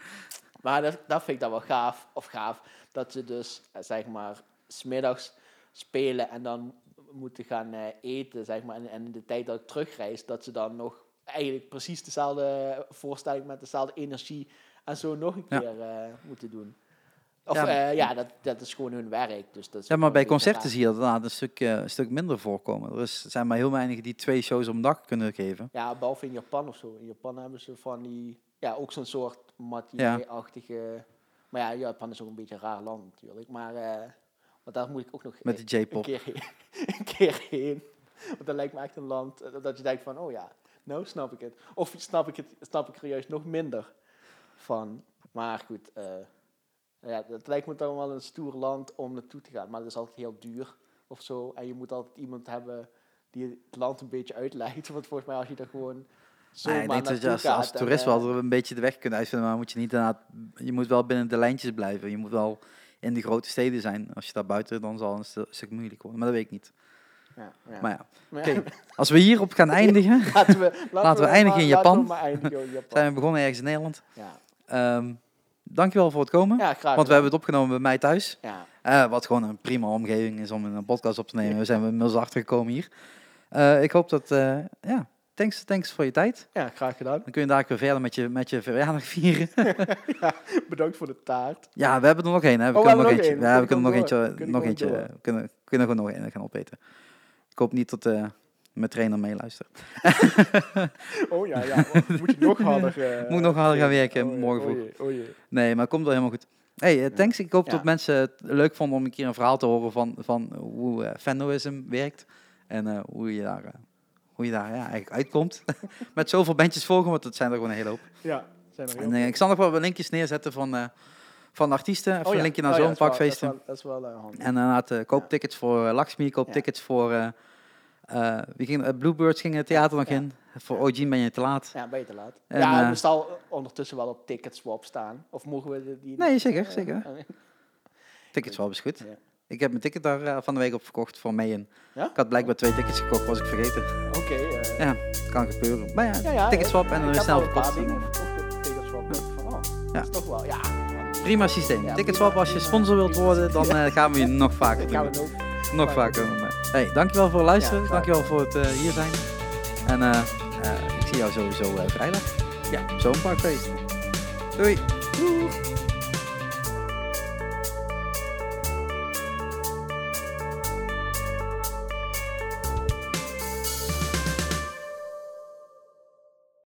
maar dat, dat vind ik dan wel gaaf. Of gaaf. Dat ze dus, zeg maar, smiddags spelen en dan moeten gaan eh, eten, zeg maar. En, en in de tijd dat ik terugreis, dat ze dan nog eigenlijk precies dezelfde voorstelling met dezelfde energie en zo nog een Ja. keer eh, moeten doen. Of Ja, ja, maar- ja dat, dat is gewoon hun werk. Dus dat is Ja, maar bij concerten zie je dat inderdaad een stuk, eh, een stuk minder voorkomen. Er is, zijn maar heel weinigen die twee shows een dag kunnen geven. Ja, behalve in Japan of zo. In Japan hebben ze van die, ja, ook zo'n soort matinee-achtige... Maar ja, Japan is ook een beetje een raar land natuurlijk. Maar, eh want daar moet ik ook nog Met een de J-pop. keer heen. een keer heen. Want dat lijkt me echt een land eh, dat je denkt van, oh ja, nou snap ik het. Of snap ik, het, snap ik er juist nog minder van. Maar goed, eh, ja, dat lijkt me dan wel een stoer land om naartoe te gaan. Maar dat is altijd heel duur of zo. En je moet altijd iemand hebben die het land een beetje uitleidt. Want volgens mij als je er gewoon zomaar Nee, ik denk dat je als, toerist eh, wel er een beetje de weg kunt uitvinden, maar moet je niet je moet wel binnen de lijntjes blijven. Je moet wel in de grote steden zijn. Als je daar buiten, dan zal het een stu- stuk moeilijk worden. Maar dat weet ik niet. Ja, ja. Maar ja, Maar oké. Als we hierop gaan eindigen, laten we, laten we eindigen in maar- Japan. eindigen in Japan. zijn we begonnen ergens in Nederland. Ja, Ehm dankjewel voor het komen. ja graag Want we hebben het opgenomen bij mij thuis. Ja, Eh, wat gewoon een prima omgeving is om een podcast op te nemen. We zijn inmiddels achtergekomen hier. Eh, ik hoop dat, eh, ja, thanks, thanks voor je tijd. ja, graag gedaan. Dan kun je daar weer verder met je, met je verjaardag vieren. Bedankt voor de taart. ja, we hebben er nog één. Hè. We Oh, kunnen nog hebben nog eentje. Ja, we kunnen nog eentje. We kunnen Nog eentje. We kunnen, kunnen gewoon nog één gaan opeten. Ik hoop niet dat eh, mijn trainer meeluistert. Oh ja, ja. Moet je nog harder... eh, Moet nog harder gaan werken, oh morgen oh vroeg. oh. Nee, maar komt wel helemaal goed. Hey, eh, thanks. Ik hoop Ja. dat mensen het leuk vonden om een keer een verhaal te horen van, van hoe fandoism werkt. En hoe je daar, hoe je daar ja, eigenlijk uitkomt. Met zoveel bandjes volgen, want het zijn er gewoon een hele hoop. Ja, zijn er heel En eh, ik zal nog wel wat linkjes neerzetten van, eh, van de artiesten. Even Oh ja, een linkje naar oh ja, zo'n dat wel- pakfeesten. Dat is wel, dat is wel, eh, handig. En inderdaad, eh, koop Ja. tickets voor Lakshmi, koop Ja. tickets voor... eh, wie ging, Bluebirds ging het theater nog Ja. in. Voor OG ben je te laat. Ja, ben je te laat. En, ja, we zal ondertussen wel op Ticketswap staan. Of mogen we die... Nee, zeker, zeker. Tickets wel is goed. Ja. Ik heb mijn ticket daar eh, van de week op verkocht voor. En Ja? ik had blijkbaar twee tickets gekocht, was ik vergeten. Oké. eh, Ja, kan gebeuren. Maar ja, ja, ja, ticketswap eh, en dan weer snel verkocht. Ticketswap. Van, oh, Ja. dat is toch wel... Ja, Prima systeem. Ticketswap, als je sponsor wilt worden, dan gaan we je nog vaker doen. nog... Nog vaker. Maar, Hey, dankjewel voor het luisteren. Dankjewel voor het hier zijn. En ik zie jou sowieso vrijdag. Ja. Zo'n parkfeest. Doei. Doeg!